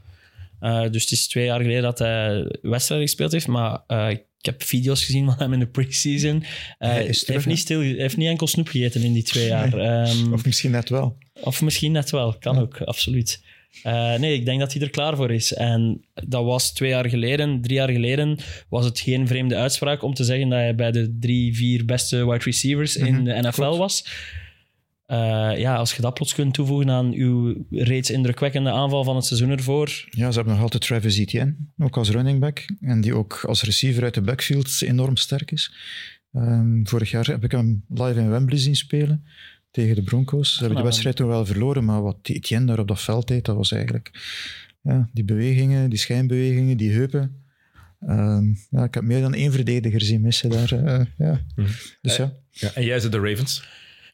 Speaker 2: Eh, dus het is twee jaar geleden dat hij wedstrijden gespeeld heeft, maar eh, ik heb video's gezien van hem in de preseason.
Speaker 3: Hij terug,
Speaker 2: heeft, niet stil, heeft niet enkel snoep gegeten in die twee jaar. Ehm,
Speaker 3: Of misschien net wel.
Speaker 2: of misschien net wel, kan ook, absoluut. Eh, nee, ik denk dat hij er klaar voor is. En dat was twee jaar geleden, drie jaar geleden, was het geen vreemde uitspraak om te zeggen dat hij bij de drie, vier beste wide receivers in
Speaker 3: Mhm,
Speaker 2: de NFL
Speaker 3: klopt.
Speaker 2: was. Eh, ja, als je dat plots kunt toevoegen aan uw reeds indrukwekkende aanval van het seizoen ervoor.
Speaker 3: Ja, ze hebben nog altijd Travis Etienne, ook als running back. En die ook als receiver uit de backfield enorm sterk is. Ehm, vorig jaar heb ik hem live in Wembley zien spelen tegen de Broncos. Ze hebben de wedstrijd toen wel verloren, maar wat die Etienne daar op dat veld deed, dat was eigenlijk... Ja, die bewegingen, die schijnbewegingen, die heupen. Ehm, ja, ik heb meer dan één verdediger zien missen daar. eh, ja.
Speaker 1: Mhm.
Speaker 3: Dus ja,
Speaker 1: Ja, en jij zit de Ravens.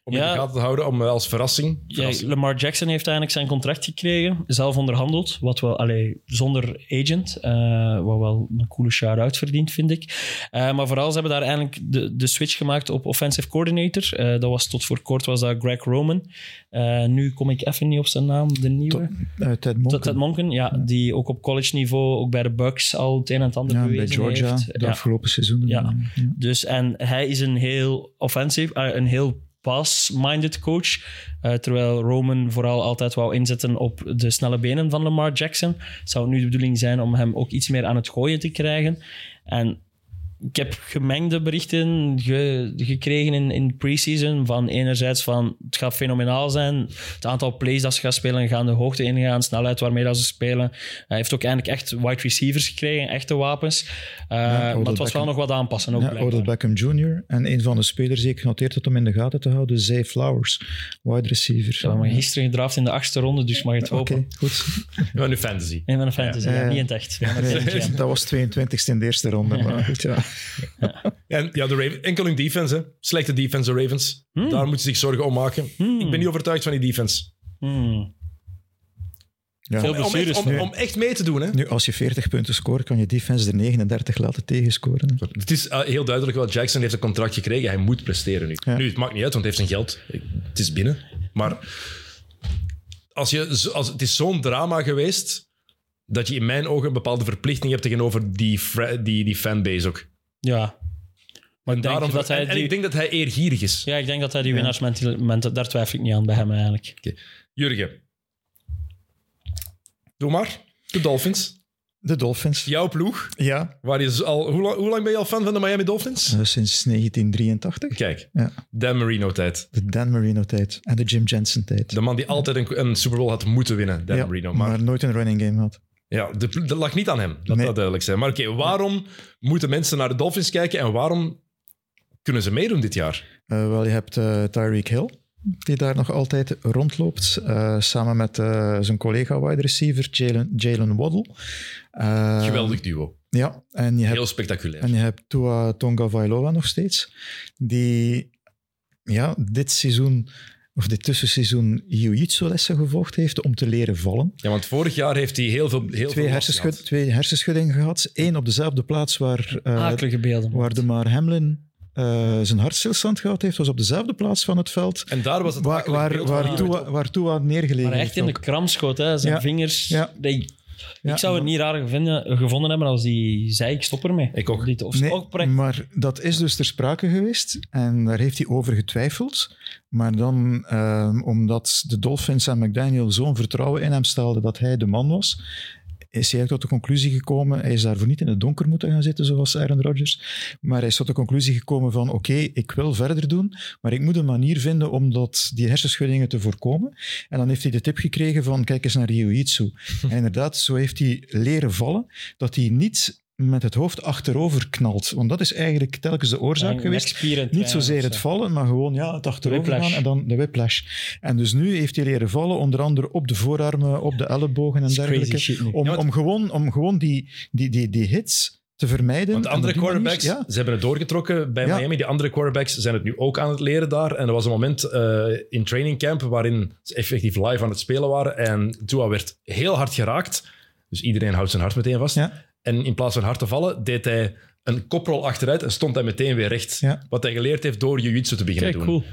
Speaker 1: Om in
Speaker 2: Ja.
Speaker 1: de gaten te houden, om eh, als verrassing.
Speaker 2: Ja. Lamar Jackson heeft eigenlijk zijn contract gekregen, zelf onderhandeld, wat wel, allee, zonder agent, eh, wat wel een coole shout-out verdient, vind ik. Eh, maar vooral, ze hebben daar eigenlijk de, de switch gemaakt op offensive coordinator. Eh, dat was tot voor kort was dat Greg Roman. Eh, nu kom ik even niet op zijn naam, de nieuwe.
Speaker 3: uh, Ted Monken.
Speaker 2: Ted Monken, ja, die ook op college niveau, ook bij de Bucks al het een en het ander
Speaker 3: ja, bij
Speaker 2: bewezen
Speaker 3: Georgia,
Speaker 2: heeft.
Speaker 3: de
Speaker 2: Ja.
Speaker 3: afgelopen seizoenen.
Speaker 2: Ja.
Speaker 3: Ja.
Speaker 2: Dus, en hij is een heel offensive, eh, een heel pass-minded coach. eh, terwijl Roman vooral altijd wou inzetten op de snelle benen van Lamar Jackson. Zou het nu de bedoeling zijn om hem ook iets meer aan het gooien te krijgen. En ik heb gemengde berichten ge- gekregen in, in pre-season. Van enerzijds van het gaat fenomenaal zijn. Het aantal plays dat ze gaan spelen gaan de hoogte ingaan. Snelheid waarmee dat ze spelen. Hij heeft ook eindelijk echt wide receivers gekregen, echte wapens. Eh, maar het was wel nog wat aanpassen. Ook
Speaker 3: Ja. Odell Beckham Jr. En een van de spelers die ik genoteerd had om in de gaten te houden, Zay Flowers, wide receiver.
Speaker 2: Ik heb hem gisteren gedraft in de achtste ronde, dus mag je het
Speaker 3: Oké,
Speaker 2: hopen.
Speaker 3: goed.
Speaker 1: Ja, nu fantasy.
Speaker 2: Van een fantasy,
Speaker 3: Ja.
Speaker 2: ja,
Speaker 3: Ja.
Speaker 2: niet in het echt. Ja, maar een
Speaker 3: dat was 22e in de eerste ronde, maar goed, ja.
Speaker 1: En ja, de Ravens, enkel hun defense. Hè. Slechte defense, de Ravens.
Speaker 2: Hmm.
Speaker 1: Daar moeten ze zich zorgen om maken. Ik ben niet overtuigd van die defense.
Speaker 2: Hmm.
Speaker 3: ja.
Speaker 1: Om echt, om, echt mee te doen. Hè.
Speaker 3: Nu, als je 40 punten scoort, kan je defense er 39 laten tegenscoren.
Speaker 1: Het is eh, heel duidelijk wel, Jackson heeft een contract gekregen. Hij moet presteren nu.
Speaker 3: Ja.
Speaker 1: Nu, het maakt niet uit, want hij heeft zijn geld. Het is binnen. Maar als je, als, het is zo'n drama geweest dat je in mijn ogen een bepaalde verplichting hebt tegenover die, die, die fanbase ook.
Speaker 2: Ja. Maar ik denk,
Speaker 1: Daarom,
Speaker 2: dat hij
Speaker 1: en, en
Speaker 2: die,
Speaker 1: ik denk dat hij eergierig is.
Speaker 2: ja, ik denk dat hij die winnaarsmentaliteit, daar twijfel ik niet aan bij hem eigenlijk.
Speaker 1: Jurgen. Doe maar. De Dolphins.
Speaker 3: De Dolphins.
Speaker 1: Jouw ploeg,
Speaker 3: Ja,
Speaker 1: waar je dus al... Hoe lang, hoe lang ben je al fan van de Miami Dolphins?
Speaker 3: eh, sinds 1983.
Speaker 1: Kijk,
Speaker 3: Ja.
Speaker 1: Dan Marino-tijd.
Speaker 3: De Dan Marino-tijd en de Jim Jensen-tijd.
Speaker 1: De man die altijd een, een Super Bowl had moeten winnen, Dan
Speaker 3: Ja,
Speaker 1: Marino.
Speaker 3: maar,
Speaker 1: Maar,
Speaker 3: nooit een running game had.
Speaker 1: Ja, de, dat lag niet aan hem. Dat
Speaker 3: Nee.
Speaker 1: moet duidelijk zijn. Maar oké, waarom moeten mensen naar de Dolphins kijken en waarom kunnen ze meedoen dit jaar?
Speaker 3: Eh, wel, je hebt eh, Tyreek Hill, die daar nog altijd rondloopt, eh, samen met zijn collega wide receiver Jalen, Jalen Waddle.
Speaker 1: Geweldig duo.
Speaker 3: Ja, en je hebt
Speaker 1: Heel spectaculair.
Speaker 3: En je hebt Tua Tonga Vailoa nog steeds, die ja, dit seizoen, of dit tussenseizoen, jiu-jitsu-lessen gevolgd heeft om te leren vallen.
Speaker 1: Ja, want vorig jaar heeft hij heel veel, heel
Speaker 3: Twee,
Speaker 1: veel
Speaker 3: hersenschud,
Speaker 1: gehad.
Speaker 3: twee hersenschuddingen gehad. Eén op dezelfde plaats waar, eh,
Speaker 2: Akelige beelden.
Speaker 3: waar de Maar Hamlin eh, zijn hartstilstand gehad heeft, was op dezelfde plaats van het veld.
Speaker 1: En daar was het
Speaker 3: Waar, waar, waar, Tua, waar Tua neergelegen
Speaker 2: Maar hij echt in de
Speaker 3: ook.
Speaker 2: kram schoot, hè. zijn
Speaker 3: Ja.
Speaker 2: vingers.
Speaker 3: Ja. Ja,
Speaker 2: ik zou het niet raar gevonden, gevonden hebben als hij zei: ik stop ermee.
Speaker 1: Ik ook.
Speaker 2: Dit, of
Speaker 3: Nee,
Speaker 2: ook project-
Speaker 3: maar dat is dus ter sprake geweest en daar heeft hij over getwijfeld. Maar dan, ehm, omdat de Dolphins en McDaniel zo'n vertrouwen in hem stelden dat hij de man was, is hij tot de conclusie gekomen, hij is daarvoor niet in het donker moeten gaan zitten zoals Aaron Rodgers, maar hij is tot de conclusie gekomen van oké, ik wil verder doen, maar ik moet een manier vinden om dat, die hersenschuddingen te voorkomen. En dan heeft hij de tip gekregen van kijk eens naar jiu-jitsu. en inderdaad, zo heeft hij leren vallen, dat hij niet met het hoofd achterover knalt. Want dat is eigenlijk telkens de oorzaak geweest. Niet zozeer het vallen, maar gewoon ja, het achterover
Speaker 2: whiplash.
Speaker 3: gaan en dan de whiplash. En dus nu heeft hij leren vallen, onder andere op de voorarmen, op de ellebogen en dergelijke.
Speaker 2: shit.
Speaker 3: Om, om gewoon, om gewoon die, die, die, die hits te vermijden.
Speaker 1: Want andere
Speaker 3: manier-
Speaker 1: quarterbacks,
Speaker 3: ja,
Speaker 1: ze hebben het doorgetrokken bij
Speaker 3: Ja.
Speaker 1: Miami. Die andere quarterbacks zijn het nu ook aan het leren daar. En er was een moment eh, in training camp waarin ze effectief live aan het spelen waren. En Tua werd heel hard geraakt. Dus iedereen houdt zijn hart meteen vast.
Speaker 3: Ja.
Speaker 1: En in plaats van hard te vallen, deed hij een koprol achteruit en stond hij meteen weer recht.
Speaker 3: Ja.
Speaker 1: Wat hij geleerd heeft door jiu-jitsu te beginnen
Speaker 2: Kijk,
Speaker 1: doen.
Speaker 2: cool.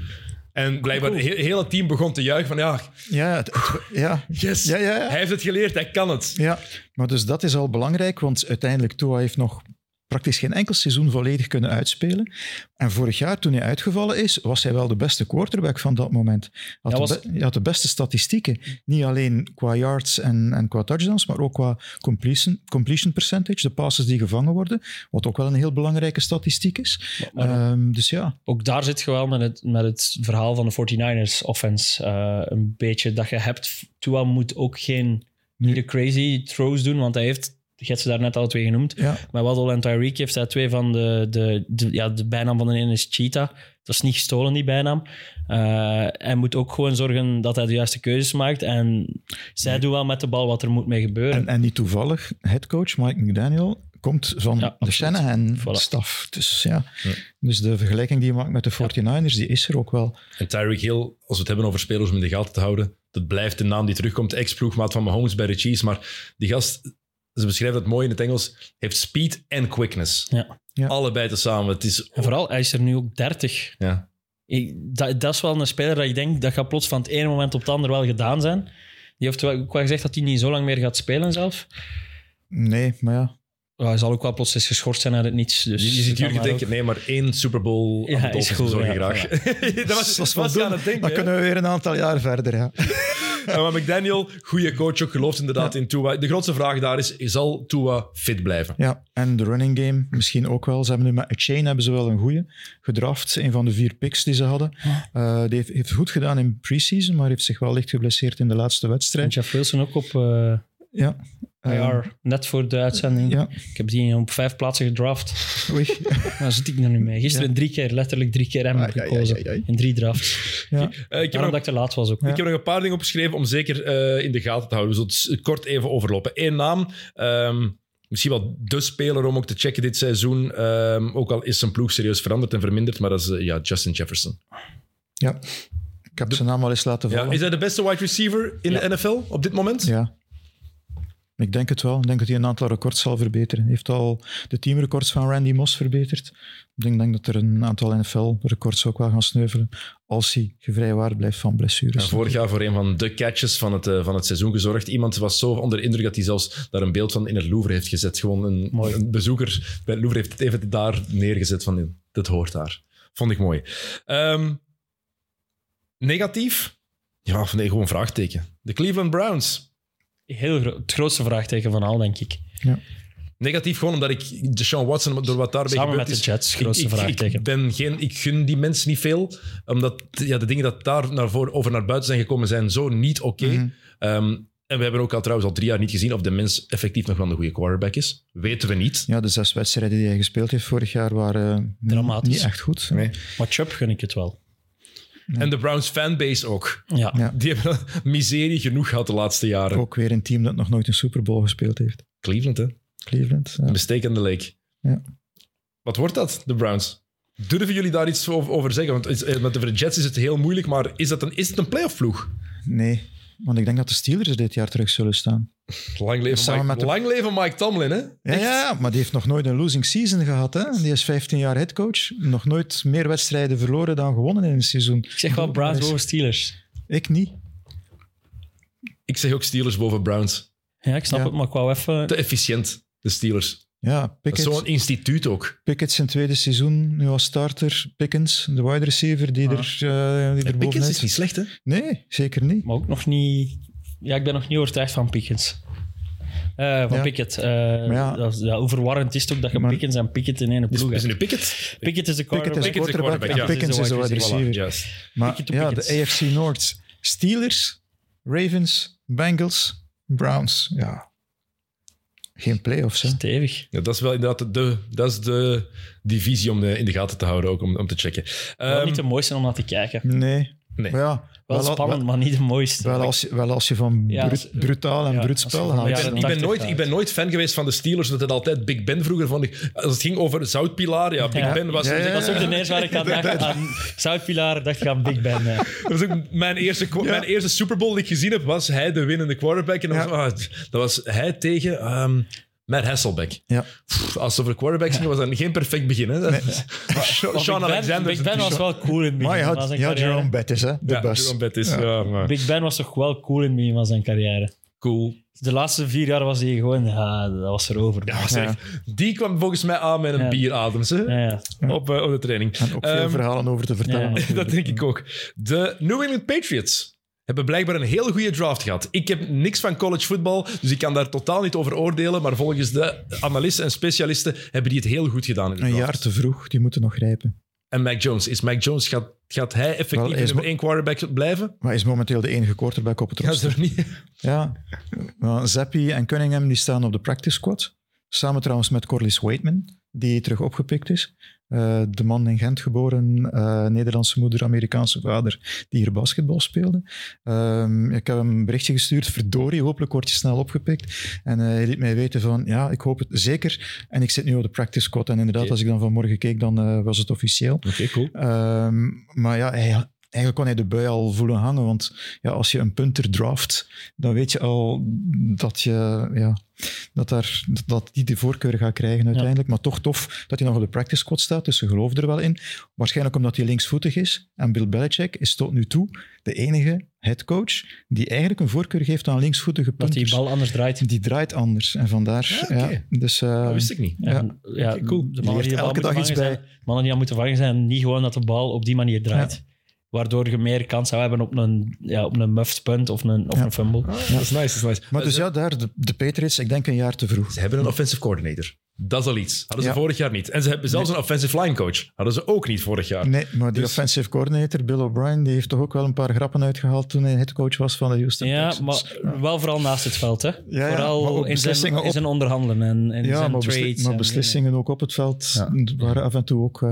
Speaker 1: En blijkbaar
Speaker 2: Cool.
Speaker 1: het team begon te juichen van ja,
Speaker 3: ja, het- het- ja,
Speaker 1: yes,
Speaker 3: ja, ja, ja.
Speaker 1: hij heeft het geleerd, hij kan het.
Speaker 3: Ja, maar dus dat is al belangrijk, want uiteindelijk Tua heeft nog praktisch geen enkel seizoen volledig kunnen uitspelen. En vorig jaar, toen hij uitgevallen is, was hij wel de beste quarterback van dat moment. Hij had,
Speaker 2: Ja,
Speaker 3: de,
Speaker 2: was-
Speaker 3: hij had de beste statistieken. Niet alleen qua yards en, en qua touchdowns, maar ook qua completion, completion percentage, de passes die gevangen worden, wat ook wel een heel belangrijke statistiek is.
Speaker 2: Maar-
Speaker 3: Ehm, dus ja,
Speaker 2: Ook daar zit je wel met het, met het verhaal van de 49ers offense. eh, een beetje dat je hebt. Tua moet ook geen niet de crazy throws doen, want hij heeft, je hebt ze daar net al twee genoemd.
Speaker 3: ja,
Speaker 2: Met Waddle en Tyreek heeft hij twee van de, de, de, ja, de bijnaam van de ene is Cheetah. Dat is niet gestolen, die bijnaam. Eh, hij moet ook gewoon zorgen dat hij de juiste keuzes maakt. En zij doen wel met de bal wat er moet mee gebeuren.
Speaker 3: en, en niet toevallig, headcoach Mike McDaniel komt van
Speaker 2: Ja,
Speaker 3: de. Shanahan-staf. Dus ja, dus de vergelijking die je maakt met de 49ers, die is er ook wel.
Speaker 1: En Tyreek Hill, als we het hebben over spelers om in de gaten te houden, dat blijft de naam die terugkomt. Ex-ploegmaat van Mahomes bij de Chiefs. Maar die gast, ze beschrijven het mooi in het Engels, heeft speed en quickness.
Speaker 2: Ja.
Speaker 3: Ja.
Speaker 1: Allebei tezamen. Het is...
Speaker 2: En vooral, hij is er nu ook 30.
Speaker 1: Ja.
Speaker 2: Ik, dat, dat is wel een speler dat ik denk dat gaat plots van het ene moment op het andere wel gedaan zijn. Die heeft wel, ook wel gezegd dat hij niet zo lang meer gaat spelen zelf.
Speaker 3: Nee, maar ja,
Speaker 2: Ja, hij zal ook wel plots eens geschorst zijn uit het niets. Dus
Speaker 1: Je, je ziet jullie
Speaker 2: maar
Speaker 1: denken, nee, maar één Super Bowl
Speaker 2: Ja,
Speaker 1: aan de
Speaker 2: is goed,
Speaker 1: bezorg je
Speaker 2: ja,
Speaker 1: graag. dat was,
Speaker 3: dat
Speaker 1: was aan het denken.
Speaker 3: Dan
Speaker 1: hè?
Speaker 3: kunnen we weer een aantal jaar verder. Ja.
Speaker 1: Maar McDaniel, goede coach, ook gelooft inderdaad in Tua. De grootste vraag daar is, zal Tua fit blijven?
Speaker 3: ja, en de running game misschien ook wel. Ze hebben nu met Chain hebben ze wel een goede gedraft. Een van de vier picks die ze hadden. Eh, die heeft, heeft goed gedaan in preseason, maar heeft zich wel licht geblesseerd in de laatste
Speaker 2: En
Speaker 3: wedstrijd.
Speaker 2: Jeff Wilson ook op eh
Speaker 3: Ja. Eh,
Speaker 2: IR, net voor de uitzending.
Speaker 3: ja,
Speaker 2: Ik heb die op vijf plaatsen gedraft.
Speaker 3: oei.
Speaker 2: Daar zit ik er nu mee. Gisteren drie keer, letterlijk drie keer hem gekozen. In drie drafts.
Speaker 3: Ja.
Speaker 1: Eh, ik, heb
Speaker 2: Daarom
Speaker 1: nog,
Speaker 2: dat ik te laat was ook.
Speaker 3: Ja.
Speaker 1: ik heb nog een paar dingen opgeschreven om zeker eh, in de gaten te houden. We zullen het kort even overlopen. Eén naam, ehm, misschien wel de speler om ook te checken dit seizoen. Ehm, ook al is zijn ploeg serieus veranderd en verminderd, maar dat is eh, ja, Justin Jefferson.
Speaker 3: ja. Ik heb zijn naam al eens laten
Speaker 1: Ja,
Speaker 3: vallen.
Speaker 1: is hij de beste wide receiver in
Speaker 2: Ja.
Speaker 1: de NFL op dit moment?
Speaker 3: Ja. Ik denk het wel. Ik denk dat hij een aantal records zal verbeteren. Hij heeft al de teamrecords van Randy Moss verbeterd. Ik denk, denk dat er een aantal NFL-records ook wel gaan sneuvelen. Als hij gevrijwaard blijft van blessures.
Speaker 1: En vorig jaar voor een van de catches van het, eh, van het seizoen gezorgd. Iemand was zo onder de indruk dat hij zelfs daar een beeld van in het Louvre heeft gezet. Gewoon een,
Speaker 2: Mooi.
Speaker 1: een bezoeker bij het Louvre heeft het even daar neergezet van dit hoort daar. Vond ik mooi. Ehm, negatief? Ja, of nee, gewoon vraagteken. De Cleveland Browns.
Speaker 2: Heel gro- het grootste vraagteken van al, denk ik.
Speaker 1: Negatief gewoon omdat ik Deshaun Watson, door wat daarbij
Speaker 2: Samen
Speaker 1: gebeurd
Speaker 2: met de
Speaker 1: is...
Speaker 2: Jets, grootste
Speaker 1: ik,
Speaker 2: vraagteken.
Speaker 1: Ik, ben geen, ik gun die mensen niet veel, omdat ja, de dingen dat daar naar voren, over naar buiten zijn gekomen zijn zo niet oké.
Speaker 3: Mhm.
Speaker 1: Ehm, en we hebben ook al trouwens al drie jaar niet gezien of de mens effectief nog wel een goede quarterback is. Weten we niet.
Speaker 3: Ja, de zes wedstrijden die hij gespeeld heeft vorig jaar waren eh,
Speaker 2: Dramatisch.
Speaker 3: niet echt goed.
Speaker 1: Nee.
Speaker 2: Maar Chubb gun ik het wel.
Speaker 1: En de Browns fanbase ook.
Speaker 2: Ja.
Speaker 3: Ja.
Speaker 1: Die hebben miserie genoeg gehad de laatste jaren.
Speaker 3: Ook weer een team dat nog nooit een Super Bowl gespeeld heeft.
Speaker 1: Cleveland, hè?
Speaker 3: Cleveland. ja.
Speaker 1: Een mistake in the lake.
Speaker 3: Ja.
Speaker 1: Wat wordt dat, de Browns? Durven jullie daar iets over over zeggen? Want eh, met de Jets is het heel moeilijk, maar is, dat een, is het een playoff ploeg?
Speaker 3: Nee, want ik denk dat de Steelers dit jaar terug zullen staan.
Speaker 1: Lang leven,
Speaker 3: Samen
Speaker 1: Mike,
Speaker 3: met de-
Speaker 1: lang leven Mike Tomlin, hè?
Speaker 3: Ja, ja, ja, maar die heeft nog nooit een losing season gehad. Hè? Die is 15 jaar headcoach. Nog nooit meer wedstrijden verloren dan gewonnen in een seizoen.
Speaker 2: Ik zeg wel Browns boven Steelers.
Speaker 3: Ik niet.
Speaker 1: Ik zeg ook Steelers boven Browns.
Speaker 2: Ja, ik snap
Speaker 3: Ja.
Speaker 2: het, maar ik wou even...
Speaker 1: Te efficiënt, de Steelers.
Speaker 3: Ja,
Speaker 1: Dat is
Speaker 3: Pickett,
Speaker 1: zo'n instituut ook.
Speaker 3: Pickett zijn tweede seizoen nu als starter. Pickens, de wide receiver, die
Speaker 2: Ah.
Speaker 3: er, uh, die er
Speaker 1: Pickens is niet slecht, hè?
Speaker 3: Nee, zeker niet.
Speaker 2: Maar ook nog niet... Ja, ik ben nog niet overtuigd van Pickens. Eh, van
Speaker 3: Ja.
Speaker 2: Pickett. Eh,
Speaker 3: ja.
Speaker 2: dat, is- ja, hoe verwarrend is het ook dat je
Speaker 3: Maar-
Speaker 2: Pickens en Pickett in één ploeg
Speaker 1: is
Speaker 2: hebt.
Speaker 1: het nu Pickett?
Speaker 2: Pickett is de
Speaker 3: is
Speaker 2: quarterback.
Speaker 1: Pickett is de
Speaker 3: quarterback
Speaker 1: ja.
Speaker 3: Pickens is de wide
Speaker 2: receiver.
Speaker 3: Maar
Speaker 2: Pickett
Speaker 3: ja, de. AFC North. Steelers, Ravens, Bengals, Browns. Ja, geen playoffs, hè?
Speaker 2: Stevig.
Speaker 1: Ja, dat is wel inderdaad de, dat is de divisie om de, in de gaten te houden, ook om, om te checken.
Speaker 2: Wel
Speaker 1: Ehm,
Speaker 2: niet de mooiste om naar te kijken.
Speaker 3: Nee.
Speaker 1: Nee.
Speaker 3: Maar ja,
Speaker 2: Wel spannend, maar niet de mooiste.
Speaker 3: Wel als, je- wel als je van
Speaker 2: Ja,
Speaker 3: brut- brutaal en
Speaker 2: ja, je
Speaker 3: spel houdt.
Speaker 1: Ik ben,
Speaker 2: jaren
Speaker 1: ik, ben
Speaker 2: 80
Speaker 1: nooit,
Speaker 2: gaat.
Speaker 1: ik ben nooit fan geweest van de Steelers, dat het altijd Big Ben vroeger vond. Ik, als het ging over Zoutpilaar, ja, Big
Speaker 2: Ja.
Speaker 1: Ben was...
Speaker 3: Ja, ja,
Speaker 2: Dat was ook de eerste waar ik aan dacht. Aan Zoutpilaar dacht ik aan Big Ben. ja.
Speaker 1: Dat was ook mijn eerste, mijn eerste Super Bowl die ik gezien heb, was hij de winnende quarterback. En dat,
Speaker 3: Ja.
Speaker 1: was, ah, dat was hij tegen ehm Matt Hasselbeck.
Speaker 3: Ja.
Speaker 1: Pff, als het over quarterbacks ging, was dat geen perfect begin. Hè? Sean
Speaker 2: Maar Big Ben-
Speaker 1: Alexander.
Speaker 2: Big Ben was wel cool in het begin
Speaker 3: Maar je
Speaker 2: van
Speaker 3: had,
Speaker 2: zijn
Speaker 3: je had
Speaker 2: carrière.
Speaker 3: Jerome Bettis, hè? De
Speaker 1: ja,
Speaker 3: bus.
Speaker 1: Jerome Bettis,
Speaker 3: Ja.
Speaker 1: ja. maar
Speaker 2: Big Ben was toch wel cool in het begin van zijn carrière.
Speaker 1: cool.
Speaker 2: De laatste vier jaar was hij gewoon... Ja, dat was erover.
Speaker 1: Ja, was
Speaker 3: Ja.
Speaker 1: echt- Die kwam volgens mij aan met een
Speaker 2: Ja.
Speaker 1: bieradem
Speaker 2: ja.
Speaker 1: Op, eh, op de training.
Speaker 3: En ook veel
Speaker 1: Ehm,
Speaker 3: verhalen over te vertellen.
Speaker 1: Dat denk ik ook. De New England Patriots hebben blijkbaar een heel goede draft gehad. Ik heb niks van college football, dus ik kan daar totaal niet over oordelen. Maar volgens de analisten en specialisten hebben die het heel goed gedaan in de
Speaker 3: Een
Speaker 1: draft.
Speaker 3: jaar te vroeg, die moeten nog rijpen.
Speaker 1: En Mac Jones. Is Mac Jones, gaat, gaat hij effectief
Speaker 3: Wel,
Speaker 1: nummer één quarterback blijven?
Speaker 3: Maar is momenteel de enige quarterback op het
Speaker 1: Ja, is
Speaker 3: roster.
Speaker 1: er niet.
Speaker 3: Ja, well, Zappi en Cunningham die staan op de practice squad. Samen trouwens met Corliss Waitman, die terug opgepikt is. Eh, de man in Gent geboren, eh, Nederlandse moeder, Amerikaanse vader, die hier basketbal speelde. Ehm, ik heb hem een berichtje gestuurd, verdorie, hopelijk word je snel opgepikt. En eh, hij liet mij weten van, ja, ik hoop het zeker. En ik zit nu op de practice squad. En inderdaad, als ik dan vanmorgen keek, dan was het officieel.
Speaker 1: Oké, cool.
Speaker 3: Ehm, maar ja, hij, eigenlijk kon hij de bui al voelen hangen. Want ja, als je een punter draft, dan weet je al dat, je, ja, dat, daar, dat die de voorkeur gaat krijgen uiteindelijk. Maar toch tof dat hij nog op de practice squad staat. Dus ze geloven er wel in. Waarschijnlijk omdat hij linksvoetig is. En Bill Belichick is tot nu toe de enige headcoach die eigenlijk een voorkeur geeft aan linksvoetige
Speaker 2: Dat die
Speaker 3: punters.
Speaker 2: bal anders draait.
Speaker 3: Die draait anders. En vandaar,
Speaker 1: Ja, oké.
Speaker 3: ja, dus... eh,
Speaker 1: Dat wist ik niet.
Speaker 3: Ja.
Speaker 2: Ja,
Speaker 1: cool.
Speaker 2: De mannen die de bal
Speaker 3: elke dag iets
Speaker 2: zijn, mannen die aan moeten vangen zijn, niet gewoon dat de bal op die manier draait. Waardoor je meer kans zou hebben op een, ja, op een muffed punt of een, of
Speaker 3: Ja.
Speaker 2: een fumble.
Speaker 1: Dat is nice, dat is nice.
Speaker 3: Maar dus
Speaker 1: ze,
Speaker 3: ja, daar, de, de Patriots, ik denk een jaar te vroeg.
Speaker 1: ze hebben een offensive coordinator. Dat is al iets. Hadden ze
Speaker 3: Ja.
Speaker 1: vorig jaar niet. En ze hebben zelfs een offensive line coach. Hadden ze ook niet vorig jaar.
Speaker 3: Nee, maar die
Speaker 1: Dus-
Speaker 3: offensive coordinator, Bill O'Brien, die heeft toch ook wel een paar grappen uitgehaald toen hij headcoach was van de Houston
Speaker 2: Ja,
Speaker 3: Texans.
Speaker 2: maar wel vooral naast het veld. Hè.
Speaker 3: ja, maar
Speaker 2: vooral in zijn, in onderhandelen en,
Speaker 3: ja,
Speaker 2: zijn
Speaker 3: maar, besli-
Speaker 2: trades.
Speaker 3: maar
Speaker 2: en-
Speaker 3: beslissingen ook op het veld
Speaker 2: Ja.
Speaker 3: waren af en toe ook... eh,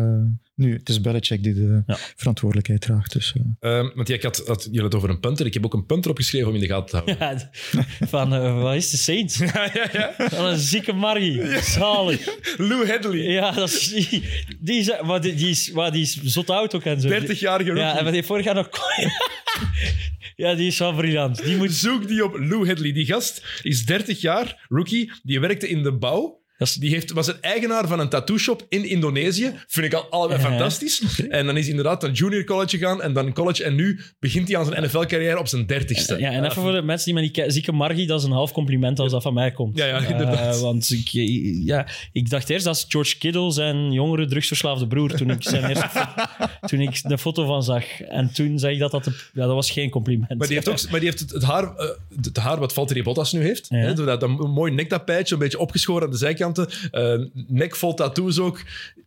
Speaker 3: nu, het is Belichick die de
Speaker 2: Ja.
Speaker 3: verantwoordelijkheid draagt. Dus, eh.
Speaker 1: Ehm, want ja, ik had, had jullie het over een punter. Ik heb ook een punter opgeschreven om in de gaten te houden.
Speaker 2: Ja, van, eh, wat is de Saints?
Speaker 1: ja, ja, ja.
Speaker 2: Van een zieke Marie. Zalig.
Speaker 1: Lou Headley.
Speaker 2: Ja, dat is, die, die, is, maar die, die, is, maar die is zot oud ook en zo.
Speaker 1: 30-jarige rookie.
Speaker 2: Ja, en wat die vorig jaar nog... ja, die is wel briljant. Die moet...
Speaker 1: Zoek die op Lou Headley. Die gast is 30 jaar, rookie. Die werkte in de bouw.
Speaker 2: Dat is-
Speaker 1: Die heeft, was het eigenaar van een tattoo shop in Indonesië. Vind ik al allebei
Speaker 2: Ja.
Speaker 1: fantastisch. En dan is hij inderdaad naar junior college gegaan en dan een college. En nu begint hij aan zijn NFL-carrière op zijn dertigste.
Speaker 2: Ja, en even voor de mensen die met die ke- zieke Margie, dat is een half compliment als dat van mij komt.
Speaker 1: Ja, ja,
Speaker 2: Eh,
Speaker 1: inderdaad.
Speaker 2: want ik, ja, ik dacht eerst dat is George Kittle zijn jongere drugsverslaafde broer toen ik, zijn eerste fo- toen ik de foto van zag. En toen zei ik dat dat... De, ja, dat was geen compliment.
Speaker 1: Maar die heeft, ook, maar die heeft het, het, haar, eh, het haar wat Valtteri Bottas nu heeft.
Speaker 2: Ja.
Speaker 1: Hè, dat, dat mooi nektapijtje, een beetje opgeschoren aan de zijkanten. eh nek vol tattoos ook.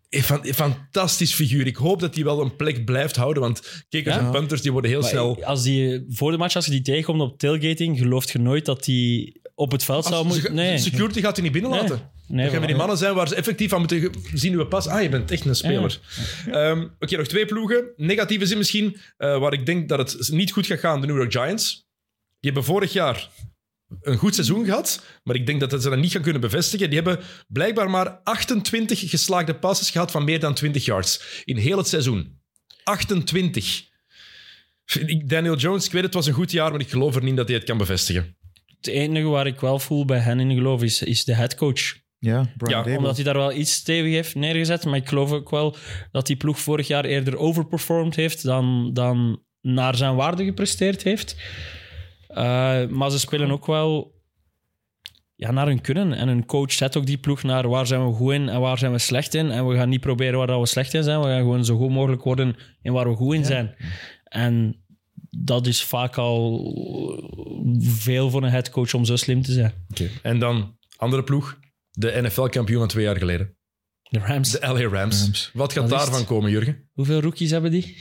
Speaker 1: Eh, Fan, fantastisch figuur. Ik hoop dat hij wel een plek blijft houden, want kickers
Speaker 2: Ja.
Speaker 1: en punters die worden heel
Speaker 2: Maar
Speaker 1: snel...
Speaker 2: Als die, voor de match, als je die tegenkomt op tailgating, gelooft je nooit dat die op het veld zou moeten... Nee.
Speaker 1: Security gaat hij niet binnenlaten.
Speaker 2: Nee,
Speaker 1: Dan gaan we die mannen zijn waar ze effectief aan moeten zien we pas. Ah, je bent echt een speler. Ehm, Oké, nog twee ploegen. Negatieve zin misschien, eh, waar ik denk dat het niet goed gaat gaan, de New York Giants. Die hebben vorig jaar een goed seizoen gehad, maar ik denk dat ze dat niet gaan kunnen bevestigen. Die hebben blijkbaar maar 28 geslaagde passes gehad van meer dan 20 yards in heel het seizoen. 28. Ik- Daniel Jones, ik weet het was een goed jaar, maar ik geloof er niet dat hij het kan bevestigen.
Speaker 2: Het enige waar ik wel voel bij hen in geloof is, is de headcoach.
Speaker 3: Ja, Brian
Speaker 1: Ja.
Speaker 2: Omdat hij daar wel iets stevig heeft neergezet. Maar ik geloof ook wel dat die ploeg vorig jaar eerder overperformed heeft dan, dan naar zijn waarde gepresteerd heeft. Eh, maar ze spelen ook wel ja, naar hun kunnen. En een coach zet ook die ploeg naar waar zijn we goed in en waar zijn we slecht in. En we gaan niet proberen waar dat we slecht in zijn. We gaan gewoon zo goed mogelijk worden in waar we goed in zijn. En dat is vaak al veel voor een headcoach om zo slim te zijn.
Speaker 1: En dan, andere ploeg, de NFL-kampioen van twee jaar geleden.
Speaker 2: De Rams.
Speaker 1: De LA Rams.
Speaker 3: Rams.
Speaker 1: Wat gaat daarvan komen, Jurgen?
Speaker 2: Hoeveel rookies hebben die?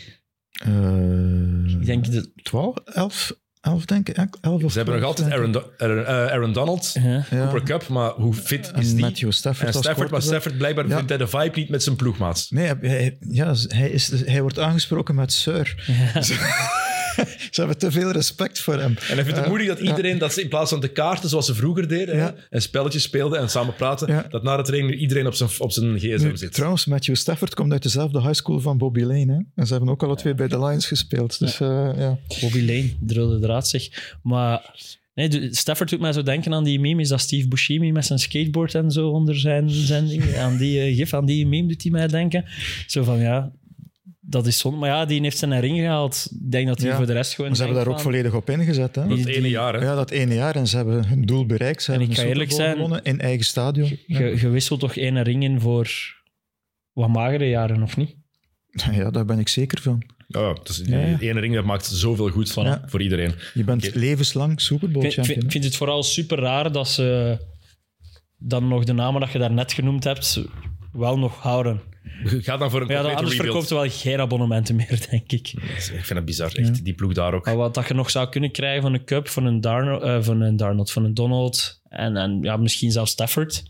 Speaker 3: Eh,
Speaker 2: Ik denk dat...
Speaker 3: 12, 11, 11 denk ik. 11 of
Speaker 1: Ze hebben nog
Speaker 3: 12,
Speaker 1: altijd Aaron, Do- Aaron, eh, Aaron Donald,
Speaker 2: Ja.
Speaker 3: ik. Ja.
Speaker 1: Cooper Cup, maar hoe fit is
Speaker 3: En
Speaker 1: die?
Speaker 3: Matthew Stafford
Speaker 1: en
Speaker 3: als
Speaker 1: Stafford, maar. Stafford blijkbaar
Speaker 3: Ja.
Speaker 1: vindt hij de vibe niet met zijn ploegmaats.
Speaker 3: Nee, hij, ja, hij, is, hij wordt aangesproken met sir. Ze hebben te veel respect voor hem.
Speaker 1: En hij vindt het moeilijk dat iedereen, dat ze in plaats van de kaarten zoals ze vroeger deden,
Speaker 3: Ja.
Speaker 1: hè, en spelletjes speelden en samen praten,
Speaker 3: Ja.
Speaker 1: dat na de training iedereen op zijn, op zijn gsm
Speaker 3: Nu,
Speaker 1: zit.
Speaker 3: trouwens, Matthew Stafford komt uit dezelfde high school van Bobby Lane. Hè? En ze hebben ook alle twee bij de Lions gespeeld. Dus eh, ja.
Speaker 2: Bobby Lane, drulde draad zeg. Maar nee, Stafford doet mij zo denken aan die meme. Is dat Steve Buscemi met zijn skateboard en zo onder zijn, zijn ding? Aan die eh, gif, aan die meme doet hij mij denken. Zo van, ja, dat is zonde. Maar ja, die heeft zijn ring gehaald. Ik denk dat hij
Speaker 3: Ja.
Speaker 2: voor de rest gewoon
Speaker 3: Maar ze hebben daar ook volledig op ingezet. Hè?
Speaker 1: Dat
Speaker 2: Die-
Speaker 1: ene jaar, hè.
Speaker 3: Ja, dat ene jaar. En ze hebben hun doel bereikt. Ze
Speaker 2: En
Speaker 3: hebben
Speaker 2: ik ga eerlijk zijn-
Speaker 3: gewonnen in eigen stadion.
Speaker 2: Je, wisselt toch één ring in voor wat magere jaren, of niet?
Speaker 3: ja, daar ben ik zeker van.
Speaker 1: Ja, dus die
Speaker 3: Ja, ja.
Speaker 1: ene ring dat maakt zoveel goed van,
Speaker 3: Ja.
Speaker 1: voor iedereen.
Speaker 3: Je bent levenslang Super Bowl
Speaker 2: Ik vind, vind, vind het vooral super raar dat ze dan nog de namen dat je daarnet genoemd hebt wel nog houden.
Speaker 1: Ga dan voor een
Speaker 2: ja, anders
Speaker 1: rebuild.
Speaker 2: verkoopt er wel geen abonnementen meer, denk ik.
Speaker 1: Ik vind het bizar, echt. Die ploeg daar ook.
Speaker 2: Maar wat dat je nog zou kunnen krijgen van een Cup, van een Darnold, eh, van een, Darnold, van een Donald en, en ja, misschien zelfs Stafford.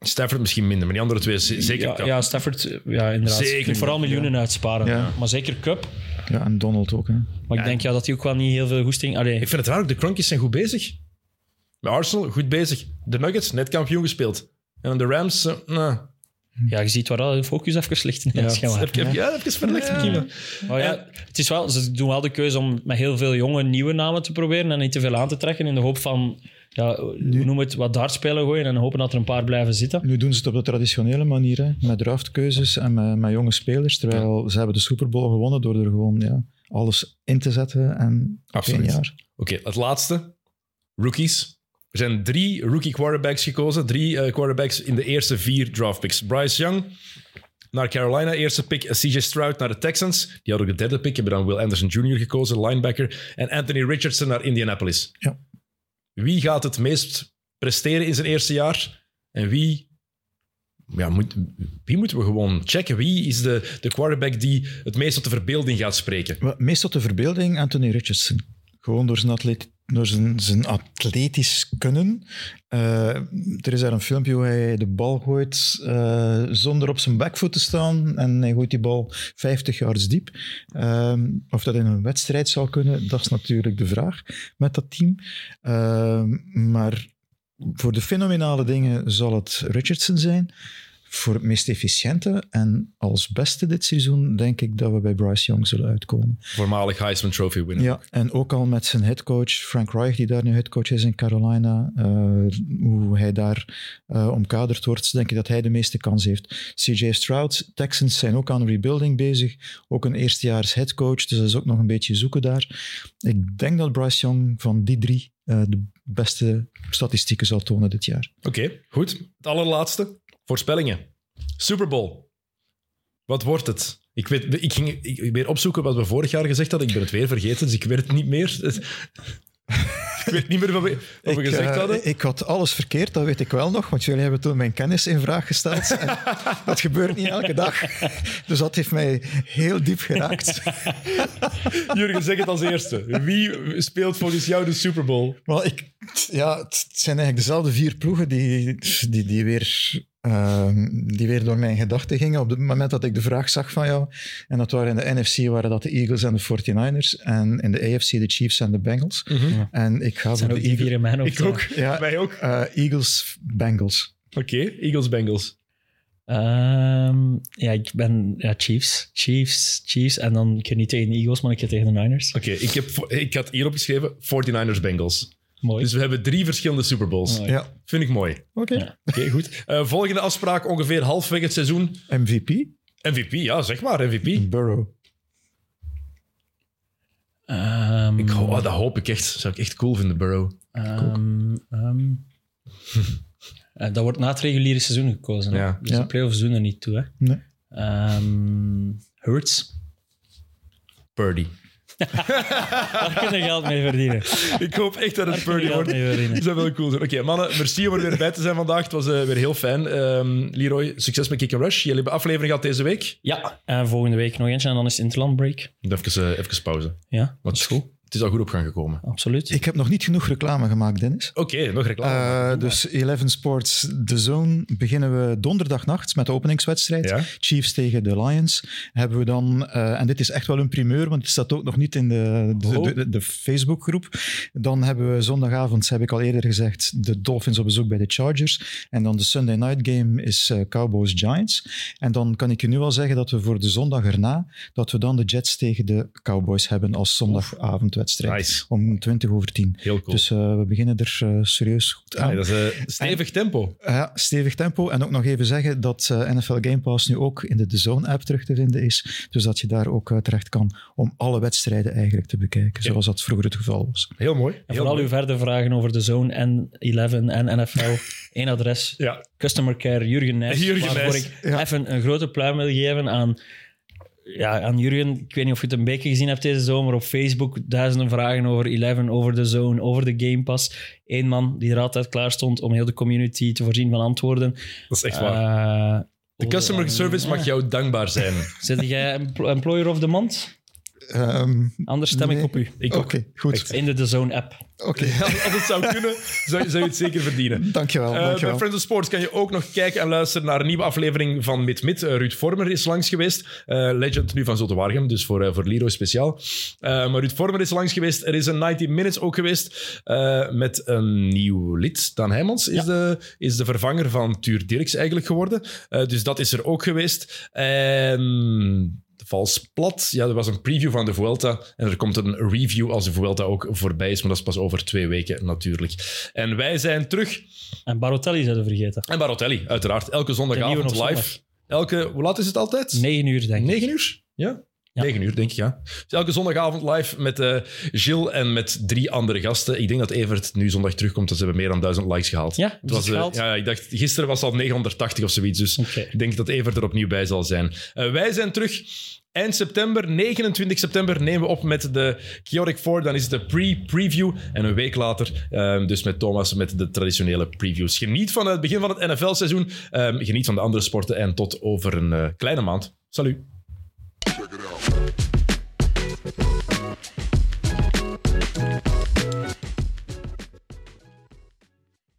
Speaker 1: Stafford misschien minder, maar die andere twee zeker.
Speaker 2: Ja,
Speaker 1: Cup.
Speaker 2: ja Stafford, ja, inderdaad.
Speaker 1: Zeker
Speaker 2: Je kunt vooral miljoenen uitsparen.
Speaker 3: Ja.
Speaker 2: Maar zeker Cup.
Speaker 3: Ja, en Donald ook. Hè.
Speaker 2: Maar ik denk ja, dat hij ook wel niet heel veel goesting... Allee,
Speaker 1: Ik vind het raar ook, de Cronkies zijn goed bezig. Met Arsenal, goed bezig. De Nuggets, net kampioen gespeeld. En dan de Rams, eh,
Speaker 2: ja, je ziet waar al de focus even ligt in
Speaker 3: Ja.
Speaker 2: het schema.
Speaker 1: Heb ja, heb je verlegd gekiemen.
Speaker 2: Maar ja, het is wel, ze doen wel de keuze om met heel veel jonge nieuwe namen te proberen en niet te veel aan te trekken in de hoop van, ja, noem het, wat dartspelen gooien en hopen dat er een paar blijven zitten.
Speaker 3: Nu doen ze het op de traditionele manier, hè, met draftkeuzes en met, met jonge spelers. Terwijl ze hebben de Super Bowl gewonnen door er gewoon ja, alles in te zetten en
Speaker 1: Absoluut.
Speaker 3: één jaar.
Speaker 1: Oké, het laatste. Rookies. Er zijn drie rookie quarterbacks gekozen. Drie eh, quarterbacks in de eerste vier draftpicks. Bryce Young naar Carolina, eerste pick. CJ Stroud naar de Texans. Die hadden ook de derde pick. Hebben dan Will Anderson Jr. gekozen, linebacker. En Anthony Richardson naar Indianapolis.
Speaker 3: Ja.
Speaker 1: Wie gaat het meest presteren in zijn eerste jaar? En wie... Ja, moet, wie moeten we gewoon checken? Wie is de, de quarterback die het meest tot de verbeelding gaat spreken?
Speaker 3: Meest tot de verbeelding Anthony Richardson. Gewoon door zijn, atleet, door zijn, zijn atletisch kunnen. Eh, er is daar een filmpje hoe hij de bal gooit eh, zonder op zijn backfoot te staan. En hij gooit die bal 50 yards diep. Ehm, of dat in een wedstrijd zal kunnen, dat is natuurlijk de vraag met dat team. Ehm, maar voor de fenomenale dingen zal het Richardson zijn. Voor het meest efficiënte en als beste dit seizoen denk ik dat we bij Bryce Young zullen uitkomen.
Speaker 1: Voormalig Heisman Trophy winner.
Speaker 3: Ja, en ook al met zijn headcoach Frank Reich, die daar nu headcoach is in Carolina, uh, hoe hij daar uh, omkaderd wordt, denk ik dat hij de meeste kans heeft. CJ Stroud, Texans zijn ook aan rebuilding bezig, ook een eerstejaars headcoach, dus dat is ook nog een beetje zoeken daar. Ik denk dat Bryce Young van die drie uh, de beste statistieken zal tonen dit jaar.
Speaker 1: Oké, okay, goed. Het allerlaatste. Voorspellingen. Super Bowl. Wat wordt het? Ik, weet, ik ging ik weer opzoeken wat we vorig jaar gezegd hadden. Ik ben het weer vergeten, dus ik weet het niet meer. ik weet niet meer wat we, wat we
Speaker 3: ik,
Speaker 1: gezegd hadden.
Speaker 3: Uh, ik had alles verkeerd, dat weet ik wel nog, want jullie hebben toen mijn kennis in vraag gesteld. En dat gebeurt niet elke dag. Dus dat heeft mij heel diep geraakt.
Speaker 1: Jurgen, zeg het als eerste. Wie speelt volgens jou de Super Bowl?
Speaker 3: Wel, ik, ja, het zijn eigenlijk dezelfde vier ploegen die, die, die weer uh, die weer door mijn gedachten gingen op het moment dat ik de vraag zag van jou. En dat waren in de NFC waren dat de Eagles en de 49ers. En in de AFC de Chiefs en de Bengals.
Speaker 1: Mhm.
Speaker 3: Mm -hmm. En ik ga voor de
Speaker 2: Eagles. Vier in mijn
Speaker 1: ik ook.
Speaker 3: Ja,
Speaker 1: Wij ook.
Speaker 3: Uh, Eagles, Bengals.
Speaker 1: Oké, okay. Eagles, Bengals.
Speaker 2: Um, ja, ik ben ja, Chiefs. Chiefs, Chiefs. En dan, ik ga niet tegen de Eagles, maar ik ga tegen de Niners.
Speaker 1: Oké, okay, ik, heb, ik had hierop geschreven 49ers, Bengals.
Speaker 2: Mooi.
Speaker 1: Dus we hebben drie verschillende Super Bowls.
Speaker 3: Mooi. Ja.
Speaker 1: Vind ik mooi.
Speaker 3: Oké. Okay.
Speaker 1: Ja. Oké, okay, goed. Uh, volgende afspraak ongeveer halfweg het seizoen.
Speaker 3: MVP?
Speaker 1: MVP, ja, zeg maar, MVP.
Speaker 3: Burrow.
Speaker 2: Um,
Speaker 1: ik, oh, dat hoop ik echt. zou ik echt cool vinden, Burrow.
Speaker 2: Um, um, uh, dat wordt na het reguliere seizoen gekozen. Hè?
Speaker 1: Ja.
Speaker 2: Dus
Speaker 3: Ja.
Speaker 2: de playoffs doen er niet toe. Hè?
Speaker 3: Nee.
Speaker 2: Um, Hurts.
Speaker 1: Purdy.
Speaker 2: Daar kun je geld mee verdienen.
Speaker 1: ik hoop echt dat het Purdy wordt. Dat zou wel cool zijn. Oké, mannen, merci om er weer bij te zijn vandaag. Het was uh, weer heel fijn. Um, Leroy, succes met Kick and Rush. Jullie hebben aflevering gehad deze week.
Speaker 2: Ja, en volgende week nog eentje en dan is het Interland break.
Speaker 1: Even, uh, even pauze.
Speaker 2: Ja,
Speaker 1: Wat is goed. Het is al goed op gang gekomen.
Speaker 2: absoluut.
Speaker 3: Ik heb nog niet genoeg reclame gemaakt, Dennis.
Speaker 1: Oké, okay, nog reclame.
Speaker 3: Uh, dus 11 Sports The Zone beginnen we donderdagnacht met de openingswedstrijd.
Speaker 1: Ja?
Speaker 3: Chiefs tegen de Lions. Hebben we dan, uh, en dit is echt wel een primeur, want het staat ook nog niet in de, de,
Speaker 1: Oh.
Speaker 3: de, de, de Facebookgroep. Dan hebben we zondagavond, heb ik al eerder gezegd, de Dolphins op bezoek bij de Chargers. En dan de Sunday night game is uh, Cowboys Giants. En dan kan ik je nu al zeggen dat we voor de zondag erna, dat we dan de Jets tegen de Cowboys hebben als
Speaker 1: Nice.
Speaker 3: Om 20 over 10.
Speaker 1: Heel cool.
Speaker 3: Dus uh, we beginnen er uh, serieus goed aan.
Speaker 1: Dat is uh, stevig tempo.
Speaker 3: Ja, stevig tempo. En ook nog even zeggen dat uh, NFL Game Pass nu ook in de The Zone app terug te vinden is. Dus dat je daar ook uh, terecht kan om alle wedstrijden eigenlijk te bekijken.
Speaker 1: Ja.
Speaker 3: Zoals dat vroeger het geval was.
Speaker 1: Heel mooi.
Speaker 2: En vooral uw verder vragen over de Zone en 11 en NFL. Eén adres.
Speaker 1: Ja.
Speaker 2: Customer Care Jurgen Nijs.
Speaker 1: Jurgen
Speaker 2: waarvoor ik
Speaker 3: Ja.
Speaker 2: even een grote pluim wil geven aan, ja, aan Jurgen. Ik weet niet of je het een beetje gezien hebt deze zomer op Facebook. Duizenden vragen over 11, over de Zone, over de Game Pass. Eén man die er altijd klaar stond om heel de community te voorzien van antwoorden.
Speaker 1: Dat is echt waar.
Speaker 2: Eh,
Speaker 1: de customer service mag jou dankbaar zijn.
Speaker 2: Zit jij empl- employer of the month?
Speaker 3: Um,
Speaker 2: Anders stem
Speaker 3: nee.
Speaker 2: ik op u.
Speaker 3: Oké, goed.
Speaker 1: Echt.
Speaker 2: In de The Zone app.
Speaker 3: Oké,
Speaker 1: Als het zou kunnen, zou, zou je het zeker verdienen.
Speaker 3: dankjewel.
Speaker 1: Uh, bij
Speaker 3: dankjewel.
Speaker 1: Friends of Sports kan je ook nog kijken en luisteren naar een nieuwe aflevering van Mid Mid. Uh, Ruud Vormer is langs geweest. Uh, legend nu van Zotte Waregem, dus voor, uh, voor Leroy speciaal. Uh, maar Ruud Vormer is langs geweest. Er is een 90 Minutes ook geweest uh, met een nieuw lid. Dan Heijmans is,
Speaker 2: Ja.
Speaker 1: de, is de vervanger van Tuur Dirks eigenlijk geworden. Uh, dus dat is er ook geweest. En vals plat. Ja, er was een preview van de Vuelta. En er komt een review als de Vuelta ook voorbij is. Maar dat is pas over twee weken natuurlijk. En wij zijn terug.
Speaker 2: En Barotelli zouden vergeten.
Speaker 1: En Barotelli, uiteraard. Elke zondagavond live. Elke, hoe laat is het altijd?
Speaker 2: 9 uur, denk ik.
Speaker 1: 9 uur? Ja?
Speaker 2: Ja.
Speaker 1: 9 uur, denk ik, ja. Dus elke zondagavond live met eh Gilles en met drie andere gasten. Ik denk dat Evert nu zondag terugkomt, dat ze hebben meer dan 1000 likes gehaald.
Speaker 2: Ja,
Speaker 1: het was,
Speaker 2: het gehaald?
Speaker 1: ja, ik dacht, gisteren was het al 980 of zoiets. Dus ik denk dat Evert er opnieuw bij zal zijn. Eh, wij zijn terug eind september, 29 september, nemen we op met de Chaotic 4. Dan is het de pre-preview. En een week later, eh, dus met Thomas, met de traditionele previews. Geniet van het begin van het NFL-seizoen. Eh, geniet van de andere sporten. En tot over een kleine maand. Salut.